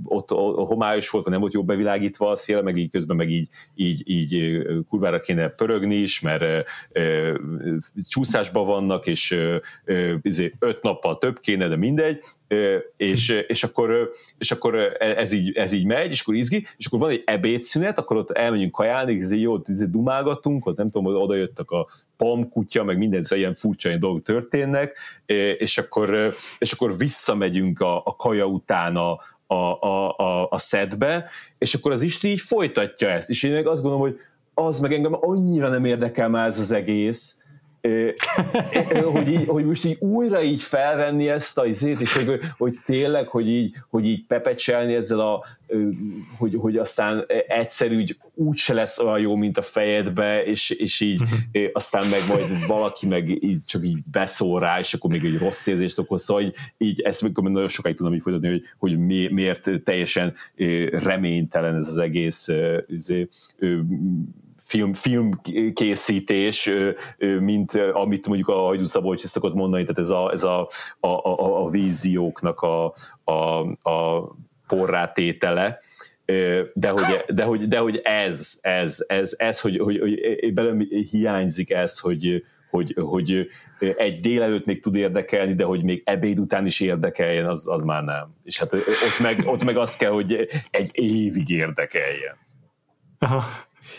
ott, homályos volt, vagy nem volt jó bevilágítva a szél, meg így közben meg így, így, így kurvára kéne pörögni is, mert e, e, csúszásban vannak, és e, öt nappal több kéne, de mindegy, és, és, akkor, és akkor ez így, ez így megy, és akkor izgi, és akkor van egy ebédszünet, akkor ott elmegyünk kajálni, és jó, ott dumálgatunk, ott nem tudom, oda jöttek a kutya, meg minden ilyen furcsa ilyen dolgok történnek, és akkor, és akkor visszamegyünk a, a kaja után a, a, a, a, a szedbe, és akkor az Isti így folytatja ezt, és én meg azt gondolom, hogy az meg engem annyira nem érdekel már ez az egész, hogy, így, hogy most így újra így felvenni ezt a izét, és hogy, hogy tényleg, hogy így, hogy így pepecselni ezzel a, hogy, hogy aztán egyszer úgy, úgy se lesz olyan jó, mint a fejedbe, és, és így aztán meg majd valaki meg így csak így beszól rá, és akkor még egy rossz érzést okoz, szóval így, így ezt még nagyon sokáig tudom így folytatni, hogy, hogy mi, miért teljesen reménytelen ez az egész izé, film, filmkészítés, mint amit mondjuk a Hajdú Szabolcs szokott mondani, tehát ez a, ez a, a, a, a vízióknak a, a, a porrátétele, de hogy, de hogy, de hogy ez, ez, ez, ez hogy, hogy, hogy belőlem hiányzik ez, hogy, hogy, hogy egy délelőtt még tud érdekelni, de hogy még ebéd után is érdekeljen, az, az már nem. És hát ott meg, ott meg az kell, hogy egy évig érdekeljen. Aha.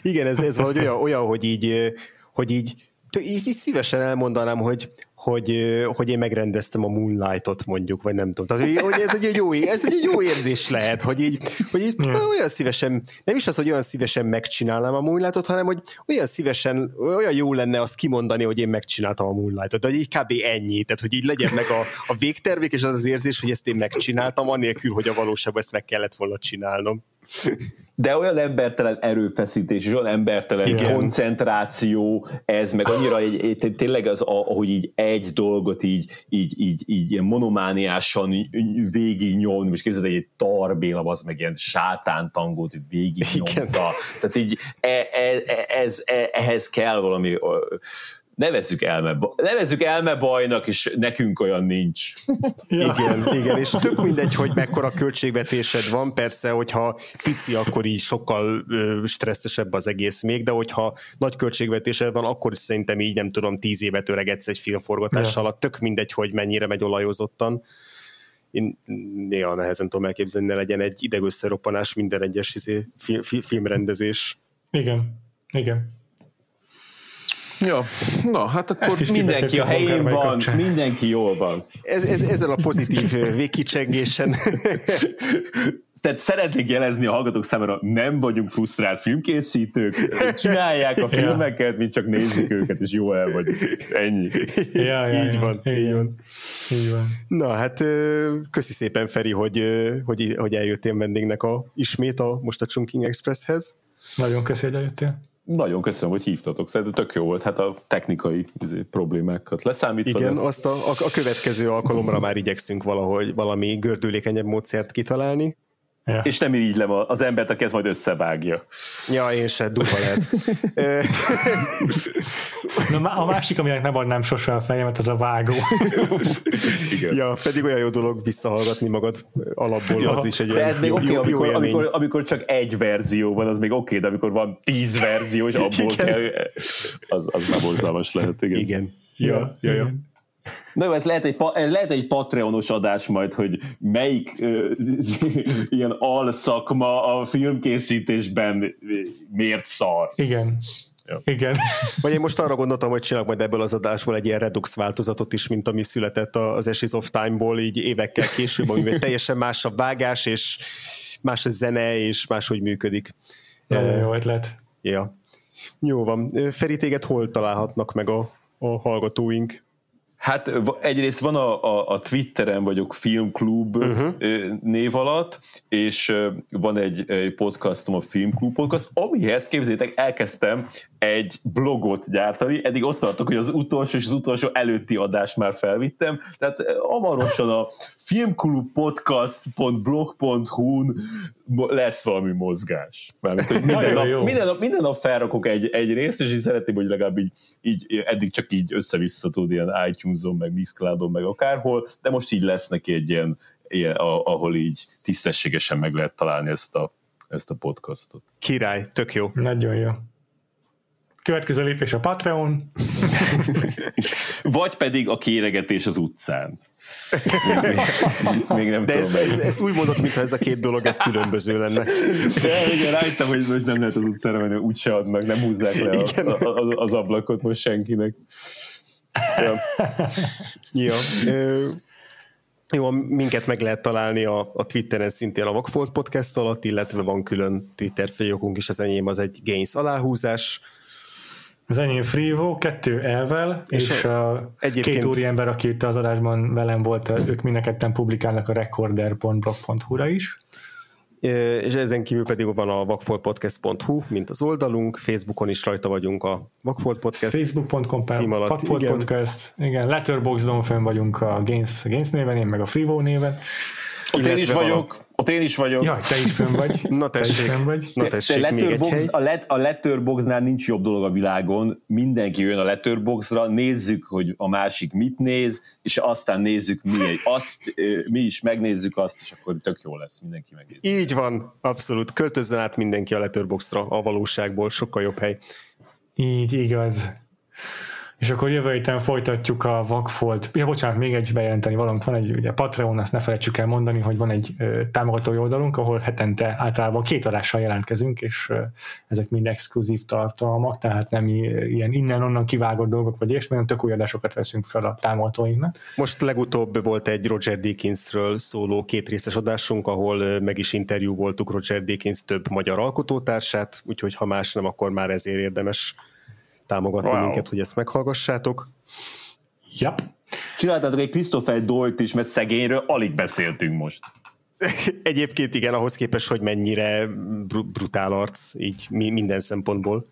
Igen, ez, ez valahogy olyan, olyan hogy így, hogy így, így, így szívesen elmondanám, hogy, hogy, hogy én megrendeztem a Moonlight-ot mondjuk, vagy nem tudom. Tehát, hogy ez egy jó, ez egy jó érzés lehet, hogy így, hogy így olyan szívesen, nem is az, hogy olyan szívesen megcsinálnám a Moonlight-ot, hanem hogy olyan szívesen, olyan jó lenne azt kimondani, hogy én megcsináltam a Moonlight-ot, de hogy így kb. ennyi, tehát hogy így legyen meg a, a végtervék, és az az érzés, hogy ezt én megcsináltam, anélkül, hogy a valóságban ezt meg kellett volna csinálnom de olyan embertelen erőfeszítés, és olyan embertelen Igen. koncentráció ez, meg annyira egy, egy, tényleg az, ahogy így egy dolgot így, így, így, így ilyen monomániásan végig nyomni, most képzeld, egy tarbéla, az meg ilyen sátántangót végig nyomta. Tehát így e, e, e, ez, e, ehhez kell valami nevezzük elme, nevezzük elme bajnak, és nekünk olyan nincs. Ja. Igen, igen, és tök mindegy, hogy mekkora költségvetésed van, persze, hogyha pici, akkor így sokkal stresszesebb az egész még, de hogyha nagy költségvetésed van, akkor szerintem így nem tudom, tíz évet öregedsz egy filmforgatás ja. alatt, tök mindegy, hogy mennyire megy olajozottan. Én néha nehezen tudom elképzelni, ne legyen egy idegösszeroppanás minden egyes izé, filmrendezés. Igen, igen. Ja, na, hát akkor mindenki a helyén van, kapcsán. mindenki jól van. Ez, ez, ezzel a pozitív végkicsengésen. Tehát szeretnék jelezni a hallgatók számára, nem vagyunk frusztrált filmkészítők, csinálják a filmeket, mi csak nézzük őket, és jó el vagyunk. Ennyi. Ja, ja, így, ja, van, így van. Így van. Na hát köszi szépen Feri, hogy, hogy, hogy eljöttél vendégnek a, ismét a, most a Chunking Expresshez. Nagyon köszi, hogy eljöttél. Nagyon köszönöm, hogy hívtatok. Szerintem tök jó volt. Hát a technikai izé, problémákat leszámítva. Igen, de... azt a, a, a következő alkalomra már igyekszünk valahogy valami gördülékenyebb módszert kitalálni. Ja. És nem így le az embert, aki ezt majd összevágja. Ja, én se, durva lehet. Na, a másik, aminek nem adnám sose a fejemet, az a vágó. Igen. Ja, pedig olyan jó dolog visszahallgatni magad alapból, ja, az is egy de ez még oké, okay, amikor, amikor, amikor, csak egy verzió van, az még oké, okay, de amikor van tíz verzió, és abból igen. kell, az, az nem borzalmas lehet. Igen. Igen. Ja, ja, ja. Na jó, ez lehet egy, ez lehet egy Patreonos adás majd, hogy melyik uh, ilyen alszakma a filmkészítésben miért szar. Igen. Ja. Igen. Vagy én most arra gondoltam, hogy csinálok majd ebből az adásból egy ilyen redux változatot is, mint ami született az Ashes of Time-ból így évekkel később, ami teljesen más a vágás, és más a zene, és máshogy működik. Nagyon jó ötlet. Ja. Jó van. Feri, téged hol találhatnak meg a, a hallgatóink? Hát egyrészt van a, a, a Twitteren vagyok Filmklub uh-huh. név alatt, és van egy, egy podcastom, a Filmklub podcast, amihez képzétek, elkezdtem egy blogot gyártani, eddig ott tartok, hogy az utolsó és az utolsó előtti adást már felvittem, tehát hamarosan a filmklubpodcast.blog.hu-n lesz valami mozgás. Mármint, hogy minden, nap, minden, nap, minden nap felrakok egy, egy részt, és így szeretném, hogy legalább így, így eddig csak így össze-vissza tud ilyen iTunes-on, meg Mixcloud-on, meg akárhol, de most így lesz neki egy ilyen, ilyen ahol így tisztességesen meg lehet találni ezt a, ezt a podcastot. Király, tök jó. Nagyon jó. Következő lépés a Patreon. Vagy pedig a kéregetés az utcán. Még, még nem De ez, ez, ez, úgy mondott, mintha ez a két dolog ez különböző lenne. De igen, rájöttem, hogy most nem lehet az utcára menni, úgyse adnak, nem húzzák le a, a, a, az ablakot most senkinek. Ja. ja. Jó, minket meg lehet találni a, a Twitteren szintén a Vagfolt Podcast alatt, illetve van külön Twitter fiókunk is, az enyém az egy Gains aláhúzás, Az enyém Frivo, kettő elvel, és, és a egyébként... két úriember, aki itt az adásban velem volt, ők mindenketten publikálnak a recorder.blog.hu-ra is. És ezen kívül pedig van a vakfoltpodcast.hu, mint az oldalunk, Facebookon is rajta vagyunk a Vakfolt Podcast Facebook.com cím alatt. Vakfolt igen. Podcast, igen, Letterboxdon fönn vagyunk a Gains, Gains néven, én meg a Frivo néven. Ott én is vagyok, ott én is vagyok. Ja, te is fönn vagy. Na tessék, te vagy. Na tessék, te, még egy hely. A, let, a Letterboxnál nincs jobb dolog a világon, mindenki jön a Letterboxra, nézzük, hogy a másik mit néz, és aztán nézzük mi, egy, azt, mi is megnézzük azt, és akkor tök jó lesz, mindenki megnézi. Így van, abszolút. Költözzen át mindenki a Letterboxra, a valóságból sokkal jobb hely. Így, igaz. És akkor jövő héten folytatjuk a Vakfolt. Ja, bocsánat, még egy bejelenteni valamit. Van egy ugye Patreon, azt ne felejtsük el mondani, hogy van egy ö, támogatói oldalunk, ahol hetente általában két adással jelentkezünk, és ö, ezek mind exkluzív tartalmak, tehát nem ilyen innen-onnan kivágott dolgok, vagy és hanem tök új adásokat veszünk fel a támogatóinknak. Most legutóbb volt egy Roger Dickinsről szóló két részes adásunk, ahol meg is interjú voltuk Roger Dickens több magyar alkotótársát, úgyhogy ha más nem, akkor már ezért érdemes támogatni wow. minket, hogy ezt meghallgassátok. Yep. Csináltatok egy Christopher Dolt is, mert szegényről alig beszéltünk most. Egyébként igen, ahhoz képest, hogy mennyire brutál arc, így minden szempontból.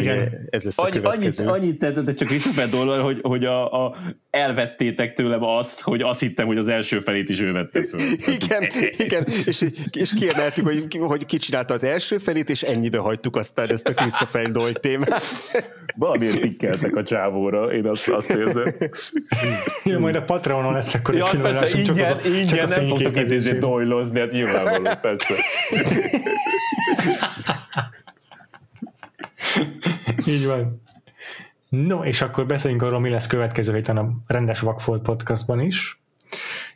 Igen. Ez lesz a Annyi, következő. Annyit, annyit tettetek csak Christopher Dollal, hogy, hogy a, a, elvettétek tőlem azt, hogy azt hittem, hogy az első felét is ő vette föl. igen, igen, és, és kiemeltük, hogy, hogy ki csinálta az első felét, és ennyibe hagytuk aztán ezt a Christopher Doyle témát. Valamiért tikkeltek a csávóra, én azt, azt érzem. Ja, majd a Patreonon lesz akkor ja, persze, ingyen, csak, az, ingyen csak nem fogtok doylozni, hát nyilvánvaló, persze. Így van. No, és akkor beszéljünk arról, mi lesz következő héten a rendes Vakfolt podcastban is.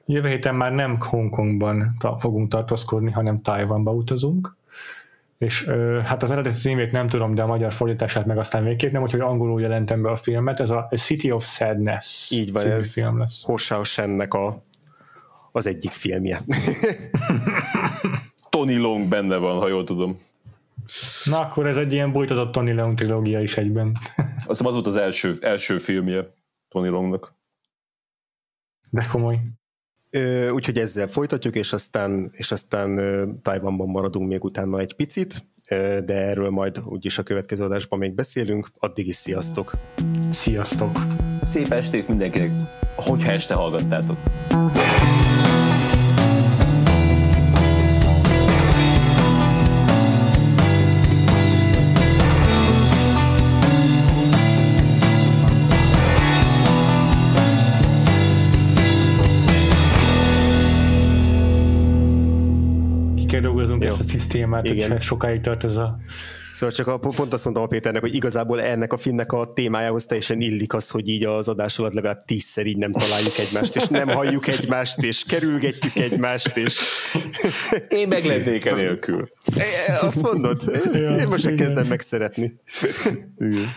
Jövő héten már nem Hongkongban ta- fogunk tartózkodni, hanem Tajvanba utazunk. És ö, hát az eredeti címét nem tudom, de a magyar fordítását meg aztán végképp nem, úgyhogy angolul jelentem be a filmet. Ez a City of Sadness Így van, ez film lesz. Hossá Shennek a, az egyik filmje. Tony Long benne van, ha jól tudom. Na akkor ez egy ilyen bújtatott Tony Leung trilógia is egyben. Azt hiszem az volt az első, első filmje Tony Longnak. De komoly. Úgyhogy ezzel folytatjuk, és aztán, és aztán Tajvanban maradunk még utána egy picit, de erről majd úgyis a következő adásban még beszélünk. Addig is sziasztok! Sziasztok! Szép estét mindenkinek, hogyha este hallgattátok! Szisztémát, Igen. hogyha sokáig tart ez a... Szóval csak a, pont azt mondtam a Péternek, hogy igazából ennek a filmnek a témájához teljesen illik az, hogy így az adás alatt legalább tízszer így nem találjuk egymást, és nem halljuk egymást, és kerülgetjük egymást, és... Én meg lennék nélkül. Azt mondod? Ja, Én most kezdem megszeretni. Igen.